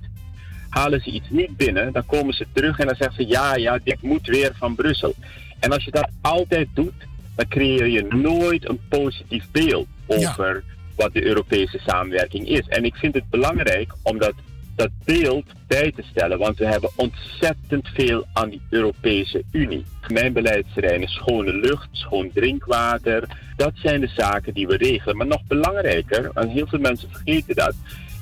Halen ze iets niet binnen, dan komen ze terug en dan zeggen ze ja, ja, dit moet weer van Brussel. En als je dat altijd doet, dan creëer je nooit een positief beeld over wat de Europese samenwerking is. En ik vind het belangrijk om dat, dat beeld bij te stellen, want we hebben ontzettend veel aan die Europese Unie. Mijn beleidsterrein is schone lucht, schoon drinkwater. Dat zijn de zaken die we regelen. Maar nog belangrijker, en heel veel mensen vergeten dat,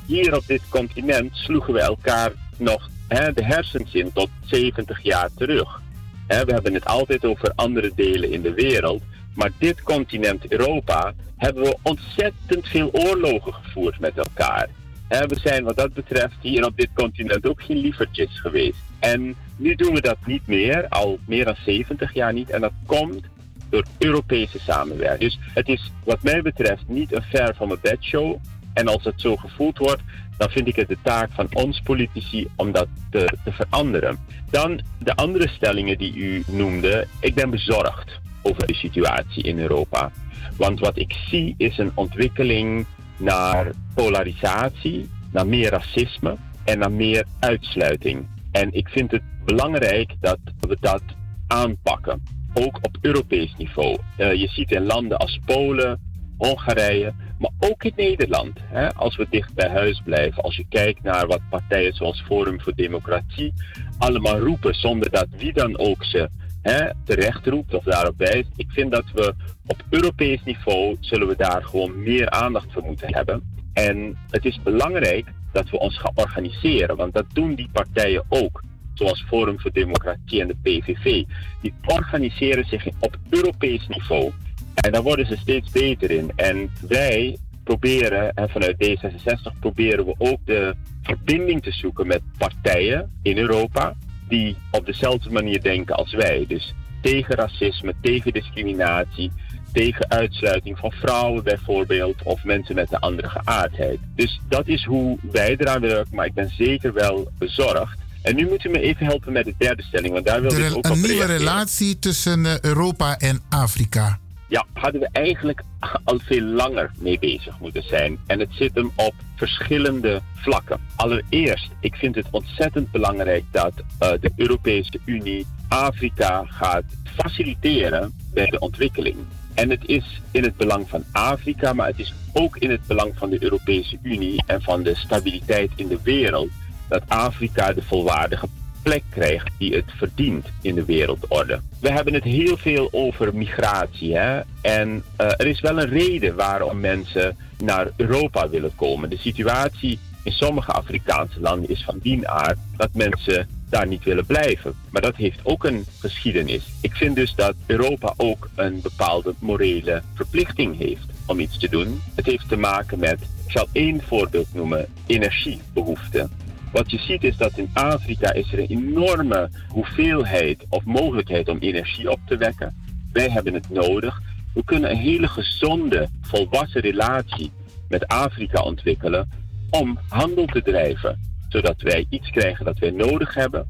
hier op dit continent sloegen we elkaar nog hè, de hersens in tot 70 jaar terug. We hebben het altijd over andere delen in de wereld. Maar dit continent Europa hebben we ontzettend veel oorlogen gevoerd met elkaar. Hè, we zijn wat dat betreft hier op dit continent ook geen lievertjes geweest. En nu doen we dat niet meer, al meer dan 70 jaar niet. En dat komt door Europese samenwerking. Dus het is wat mij betreft niet een ver van mijn bedshow. En als het zo gevoeld wordt, dan vind ik het de taak van ons politici om dat te, te veranderen. Dan de andere stellingen die u noemde. Ik ben bezorgd over de situatie in Europa. Want wat ik zie is een ontwikkeling naar polarisatie, naar meer racisme en naar meer uitsluiting. En ik vind het belangrijk dat we dat aanpakken. Ook op Europees niveau. Eh, je ziet in landen als Polen, Hongarije, maar ook in Nederland. Hè, als we dicht bij huis blijven. Als je kijkt naar wat partijen zoals Forum voor Democratie allemaal roepen, zonder dat wie dan ook ze hè, terecht roept of daarop wijst. Ik vind dat we op Europees niveau zullen we daar gewoon meer aandacht voor moeten hebben. En het is belangrijk dat we ons gaan organiseren, want dat doen die partijen ook. Zoals Forum voor Democratie en de PVV. Die organiseren zich op Europees niveau. En daar worden ze steeds beter in. En wij proberen, en vanuit D66 proberen we ook de verbinding te zoeken met partijen in Europa die op dezelfde manier denken als wij. Dus tegen racisme, tegen discriminatie, tegen uitsluiting van vrouwen bijvoorbeeld of mensen met een andere geaardheid. Dus dat is hoe wij eraan werken, maar ik ben zeker wel bezorgd. En nu moet u me even helpen met de derde stelling, want daar wil De ik ook op een nieuwe reageren. relatie tussen eh, Europa en Afrika. Ja, hadden we eigenlijk al veel langer mee bezig moeten zijn. En het zit hem op verschillende vlakken. Allereerst, ik vind het ontzettend belangrijk dat eh, de Europese Unie Afrika gaat faciliteren bij de ontwikkeling. En het is in het belang van Afrika, maar het is ook in het belang van de Europese Unie en van de stabiliteit in de wereld dat Afrika de volwaardige plek krijgt die het verdient in de wereldorde. We hebben het heel veel over migratie. Hè? En eh, er is wel een reden waarom mensen naar Europa willen komen. De situatie in sommige Afrikaanse landen is van die aard dat mensen daar niet willen blijven. Maar dat heeft ook een geschiedenis. Ik vind dus dat Europa ook een bepaalde morele verplichting heeft om iets te doen. Het heeft te maken met, ik zal één voorbeeld noemen, energiebehoeften. Wat je ziet is dat in Afrika is er een enorme hoeveelheid of mogelijkheid om energie op te wekken. Wij hebben het nodig. We kunnen een hele gezonde, volwassen relatie met Afrika ontwikkelen om handel te drijven. Zodat wij iets krijgen dat wij nodig hebben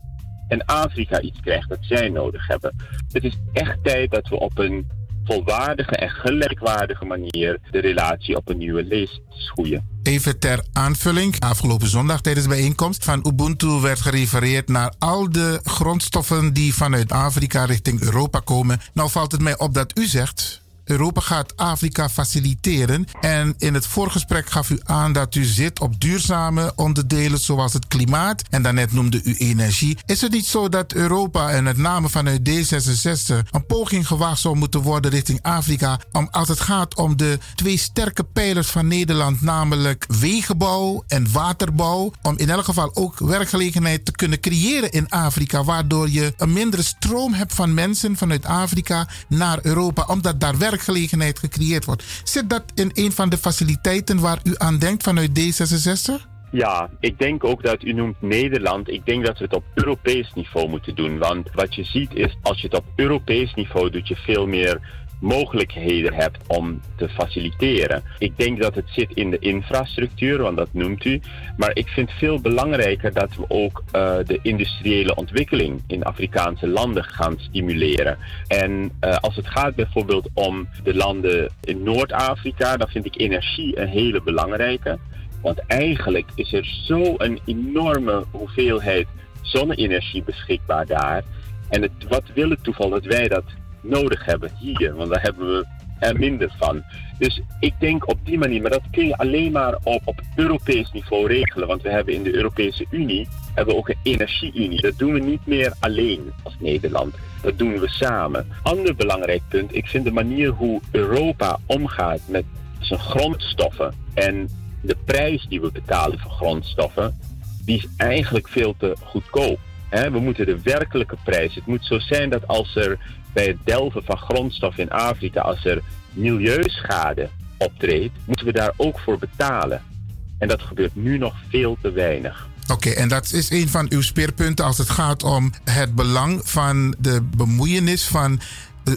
en Afrika iets krijgt dat zij nodig hebben. Het is echt tijd dat we op een volwaardige en gelijkwaardige manier de relatie op een nieuwe lees schoeien. Even ter aanvulling. Afgelopen zondag tijdens de bijeenkomst van Ubuntu werd gerefereerd naar al de grondstoffen die vanuit Afrika richting Europa komen. Nou valt het mij op dat u zegt. Europa gaat Afrika faciliteren. En in het voorgesprek gaf u aan dat u zit op duurzame onderdelen zoals het klimaat. En daarnet noemde u energie. Is het niet zo dat Europa en met name vanuit D66 een poging gewaagd zou moeten worden richting Afrika? Om, als het gaat om de twee sterke pijlers van Nederland, namelijk wegenbouw en waterbouw. Om in elk geval ook werkgelegenheid te kunnen creëren in Afrika. Waardoor je een mindere stroom hebt van mensen vanuit Afrika naar Europa. Omdat daar werkgelegenheid gecreëerd wordt. Zit dat in een van de faciliteiten waar u aan denkt vanuit D66? Ja, ik denk ook dat u noemt Nederland. Ik denk dat we het op Europees niveau moeten doen. Want wat je ziet is, als je het op Europees niveau doet, je veel meer mogelijkheden hebt om te faciliteren. Ik denk dat het zit in de infrastructuur, want dat noemt u. Maar ik vind veel belangrijker dat we ook eh, de industriële ontwikkeling in Afrikaanse landen gaan stimuleren. En eh, als het gaat bijvoorbeeld om de landen in Noord-Afrika, dan vind ik energie een hele belangrijke. Want eigenlijk is er zo'n enorme hoeveelheid zonne-energie beschikbaar daar. En het, wat wil het toeval dat wij dat nodig hebben hier? Want daar hebben we er minder van. Dus ik denk op die manier, maar dat kun je alleen maar op, op Europees niveau regelen. Want we hebben in de Europese Unie hebben we ook een energie-unie. Dat doen we niet meer alleen als Nederland. Dat doen we samen. Ander belangrijk punt, ik vind de manier hoe Europa omgaat met zijn grondstoffen en de prijs die we betalen voor grondstoffen, die is eigenlijk veel te goedkoop. We moeten de werkelijke prijs. Het moet zo zijn dat als er bij het delven van grondstof in Afrika, als er milieuschade optreedt, moeten we daar ook voor betalen. En dat gebeurt nu nog veel te weinig. Oké, en dat is een van uw speerpunten als het gaat om het belang van de bemoeienis van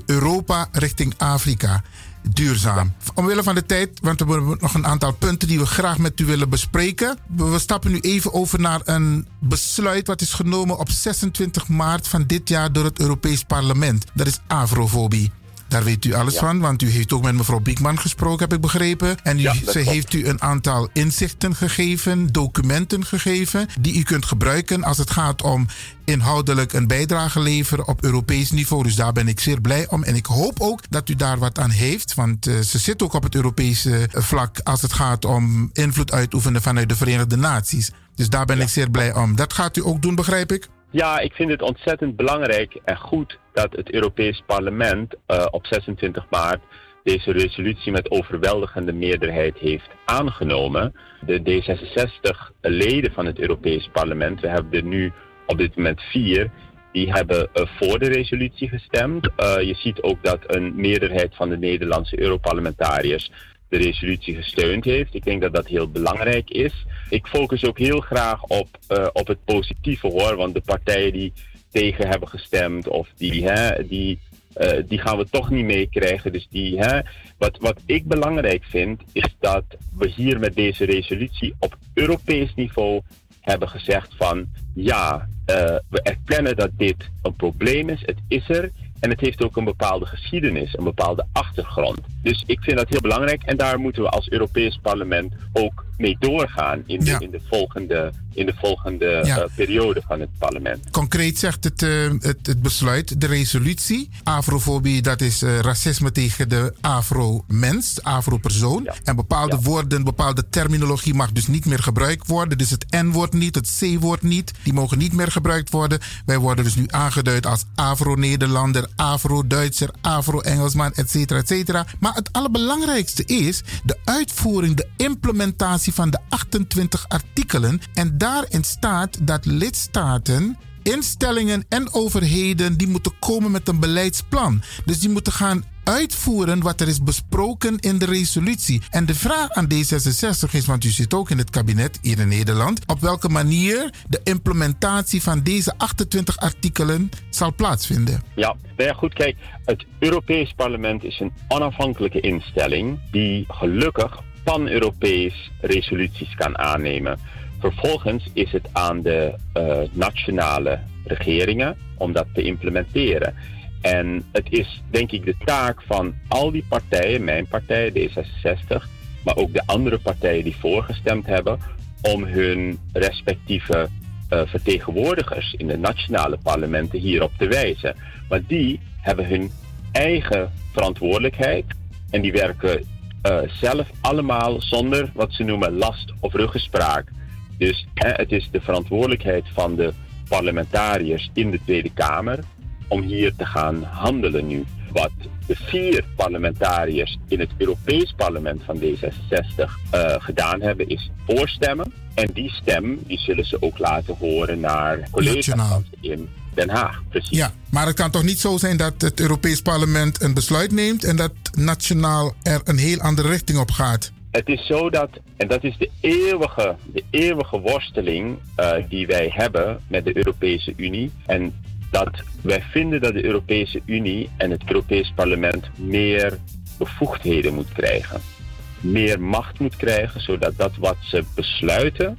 Europa richting Afrika. Duurzaam. Omwille van de tijd, want we hebben nog een aantal punten die we graag met u willen bespreken. We stappen nu even over naar een besluit wat is genomen op 26 maart van dit jaar door het Europees Parlement. Dat is afrofobie. Daar weet u alles Ja. van, want u heeft ook met mevrouw Biekman gesproken, heb ik begrepen. En u, Ja, dat ze klopt. heeft u een aantal inzichten gegeven, documenten gegeven, die u kunt gebruiken als het gaat om inhoudelijk een bijdrage leveren op Europees niveau. Dus daar ben ik zeer blij om. En ik hoop ook dat u daar wat aan heeft, want eh, ze zit ook op het Europese eh, vlak als het gaat om invloed uitoefenen vanuit de Verenigde Naties. Dus daar ben ik zeer blij om. Dat gaat u ook doen, begrijp ik? Ja, ik vind het ontzettend belangrijk en goed dat het Europees Parlement eh, op 26 maart deze resolutie met overweldigende meerderheid heeft aangenomen. De D66-leden van het Europees Parlement, we hebben er nu op dit moment vier, die hebben eh, voor de resolutie gestemd. Eh, je ziet ook dat een meerderheid van de Nederlandse Europarlementariërs de resolutie gesteund heeft. Ik denk dat dat heel belangrijk is. Ik focus ook heel graag op, eh, op het positieve hoor, want de partijen die tegen hebben gestemd of die, hè, die, eh, die gaan we toch niet meekrijgen. Dus die, hè, wat, wat ik belangrijk vind, is dat we hier met deze resolutie op Europees niveau hebben gezegd van ja, eh, we erkennen dat dit een probleem is, het is er. En het heeft ook een bepaalde geschiedenis, een bepaalde achtergrond. Dus ik vind dat heel belangrijk en daar moeten we als Europees Parlement ook mee doorgaan in de, in de volgende, in de volgende Ja. eh, periode van het parlement. Concreet zegt het, eh, het, het besluit, de resolutie. Afrofobie, dat is eh, racisme tegen de afro-mens, afro-persoon. En bepaalde woorden, bepaalde terminologie mag dus niet meer gebruikt worden. Dus het N-woord niet, het C-woord niet. Die mogen niet meer gebruikt worden. Wij worden dus nu aangeduid als Afro-Nederlander, Afro-Duitser, Afro-Engelsman, et cetera, et cetera. Maar het allerbelangrijkste is de uitvoering, de implementatie van de 28 artikelen. En daarin staat dat lidstaten instellingen en overheden die moeten komen met een beleidsplan. Dus die moeten gaan uitvoeren wat er is besproken in de resolutie. En de vraag aan D66 is, want u zit ook in het kabinet hier in Nederland, op welke manier de implementatie van deze 28 artikelen zal plaatsvinden. Ja, nou ja, goed, kijk, het Europees Parlement is een onafhankelijke instelling die gelukkig pan-Europees resoluties kan aannemen. Vervolgens is het aan de eh, nationale regeringen om dat te implementeren. En het is denk ik de taak van al die partijen, mijn partij D66, maar ook de andere partijen die voorgestemd hebben, om hun respectieve eh, vertegenwoordigers in de nationale parlementen hierop te wijzen. Want die hebben hun eigen verantwoordelijkheid en die werken eh, zelf allemaal zonder wat ze noemen last of ruggespraak. Dus hè, het is de verantwoordelijkheid van de parlementariërs in de Tweede Kamer om hier te gaan handelen nu. Wat de vier parlementariërs in het Europees Parlement van D66 eh, gedaan hebben, is voorstemmen. En die stem die zullen ze ook laten horen naar collega's in Den Haag. Precies. Ja, maar het kan toch niet zo zijn dat het Europees Parlement een besluit neemt en dat nationaal er een heel andere richting op gaat? Het is zo dat, en dat is de eeuwige, de eeuwige worsteling eh, die wij hebben met de Europese Unie. En dat wij vinden dat de Europese Unie en het Europees Parlement meer bevoegdheden moet krijgen. Meer macht moet krijgen, zodat dat wat ze besluiten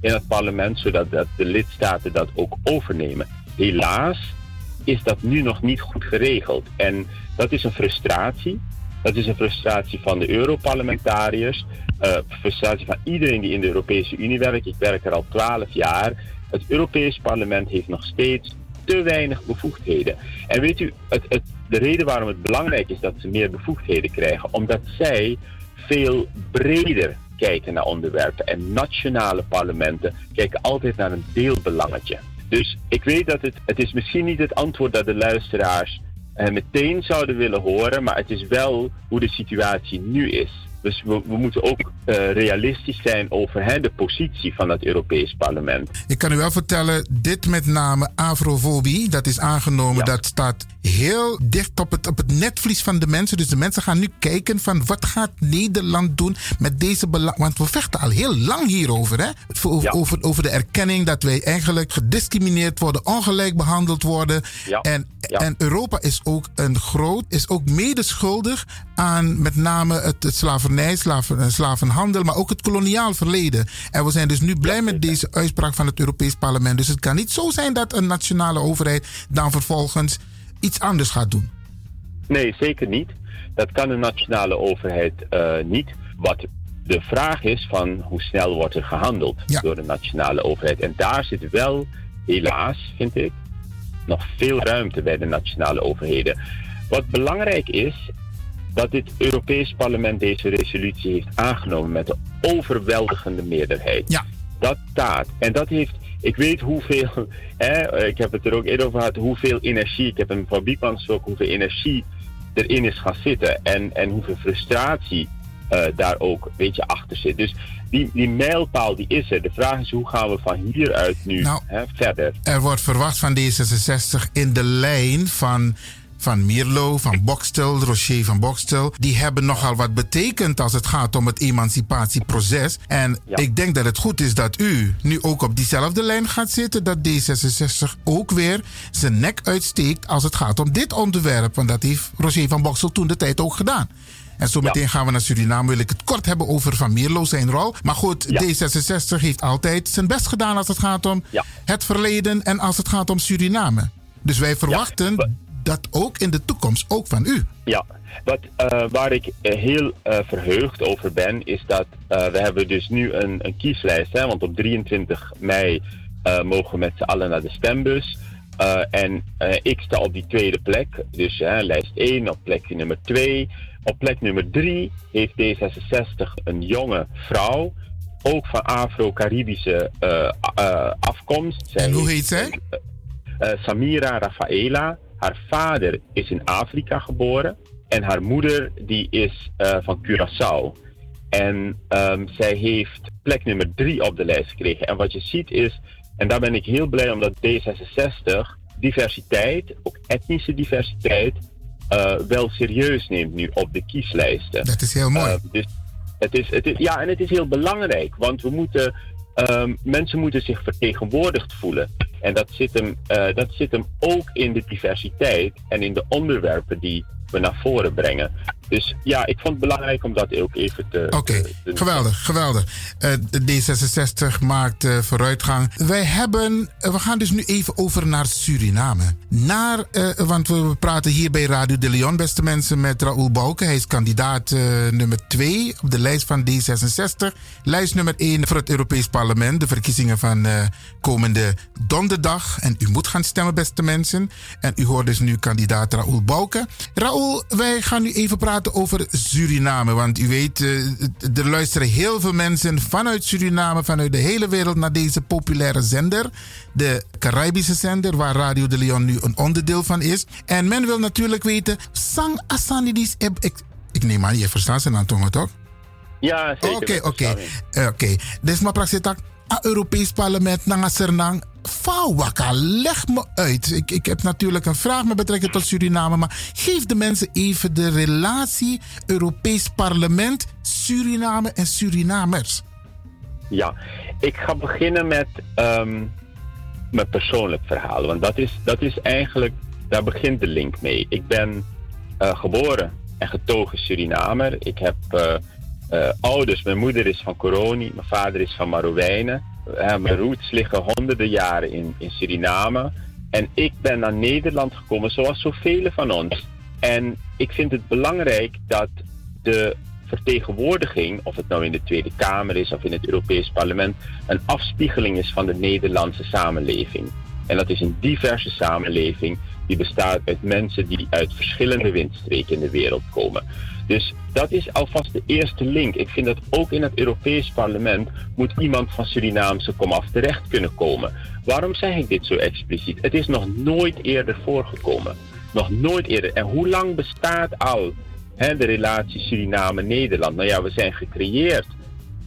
in het parlement, zodat dat de lidstaten dat ook overnemen. Helaas is dat nu nog niet goed geregeld. En dat is een frustratie. Dat is een frustratie van de Europarlementariërs. eh frustratie van iedereen die in de Europese Unie werkt. Ik werk er al twaalf jaar. Het Europees Parlement heeft nog steeds te weinig bevoegdheden. En weet u, het, de reden waarom het belangrijk is dat ze meer bevoegdheden krijgen, omdat zij veel breder kijken naar onderwerpen. En nationale parlementen kijken altijd naar een deelbelangetje. Dus ik weet dat het, het is misschien niet het antwoord dat de luisteraars meteen zouden willen horen, maar het is wel hoe de situatie nu is. Dus we, we moeten ook eh, realistisch zijn over hè, de positie van het Europees Parlement. Ik kan u wel vertellen, dit met name afrofobie, dat is aangenomen, dat staat heel dicht op het, op het netvlies van de mensen. Dus de mensen gaan nu kijken van wat gaat Nederland doen met deze belang. Want we vechten al heel lang hierover, hè? Over, over, over de erkenning dat wij eigenlijk gediscrimineerd worden, ongelijk behandeld worden. En, en Europa is ook een groot, is ook medeschuldig aan met name het, het slavernij, slaven, slavenhandel, maar ook het koloniaal verleden. En we zijn dus nu blij met deze uitspraak van het Europees Parlement. Dus het kan niet zo zijn dat een nationale overheid dan vervolgens iets anders gaat doen. Nee, zeker niet. Dat kan een nationale overheid eh, niet. Wat de vraag is van hoe snel wordt er gehandeld door de nationale overheid. En daar zit wel, helaas vind ik, nog veel ruimte bij de nationale overheden. Wat belangrijk is, dat dit Europees Parlement deze resolutie heeft aangenomen met een overweldigende meerderheid. Ja. Dat staat. En dat heeft, ik weet hoeveel, hè, ik heb het er ook eerder over gehad, hoeveel energie, ik heb een van Biekman gesproken, hoeveel energie erin is gaan zitten. En, en hoeveel frustratie eh, daar ook een beetje achter zit. Dus die, die mijlpaal die is er. De vraag is hoe gaan we van hieruit nu Nou, hè, verder. Er wordt verwacht van D66 in de lijn van, van Mierlo, van Bokstel, Rocher van Bokstel. Die hebben nogal wat betekend als het gaat om het emancipatieproces. En ik denk dat het goed is dat u nu ook op diezelfde lijn gaat zitten. Dat D66 ook weer zijn nek uitsteekt als het gaat om dit onderwerp. Want dat heeft Roger van Bokstel toen de tijd ook gedaan. En zo meteen gaan we naar Suriname. Wil ik het kort hebben over Van Mierlo, zijn rol. Maar goed, D66 heeft altijd zijn best gedaan als het gaat om het verleden en als het gaat om Suriname. Dus wij verwachten dat ook in de toekomst, ook van u. Ja, wat, eh, waar ik eh, heel eh, verheugd over ben, is dat we hebben dus nu een, een kieslijst. Hè, want op 23 mei mogen we met z'n allen naar de stembus. En ik sta op die tweede plek. Dus lijst 1 op plek nummer 2. Op plek nummer 3 heeft D66 een jonge vrouw. Ook van Afro-Caribische afkomst. En hoe heet zij? Samira Rafaela. Haar vader is in Afrika geboren. En haar moeder die is eh, van Curaçao. En ehm, zij heeft plek nummer drie op de lijst gekregen. En wat je ziet is, en daar ben ik heel blij omdat D66 diversiteit, ook etnische diversiteit, eh, wel serieus neemt nu op de kieslijsten. Dat is heel mooi. Eh, dus het is, het is, ja, en het is heel belangrijk, want we moeten, ehm, mensen moeten zich vertegenwoordigd voelen. En dat zit, hem, eh, dat zit hem ook in de diversiteit en in de onderwerpen die we naar voren brengen. Dus ja, ik vond het belangrijk om dat ook even te. Oké, geweldig, geweldig. Eh, D66 maakt eh, vooruitgang. Wij hebben, eh, we gaan dus nu even over naar Suriname. Naar, want we praten hier bij Radio de Leon, beste mensen, met Raoul Bouke. Hij is kandidaat nummer 2 op de lijst van D66. Lijst nummer 1 voor het Europees Parlement. De verkiezingen van komende donderdag. En u moet gaan stemmen, beste mensen. En u hoort dus nu kandidaat Raoul Bouke. Raoul, wij gaan nu even praten over Suriname. Want u weet, eh, er luisteren heel veel mensen vanuit Suriname, vanuit de hele wereld naar deze populaire zender. De Caribische zender, waar Radio de Leon nu een onderdeel van is. En men wil natuurlijk weten, Sang Asanidis ik. Ik neem aan, je verstaat zijn aan toch? Ja, zeker. Oké, oké. Eh, Oké. Dus maar praxitak, a Europees Parlement, nanga sernang. Fawaka, leg me uit. Ik, ik heb natuurlijk een vraag met betrekking tot Suriname, maar geef de mensen even de relatie Europees Parlement, Suriname en Surinamers. Ja, ik ga beginnen met ehm, mijn persoonlijk verhaal. Want dat is, dat is eigenlijk, daar begint de link mee. Ik ben eh, geboren en getogen Surinamer. Ik heb eh, eh, ouders. Mijn moeder is van Coroni, mijn vader is van Marowijnen. Mijn roots liggen honderden jaren in, in Suriname. En ik ben naar Nederland gekomen, zoals zoveel van ons. En ik vind het belangrijk dat de vertegenwoordiging, of het nou in de Tweede Kamer is of in het Europees Parlement, een afspiegeling is van de Nederlandse samenleving. En dat is een diverse samenleving die bestaat uit mensen die uit verschillende windstreken in de wereld komen. Dus dat is alvast de eerste link. Ik vind dat ook in het Europees Parlement moet iemand van Surinaamse komaf terecht kunnen komen. Waarom zeg ik dit zo expliciet? Het is nog nooit eerder voorgekomen. Nog nooit eerder. En hoe lang bestaat al hè, de relatie Suriname-Nederland? Nou ja, we zijn gecreëerd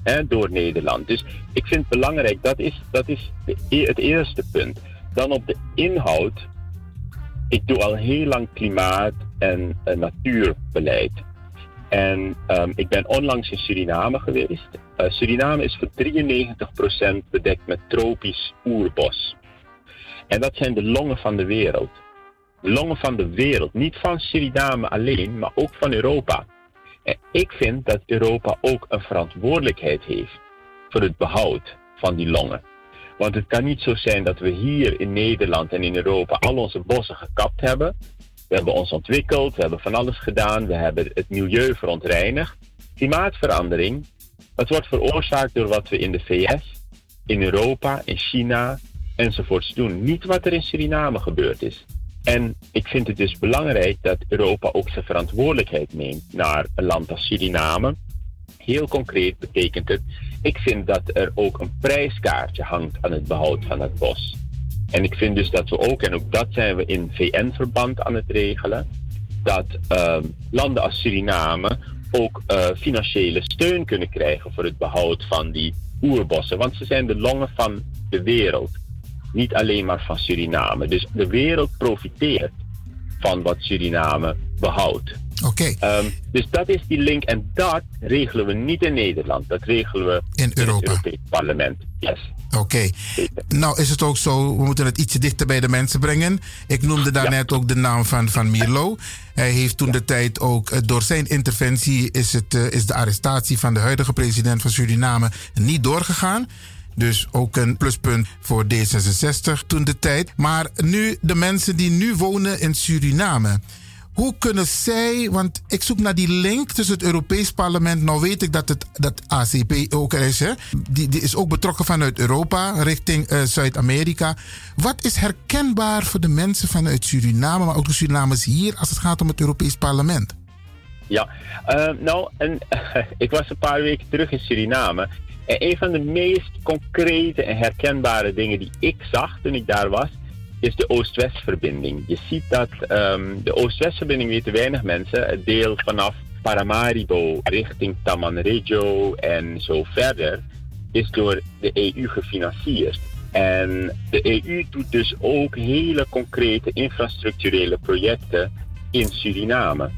hè, door Nederland. Dus ik vind het belangrijk, dat is, dat is e- het eerste punt. Dan op de inhoud. Ik doe al heel lang klimaat- en eh, natuurbeleid. En ehm, ik ben onlangs in Suriname geweest. Eh, Suriname is voor 93% bedekt met tropisch oerbos. En dat zijn de longen van de wereld. De longen van de wereld. Niet van Suriname alleen, maar ook van Europa. En ik vind dat Europa ook een verantwoordelijkheid heeft voor het behoud van die longen. Want het kan niet zo zijn dat we hier in Nederland en in Europa al onze bossen gekapt hebben. We hebben ons ontwikkeld, we hebben van alles gedaan, we hebben het milieu verontreinigd. Klimaatverandering, het wordt veroorzaakt door wat we in de VS, in Europa, in China enzovoorts doen. Niet wat er in Suriname gebeurd is. En ik vind het dus belangrijk dat Europa ook zijn verantwoordelijkheid neemt naar een land als Suriname. Heel concreet betekent het, ik vind dat er ook een prijskaartje hangt aan het behoud van het bos. En ik vind dus dat we ook, en ook dat zijn we in VN-verband aan het regelen, dat ehm, landen als Suriname ook eh, financiële steun kunnen krijgen voor het behoud van die oerbossen. Want ze zijn de longen van de wereld, niet alleen maar van Suriname. Dus de wereld profiteert van wat Suriname behoudt. Oké. Ehm, dus dat is die link en dat regelen we niet in Nederland. Dat regelen we In Europa. het Europees Parlement. Yes. Oké. Nou is het ook zo, we moeten het ietsje dichter bij de mensen brengen. Ik noemde daarnet ook de naam van, van Mirlo. Hij heeft toen de tijd ook, eh, door zijn interventie is, het, eh, is de arrestatie van de huidige president van Suriname niet doorgegaan. Dus ook een pluspunt voor D66 toen de tijd. Maar nu, de mensen die nu wonen in Suriname. Hoe kunnen zij, want ik zoek naar die link tussen het Europees Parlement. Nou weet ik dat het dat ACP ook er is. Hè? Die, die is ook betrokken vanuit Europa richting eh, Zuid-Amerika. Wat is herkenbaar voor de mensen vanuit Suriname, maar ook de Surinamers hier als het gaat om het Europees Parlement? Ja, eh, nou, en, ik was een paar weken terug in Suriname. En een van de meest concrete en herkenbare dingen die ik zag toen ik daar was, is de Oost-West-verbinding. Je ziet dat ehm, de Oost-West-verbinding weten weinig mensen. Het deel vanaf Paramaribo richting Tamanregio en zo verder is door de EU gefinancierd. En de EU doet dus ook hele concrete infrastructurele projecten in Suriname.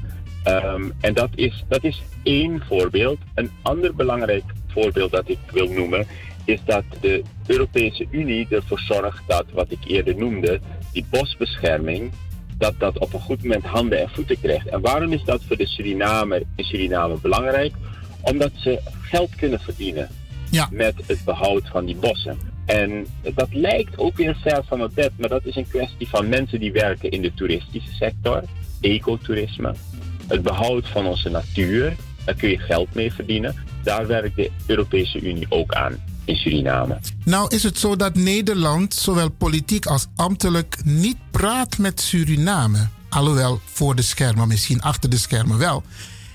Ehm, en dat is, dat is één voorbeeld. Een ander belangrijk voorbeeld dat ik wil noemen is dat de Europese Unie ervoor zorgt dat, wat ik eerder noemde, die bosbescherming, dat dat op een goed moment handen en voeten krijgt. En waarom is dat voor de Surinamer in Suriname belangrijk? Omdat ze geld kunnen verdienen met het behoud van die bossen. En dat lijkt ook weer ver van het bed, maar dat is een kwestie van mensen die werken in de toeristische sector, ecotourisme, het behoud van onze natuur. Daar kun je geld mee verdienen. Daar werkt de Europese Unie ook aan in Suriname. Nou is het zo dat Nederland, zowel politiek als ambtelijk, niet praat met Suriname. Alhoewel voor de schermen, misschien achter de schermen wel.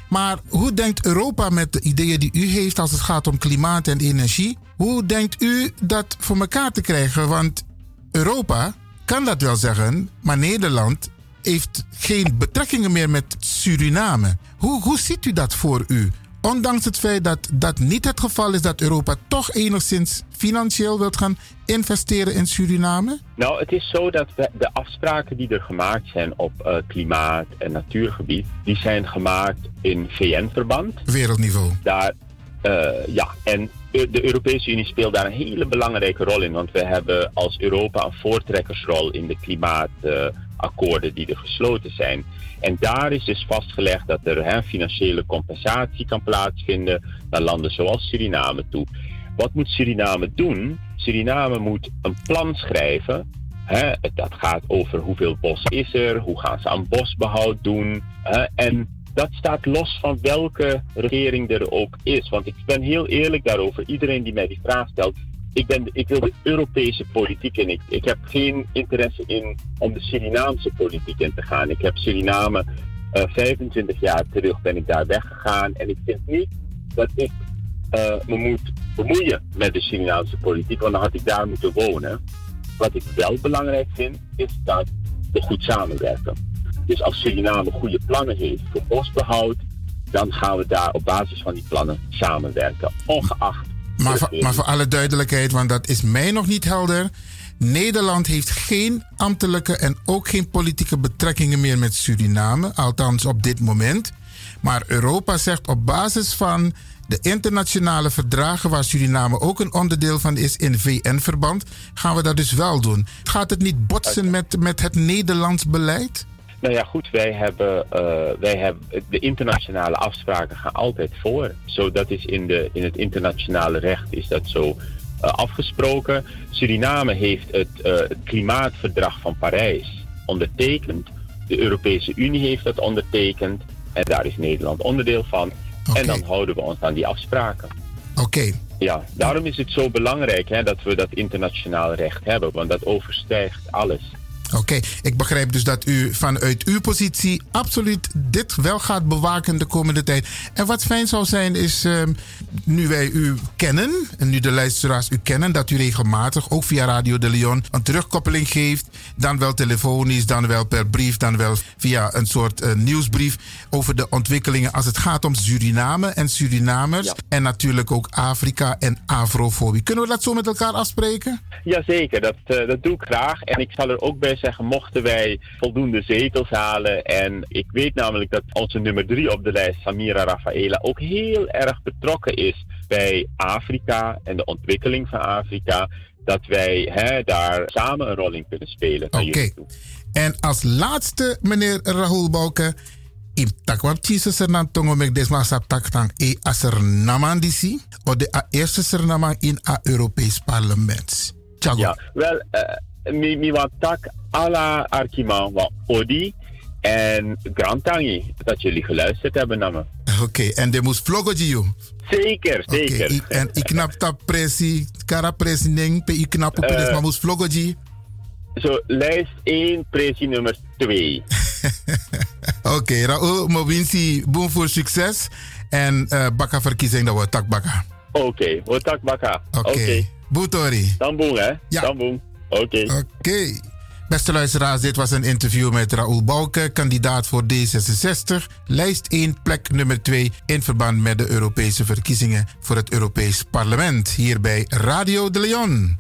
Maar hoe denkt Europa met de ideeën die u heeft als het gaat om klimaat en energie? Hoe denkt u dat voor elkaar te krijgen? Want Europa kan dat wel zeggen, maar Nederland heeft geen betrekkingen meer met Suriname. Hoe, hoe ziet u dat voor u? Ondanks het feit dat dat niet het geval is, dat Europa toch enigszins financieel wilt gaan investeren in Suriname? Nou, het is zo dat we, de afspraken die er gemaakt zijn op eh, klimaat- en natuurgebied, die zijn gemaakt in VN-verband. Wereldniveau. Daar, eh, ja, en de Europese Unie speelt daar een hele belangrijke rol in, want we hebben als Europa een voortrekkersrol in de klimaatakkoorden die er gesloten zijn. En daar is dus vastgelegd dat er hè, financiële compensatie kan plaatsvinden naar landen zoals Suriname toe. Wat moet Suriname doen? Suriname moet een plan schrijven. Hè, dat gaat over hoeveel bos is er, hoe gaan ze aan bosbehoud doen. Hè, en dat staat los van welke regering er ook is. Want ik ben heel eerlijk daarover. Iedereen die mij die vraag stelt, ik, wil de Europese politiek in. Ik, ik heb geen interesse in om de Surinaamse politiek in te gaan. Ik heb Suriname eh 25 jaar terug ben ik daar weggegaan. En ik vind niet dat ik eh, me moet bemoeien met de Surinaamse politiek, want dan had ik daar moeten wonen. Wat ik wel belangrijk vind, is dat we goed samenwerken. Dus als Suriname goede plannen heeft voor bosbehoud, dan gaan we daar op basis van die plannen samenwerken. Ongeacht Maar, voor- maar voor alle duidelijkheid, want dat is mij nog niet helder. Nederland heeft geen ambtelijke en ook geen politieke betrekkingen meer met Suriname, althans op dit moment. Maar Europa zegt op basis van de internationale verdragen, waar Suriname ook een onderdeel van is in VN-verband, gaan we dat dus wel doen. Gaat het niet botsen met, met het Nederlands beleid? Nou ja, goed, wij hebben, eh, wij hebben de internationale afspraken gaan altijd voor. Zo, dat is in, de, in het internationale recht is dat zo eh, afgesproken. Suriname heeft het, eh, het klimaatverdrag van Parijs ondertekend De Europese Unie heeft dat ondertekend en daar is Nederland onderdeel van. En dan houden we ons aan die afspraken. Oké. Ja, daarom is het zo belangrijk hè, dat we dat internationaal recht hebben, want dat overstijgt alles. Oké, ik begrijp dus dat u vanuit uw positie absoluut dit wel gaat bewaken de komende tijd. En wat fijn zou zijn is, ehm, nu wij u kennen, en nu de luisteraars u kennen, dat u regelmatig, ook via Radio de Leon, een terugkoppeling geeft. Dan wel telefonisch, dan wel per brief, dan wel via een soort eh, nieuwsbrief over de ontwikkelingen als het gaat om Suriname en Surinamers. En natuurlijk ook Afrika en afrofobie. Kunnen we dat zo met elkaar afspreken? Jazeker, dat, eh, dat doe ik graag. En ik zal er ook bij zeggen, mochten wij voldoende zetels halen. En ik weet namelijk dat onze nummer drie op de lijst, Samira Rafaela, ook heel erg betrokken is bij Afrika en de ontwikkeling van Afrika. Dat wij hè, daar samen een rol in kunnen spelen. Oké. En als laatste, meneer Rahul Bouke. In takwam chise sernan tongo mek desma sap e aser naman disi. O de a eerste sernaman in a Europees parlement. Tjago. Ja, wel, eh, mi, mi wan tak ala Arkiman wa Odi en Grantangi. Dat jullie geluisterd hebben naar me. Oké, en de moest vloggen. Zeker, zeker. En ik knap dat pressie, kara pressie ding, pe ik knap op Eh. maar moest vloggen. Zo, lijst 1, pressie nummer 2. Oké, Raoul, mo winsi boom voor succes. En uh, bakka verkiezing dat wordt tak bakka. Oké, wat tak baka. Oké. Oké. Boetori. Dan boem, hè? Ja. Dan. Oké. Oké. Beste luisteraars, dit was een interview met Raoul Bouke, kandidaat voor D66, lijst 1, plek nummer 2 in verband met de Europese verkiezingen voor het Europees Parlement, hier bij Radio de Leon.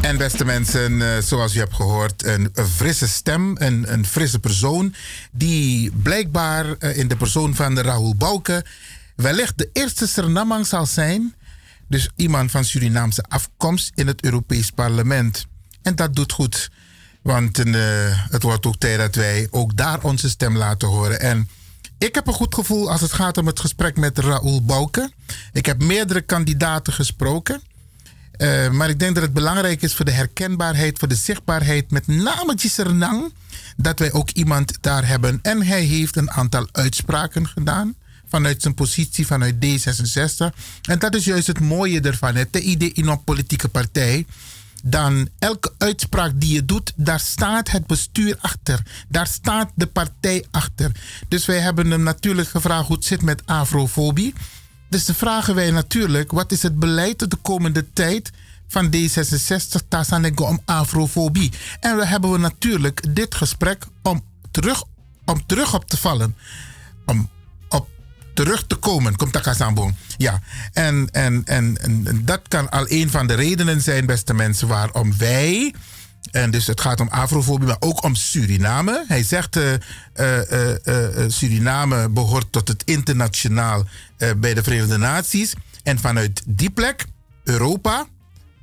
En beste mensen, eh, zoals u hebt gehoord, een, frisse stem, een, een frisse persoon, die blijkbaar eh, in de persoon van de Rahul Bouke wellicht de eerste Surinamang zal zijn. Dus iemand van Surinaamse afkomst in het Europees Parlement. En dat doet goed, want eh, het wordt ook tijd dat wij ook daar onze stem laten horen. En ik heb een goed gevoel als het gaat om het gesprek met Raoul Bouke. Ik heb meerdere kandidaten gesproken. Uh, maar ik denk dat het belangrijk is voor de herkenbaarheid, voor de zichtbaarheid, met name Gisernang, dat wij ook iemand daar hebben. En hij heeft een aantal uitspraken gedaan vanuit zijn positie, vanuit D66. En dat is juist het mooie ervan. Het idee in een politieke partij. Dan elke uitspraak die je doet, daar staat het bestuur achter. Daar staat de partij achter. Dus wij hebben hem natuurlijk gevraagd hoe het zit met afrofobie. Dus dan vragen wij natuurlijk, wat is het beleid de komende tijd van D66 Tasanego om afrofobie? En we hebben we natuurlijk dit gesprek om terug, om terug op te vallen. Om terug te komen, komt Takasambon. Ja, en, en, en, en dat kan al een van de redenen zijn, beste mensen, waarom wij... En dus het gaat om afrofobie, maar ook om Suriname. Hij zegt uh, uh, uh, Suriname behoort tot het internationaal bij de Verenigde Naties. En vanuit die plek, Europa,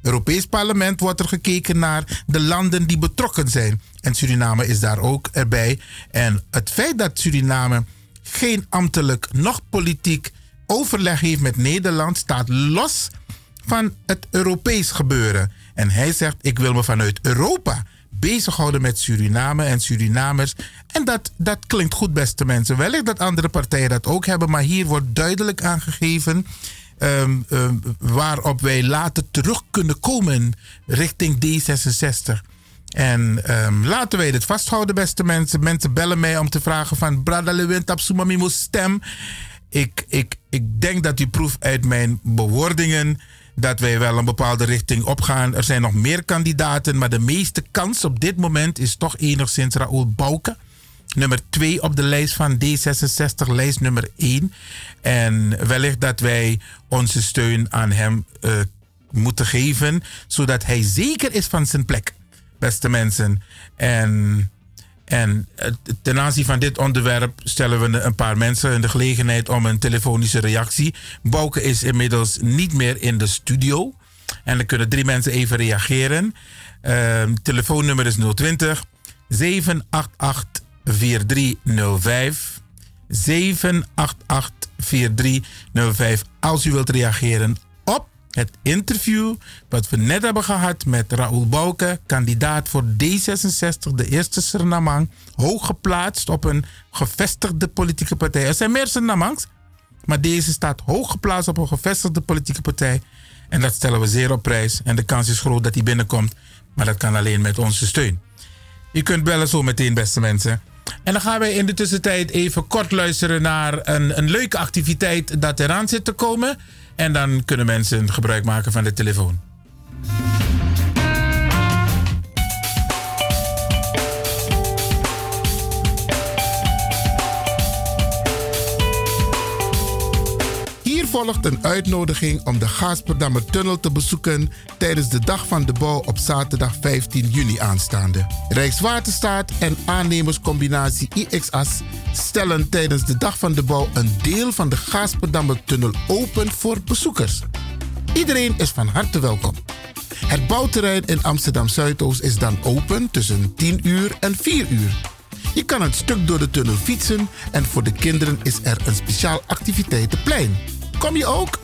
Europees Parlement, wordt er gekeken naar de landen die betrokken zijn. En Suriname is daar ook erbij. En het feit dat Suriname geen ambtelijk noch politiek overleg heeft met Nederland staat los van het Europees gebeuren. En hij zegt: Ik wil me vanuit Europa bezighouden met Suriname en Surinamers. En dat, dat klinkt goed, beste mensen. Wellicht dat andere partijen dat ook hebben, maar hier wordt duidelijk aangegeven. Um, um, waarop wij later terug kunnen komen richting D66. En um, laten wij dit vasthouden, beste mensen. Mensen bellen mij om te vragen van... Brada Lewin Tapsumami stem. Ik, ik, ik denk dat u proeft uit mijn bewoordingen dat wij wel een bepaalde richting opgaan. Er zijn nog meer kandidaten, maar de meeste kans op dit moment is toch enigszins Raoul Bouke. Nummer 2 op de lijst van D66, lijst nummer 1. En wellicht dat wij onze steun aan hem uh, moeten geven, zodat hij zeker is van zijn plek, beste mensen. En en ten aanzien van dit onderwerp stellen we een paar mensen in de gelegenheid om een telefonische reactie. Bouke is inmiddels niet meer in de studio. En dan kunnen drie mensen even reageren. Uh, telefoonnummer is 020 788 4305. 788 4305. Als u wilt reageren Het interview wat we net hebben gehad met Raoul Bouke, kandidaat voor D66, de eerste Surinamang, hoog geplaatst op een gevestigde politieke partij. Er zijn meer Surinamangs, maar deze staat hoog geplaatst op een gevestigde politieke partij. En dat stellen we zeer op prijs. En de kans is groot dat hij binnenkomt, maar dat kan alleen met onze steun. U kunt bellen zo meteen, beste mensen. En dan gaan wij in de tussentijd even kort luisteren naar een, een leuke activiteit dat eraan zit te komen. En dan kunnen mensen gebruik maken van de telefoon. Volgt een uitnodiging om de Gaasperdammer Tunnel te bezoeken tijdens de Dag van de Bouw op zaterdag 15 juni aanstaande. Rijkswaterstaat en aannemerscombinatie IXAS stellen tijdens de Dag van de Bouw een deel van de Gaasperdammer Tunnel open voor bezoekers. Iedereen is van harte welkom. Het bouwterrein in Amsterdam Zuidoost is dan open tussen 10 uur en 4 uur. Je kan een stuk door de tunnel fietsen en voor de kinderen is er een speciaal activiteitenplein. Kom je ook?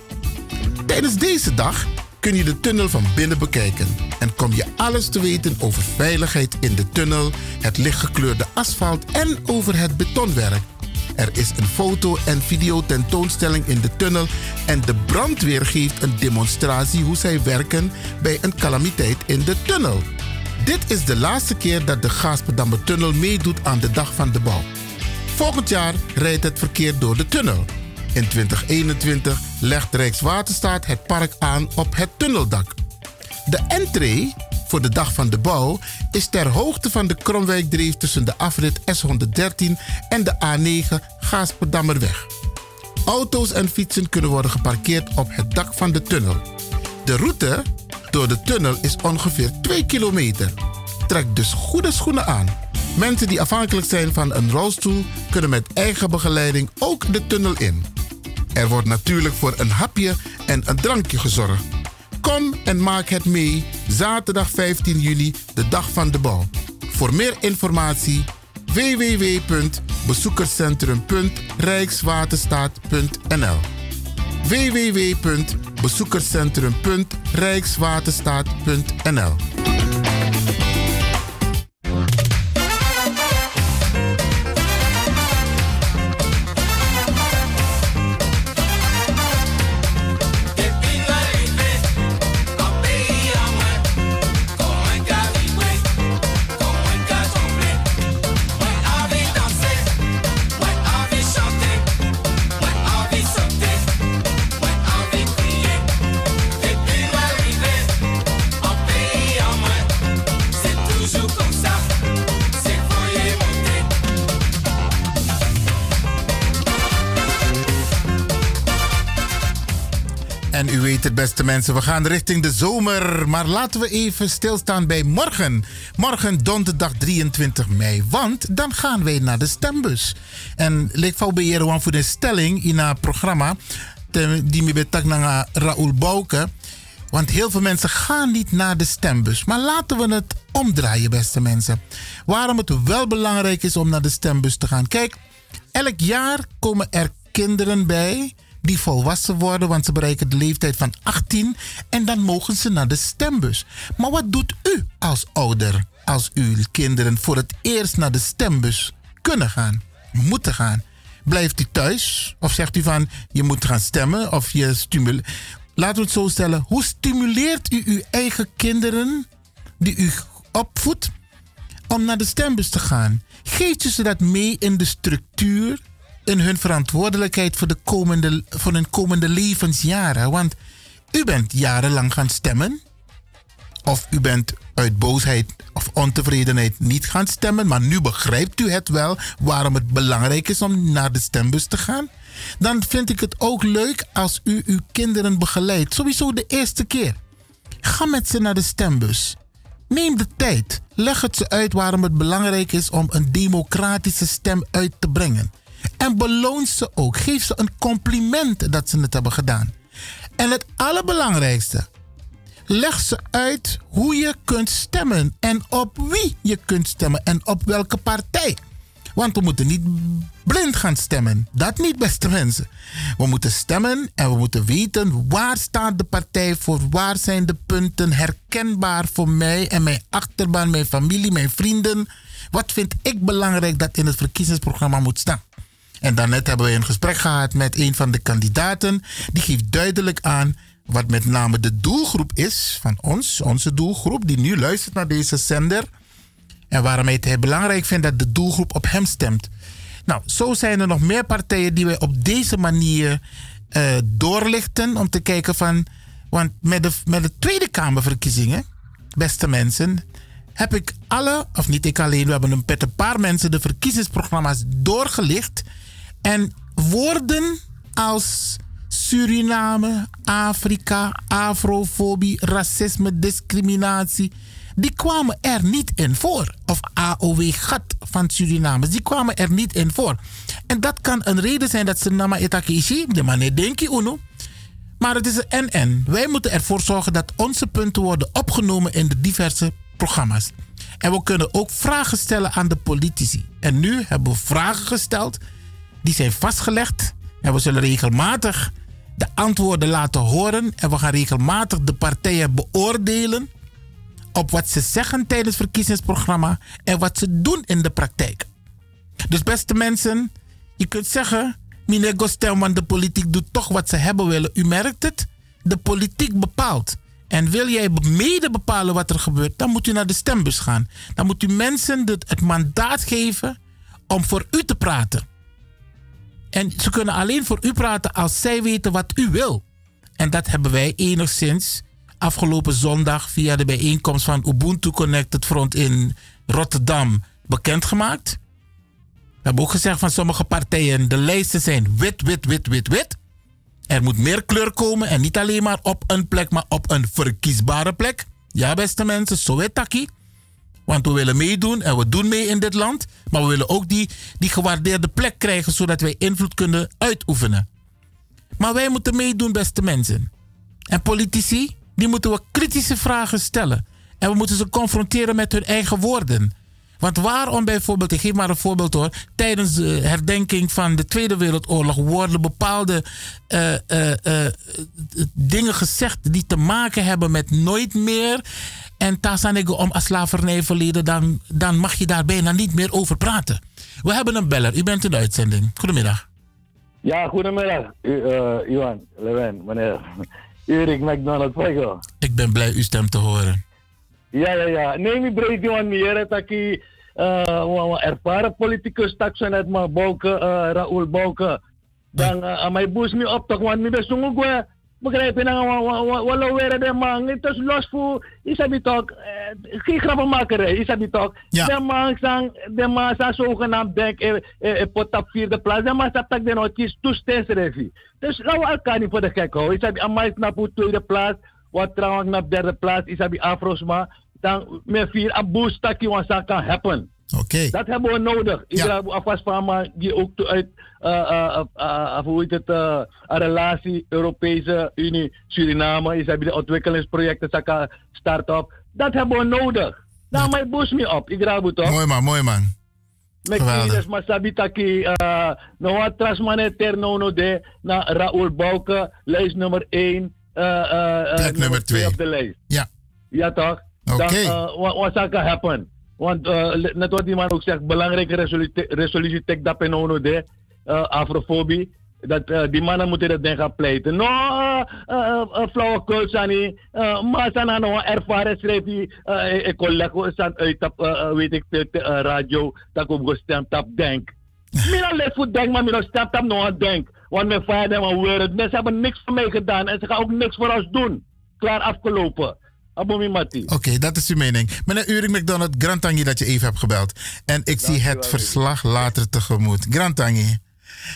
Tijdens deze dag kun je de tunnel van binnen bekijken en kom je alles te weten over veiligheid in de tunnel, het lichtgekleurde asfalt en over het betonwerk. Er is een foto- en videotentoonstelling in de tunnel en de brandweer geeft een demonstratie hoe zij werken bij een calamiteit in de tunnel. Dit is de laatste keer dat de Gaasperdammer Tunnel meedoet aan de Dag van de Bouw. Volgend jaar rijdt het verkeer door de tunnel. In 2021 legt Rijkswaterstaat het park aan op het tunneldak. De entree voor de Dag van de Bouw is ter hoogte van de Kromwijkdreef tussen de afrit S113 en de A9 Gaasperdammerweg. Auto's en fietsen kunnen worden geparkeerd op het dak van de tunnel. De route door de tunnel is ongeveer 2 kilometer. Trek dus goede schoenen aan. Mensen die afhankelijk zijn van een rolstoel kunnen met eigen begeleiding ook de tunnel in. Er wordt natuurlijk voor een hapje en een drankje gezorgd. Kom en maak het mee zaterdag 15 juli, de dag van de bouw. Voor meer informatie www.bezoekerscentrum.rijkswaterstaat.nl www.bezoekerscentrum.rijkswaterstaat.nl beste mensen, we gaan richting de zomer. Maar laten we even stilstaan bij morgen. Morgen, donderdag 23 mei. Want dan gaan wij naar de stembus. En leek voor beheer voor de stelling in het programma. Die me betak naar Raoul Bouke. Want heel veel mensen gaan niet naar de stembus. Maar laten we het omdraaien, beste mensen. Waarom het wel belangrijk is om naar de stembus te gaan. Kijk, elk jaar komen er kinderen bij die volwassen worden, want ze bereiken de leeftijd van 18 en dan mogen ze naar de stembus. Maar wat doet u als ouder als uw kinderen voor het eerst naar de stembus kunnen gaan, moeten gaan? Blijft u thuis of zegt u van je moet gaan stemmen of je stimuleert? Laten we het zo stellen. Hoe stimuleert u uw eigen kinderen die u opvoedt om naar de stembus te gaan? Geeft u ze dat mee in de structuur, in hun verantwoordelijkheid voor, de komende, voor hun komende levensjaren? Want u bent jarenlang gaan stemmen. Of u bent uit boosheid of ontevredenheid niet gaan stemmen, maar nu begrijpt u het wel waarom het belangrijk is om naar de stembus te gaan. Dan vind ik het ook leuk als u uw kinderen begeleidt. Sowieso de eerste keer. Ga met ze naar de stembus. Neem de tijd. Leg het ze uit waarom het belangrijk is om een democratische stem uit te brengen. En beloon ze ook. Geef ze een compliment dat ze het hebben gedaan. En het allerbelangrijkste. Leg ze uit hoe je kunt stemmen en op wie je kunt stemmen en op welke partij. Want we moeten niet blind gaan stemmen. Dat niet, beste mensen. We moeten stemmen en we moeten weten waar staat de partij voor. Waar zijn de punten herkenbaar voor mij en mijn achterban, mijn familie, mijn vrienden. Wat vind ik belangrijk dat in het verkiezingsprogramma moet staan? En daarnet hebben we een gesprek gehad met een van de kandidaten. Die geeft duidelijk aan wat met name de doelgroep is van ons, onze doelgroep, die nu luistert naar deze zender. En waarom hij het belangrijk vindt dat de doelgroep op hem stemt. Nou, zo zijn er nog meer partijen die wij op deze manier eh, doorlichten om te kijken van. Want met de, met de Tweede Kamerverkiezingen, beste mensen, heb ik alle, of niet ik alleen, we hebben een, een paar mensen de verkiezingsprogramma's doorgelicht. En woorden als Suriname, Afrika, afrofobie, racisme, discriminatie. Die kwamen er niet in voor. Of AOW-gat van Suriname. Die kwamen er niet in voor. En dat kan een reden zijn dat ze nama etakishi, de manier denki uno. Maar het is een en-en. Wij moeten ervoor zorgen dat onze punten worden opgenomen in de diverse programma's. En we kunnen ook vragen stellen aan de politici. En nu hebben we vragen gesteld. Die zijn vastgelegd. En we zullen regelmatig de antwoorden laten horen. En we gaan regelmatig de partijen beoordelen op wat ze zeggen tijdens het verkiezingsprogramma en wat ze doen in de praktijk. Dus beste mensen, je kunt zeggen, meneer Gostelman, de politiek doet toch wat ze hebben willen. U merkt het, de politiek bepaalt. En wil jij mede bepalen wat er gebeurt, dan moet u naar de stembus gaan. Dan moet u mensen het mandaat geven om voor u te praten. En ze kunnen alleen voor u praten als zij weten wat u wil. En dat hebben wij enigszins afgelopen zondag via de bijeenkomst van Ubuntu Connected Front in Rotterdam bekendgemaakt. We hebben ook gezegd van sommige partijen, de lijsten zijn wit, wit, wit, wit, wit. Er moet meer kleur komen en niet alleen maar op een plek, maar op een verkiesbare plek. Ja, beste mensen, zo. Want we willen meedoen en we doen mee in dit land. Maar we willen ook die, die gewaardeerde plek krijgen, zodat wij invloed kunnen uitoefenen. Maar wij moeten meedoen, beste mensen. En politici, die moeten we kritische vragen stellen. En we moeten ze confronteren met hun eigen woorden. Want waarom bijvoorbeeld, ik geef maar een voorbeeld hoor, tijdens de herdenking van de Tweede Wereldoorlog worden bepaalde uh, uh, uh, dingen gezegd die te maken hebben met nooit meer. En tasanego om als slavernijverleden, dan, dan mag je daar bijna niet meer over praten. We hebben een beller, u bent in de uitzending. Goedemiddag. Ja, goedemiddag, U, uh, Iwan, Lewin, meneer. Erik McDonald, Fego. Ik ben blij uw stem te horen. Ja, ja, ja. Neem ik breed Iwan meer, dat ik uh, ervaren politicus, tak zo net maar Bouke, uh, Raoul Bouke. Dan uh, aan mijn boes me op, toch, want ik ben zo'n begrijp je nou, wala weer de man, het is los voor, isabi toch, geen grappenmakerij, isabi toch. De man sang, de man sang zogenaamd denk, eh, pot op vierde plaats, de man staat tak de nootjes toestensrevi. Dus laten we elkaar niet voor de gek houden. Isabi amai snap op tweede plaats, wat trouwens naar derde plaats, isabi afrosma, dan met vier abus taki wat kan happen. Oké. Dat hebben we nodig. Iedereen ja. van maar die ook uit uh, uh, uh, hoe heet het, een relatie Europese Unie Suriname is hebben de ontwikkelingsprojecten Saka start-up. Dat hebben we nodig. Nou, mijn boos me op. Ik raad het op. Mooi man, mooi man. Met kies maar sabitaki no wat trasmane ternono de na Raoul Bouke lijst nummer 1 Plek nummer 2 op de lijst. Ja. Ja toch? Oké. Okay. Wat zou happen? Want uh, net wat die man ook zegt, belangrijke resolutie, resolutie tek dat penono de uh, afrofobie. Dat uh, die mannen moeten dat ding gaan pleiten. No, uh, flauwekul sani. Maar zijn nou ervaren schrijf je. Ik collega staan uit op, weet ik, radio. Dat ik op gestemd heb, denk. Mina let voor denk, maar mina stemt heb nog denk. Want mijn vader en mijn woorden, mensen hebben niks voor mij gedaan. En ze gaan ook niks voor ons doen. Klaar afgelopen. Oké, okay, dat is uw mening. Meneer Urik McDonald, Grantangi dat je even hebt gebeld. En ik zie het verslag later tegemoet. Grantangi.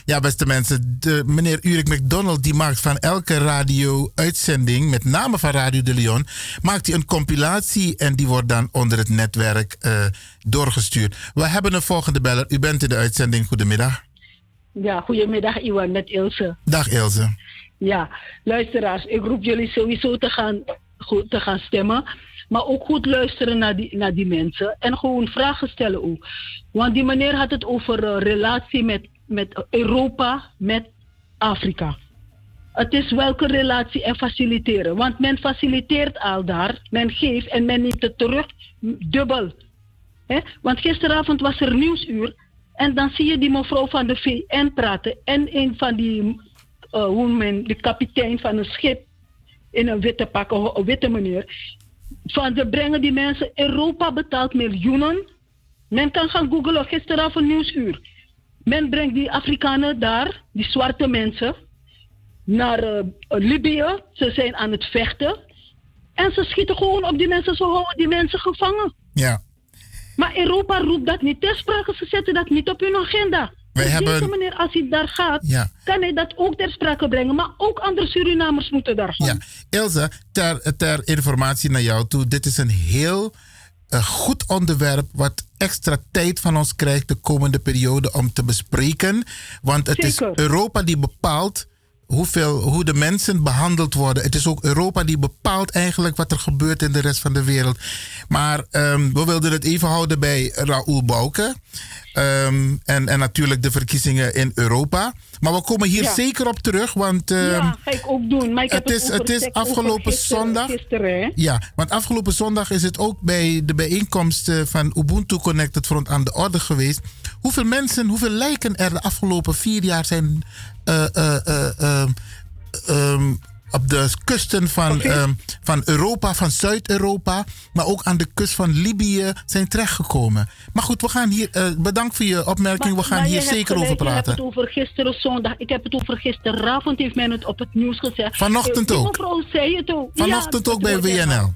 Ja, beste mensen, de, meneer Urik McDonald die maakt van elke radio-uitzending, met name van Radio de Leon, maakt hij een compilatie en die wordt dan onder het netwerk uh, doorgestuurd. We hebben een volgende beller. U bent in de uitzending. Goedemiddag. Ja, goedemiddag Iwan, met Ilse. Dag Ilse. Ja, luisteraars, ik roep jullie sowieso te gaan goed te gaan stemmen. Maar ook goed luisteren naar die, naar die mensen. En gewoon vragen stellen ook. Want die meneer had het over uh, relatie met, met Europa, met Afrika. Het is welke relatie en faciliteren. Want men faciliteert al daar, men geeft en men neemt het terug dubbel. Want gisteravond was er nieuwsuur en dan zie je die mevrouw van de VN praten en een van die, uh, hoe men, de kapitein van een schip in een witte pak, een witte meneer. Van ze brengen die mensen, Europa betaalt miljoenen. Men kan gaan googlen gisteravond nieuwsuur. Men brengt die Afrikanen daar, die zwarte mensen, naar uh, Libië. Ze zijn aan het vechten. En ze schieten gewoon op die mensen, ze houden die mensen gevangen. Ja. Maar Europa roept dat niet ter sprake, ze zetten dat niet op hun agenda. Wij hebben- Deze meneer, als hij daar gaat, Ja. kan hij dat ook ter sprake brengen. Maar ook andere Surinamers moeten daar gaan. Ja, Ilse, ter, ter informatie naar jou toe. Dit is een heel eh, goed onderwerp wat extra tijd van ons krijgt de komende periode om te bespreken. Want het Zeker. is Europa die bepaalt hoeveel, hoe de mensen behandeld worden. Het is ook Europa die bepaalt eigenlijk wat er gebeurt in de rest van de wereld. Maar ehm, we wilden het even houden bij Raoul Bouke. Ehm, en, en natuurlijk de verkiezingen in Europa. Maar we komen hier Ja. zeker op terug, want... ehm, ja, ga ik ook doen. Maar ik heb het is, het is afgelopen gisteren- zondag. Gisteren? Ja, want afgelopen zondag is het ook bij de bijeenkomst eh, van Ubuntu Connected Front aan de orde geweest. Hoeveel mensen, hoeveel lijken er de afgelopen vier jaar zijn eh, eh, eh, ehm, ehm, op de kusten van, ehm, van Europa, van Zuid-Europa, maar ook aan de kust van Libië zijn terechtgekomen. Maar goed, we gaan hier, eh, bedankt voor je opmerking, we gaan hier zeker gelijk, over praten. hebt het over gisteren zondag. Ik heb het over gisteravond, heeft men het op het nieuws gezegd. Vanochtend ook. mevrouw zei het ook. Vanochtend Ja, ook bij ik. WNL.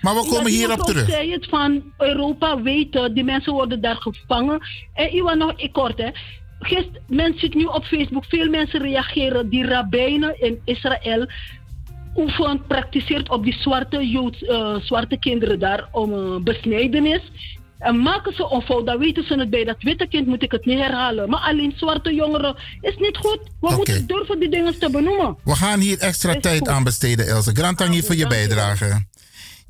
Maar we komen hierop terug. zei het van Europa weten, die mensen worden daar gevangen. En Iwan nog, ik kort hè. Gister, men zit nu op Facebook, veel mensen reageren. Die rabbijnen in Israël oefent, praktiseert op die zwarte, Joods, eh, zwarte kinderen daar om eh, besnijdenis. En maken ze onfout, dan weten ze het bij dat witte kind, moet ik het niet herhalen. Maar alleen zwarte jongeren is niet goed. We moeten durven die dingen te benoemen. We gaan hier extra tijd aan besteden, Ilse. Grantangi voor je bijdrage.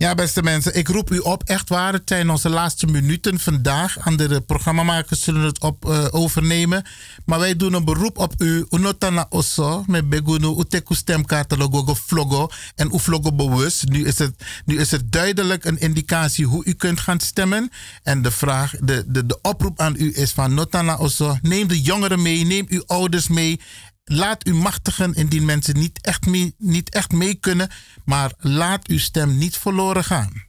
Ja, beste mensen, ik roep u op, echt waar. Het zijn onze laatste minuten vandaag. Andere programmamakers zullen het op, eh, overnemen. Maar wij doen een beroep op u. Unotana osso, met begunu, uteku stemkaartalogo vlogo en u vlogo bewust. Nu is, het, nu is het duidelijk een indicatie hoe u kunt gaan stemmen. En de vraag, de, de, de oproep aan u is van notana osso, neem de jongeren mee, neem uw ouders mee. Laat u machtigen indien mensen niet echt mee, niet echt mee kunnen, maar laat uw stem niet verloren gaan.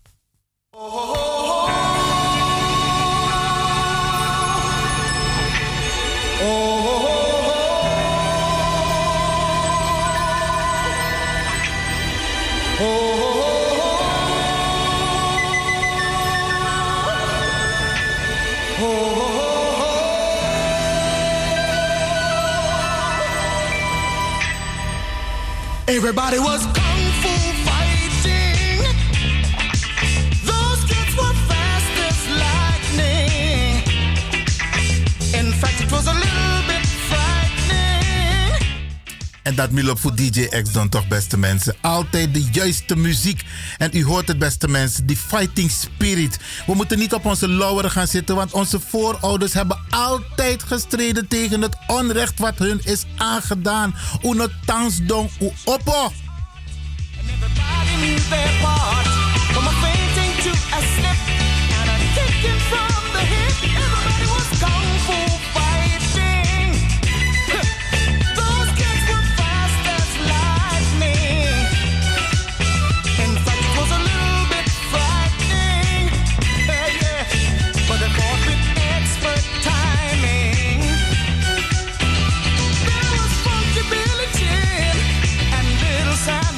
Everybody was En dat Milo voor DJ X dan toch, beste mensen. Altijd de juiste muziek. En u hoort het, beste mensen, die fighting spirit. We moeten niet op onze lauweren gaan zitten, want onze voorouders hebben altijd gestreden tegen het onrecht wat hun is aangedaan. Uno tansdong u oppo. Everybody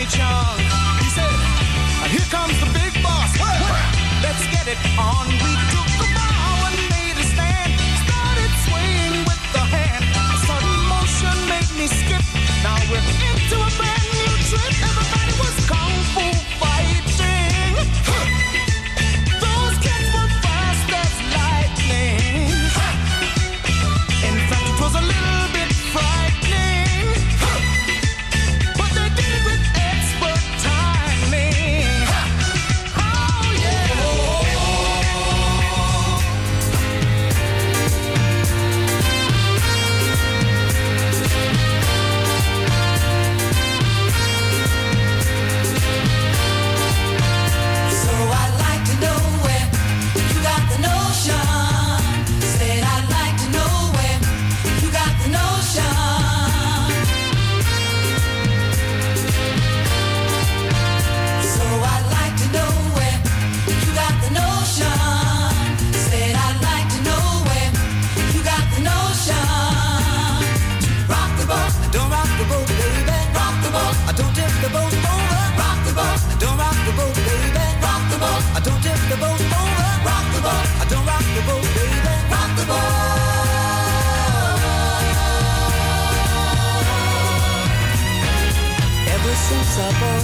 Sammy Chung. He said, "Here comes the big boss. Let's get it on." The. Rock the boat. I don't rock the boat, baby. Rock the boat. Ever since I born.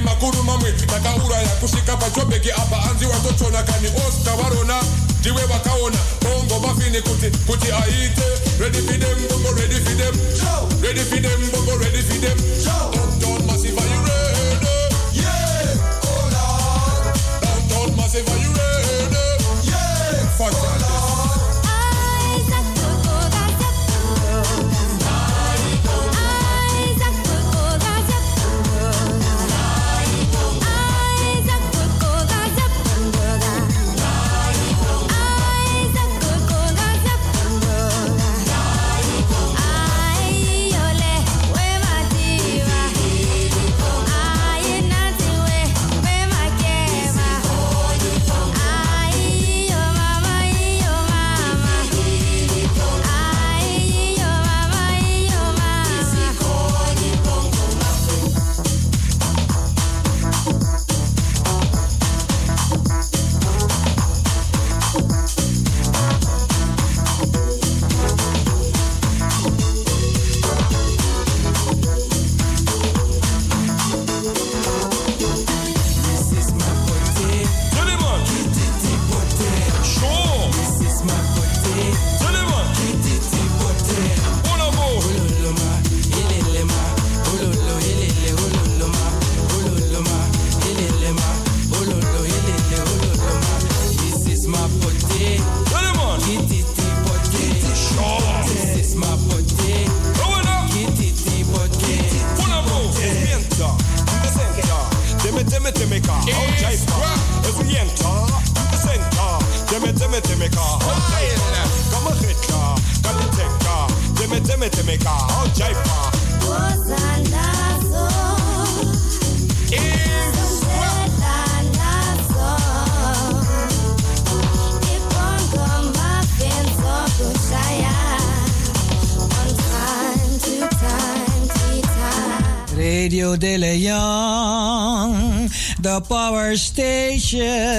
Ma-fc makuru mamwe takauraya kusvika pachobheki apa. Anzi watotona kani oscar varona ndiwe vakaona bongo mafini kuti kuti aite. Ready for them bongo ready for them. Ready for them bongo ready for them station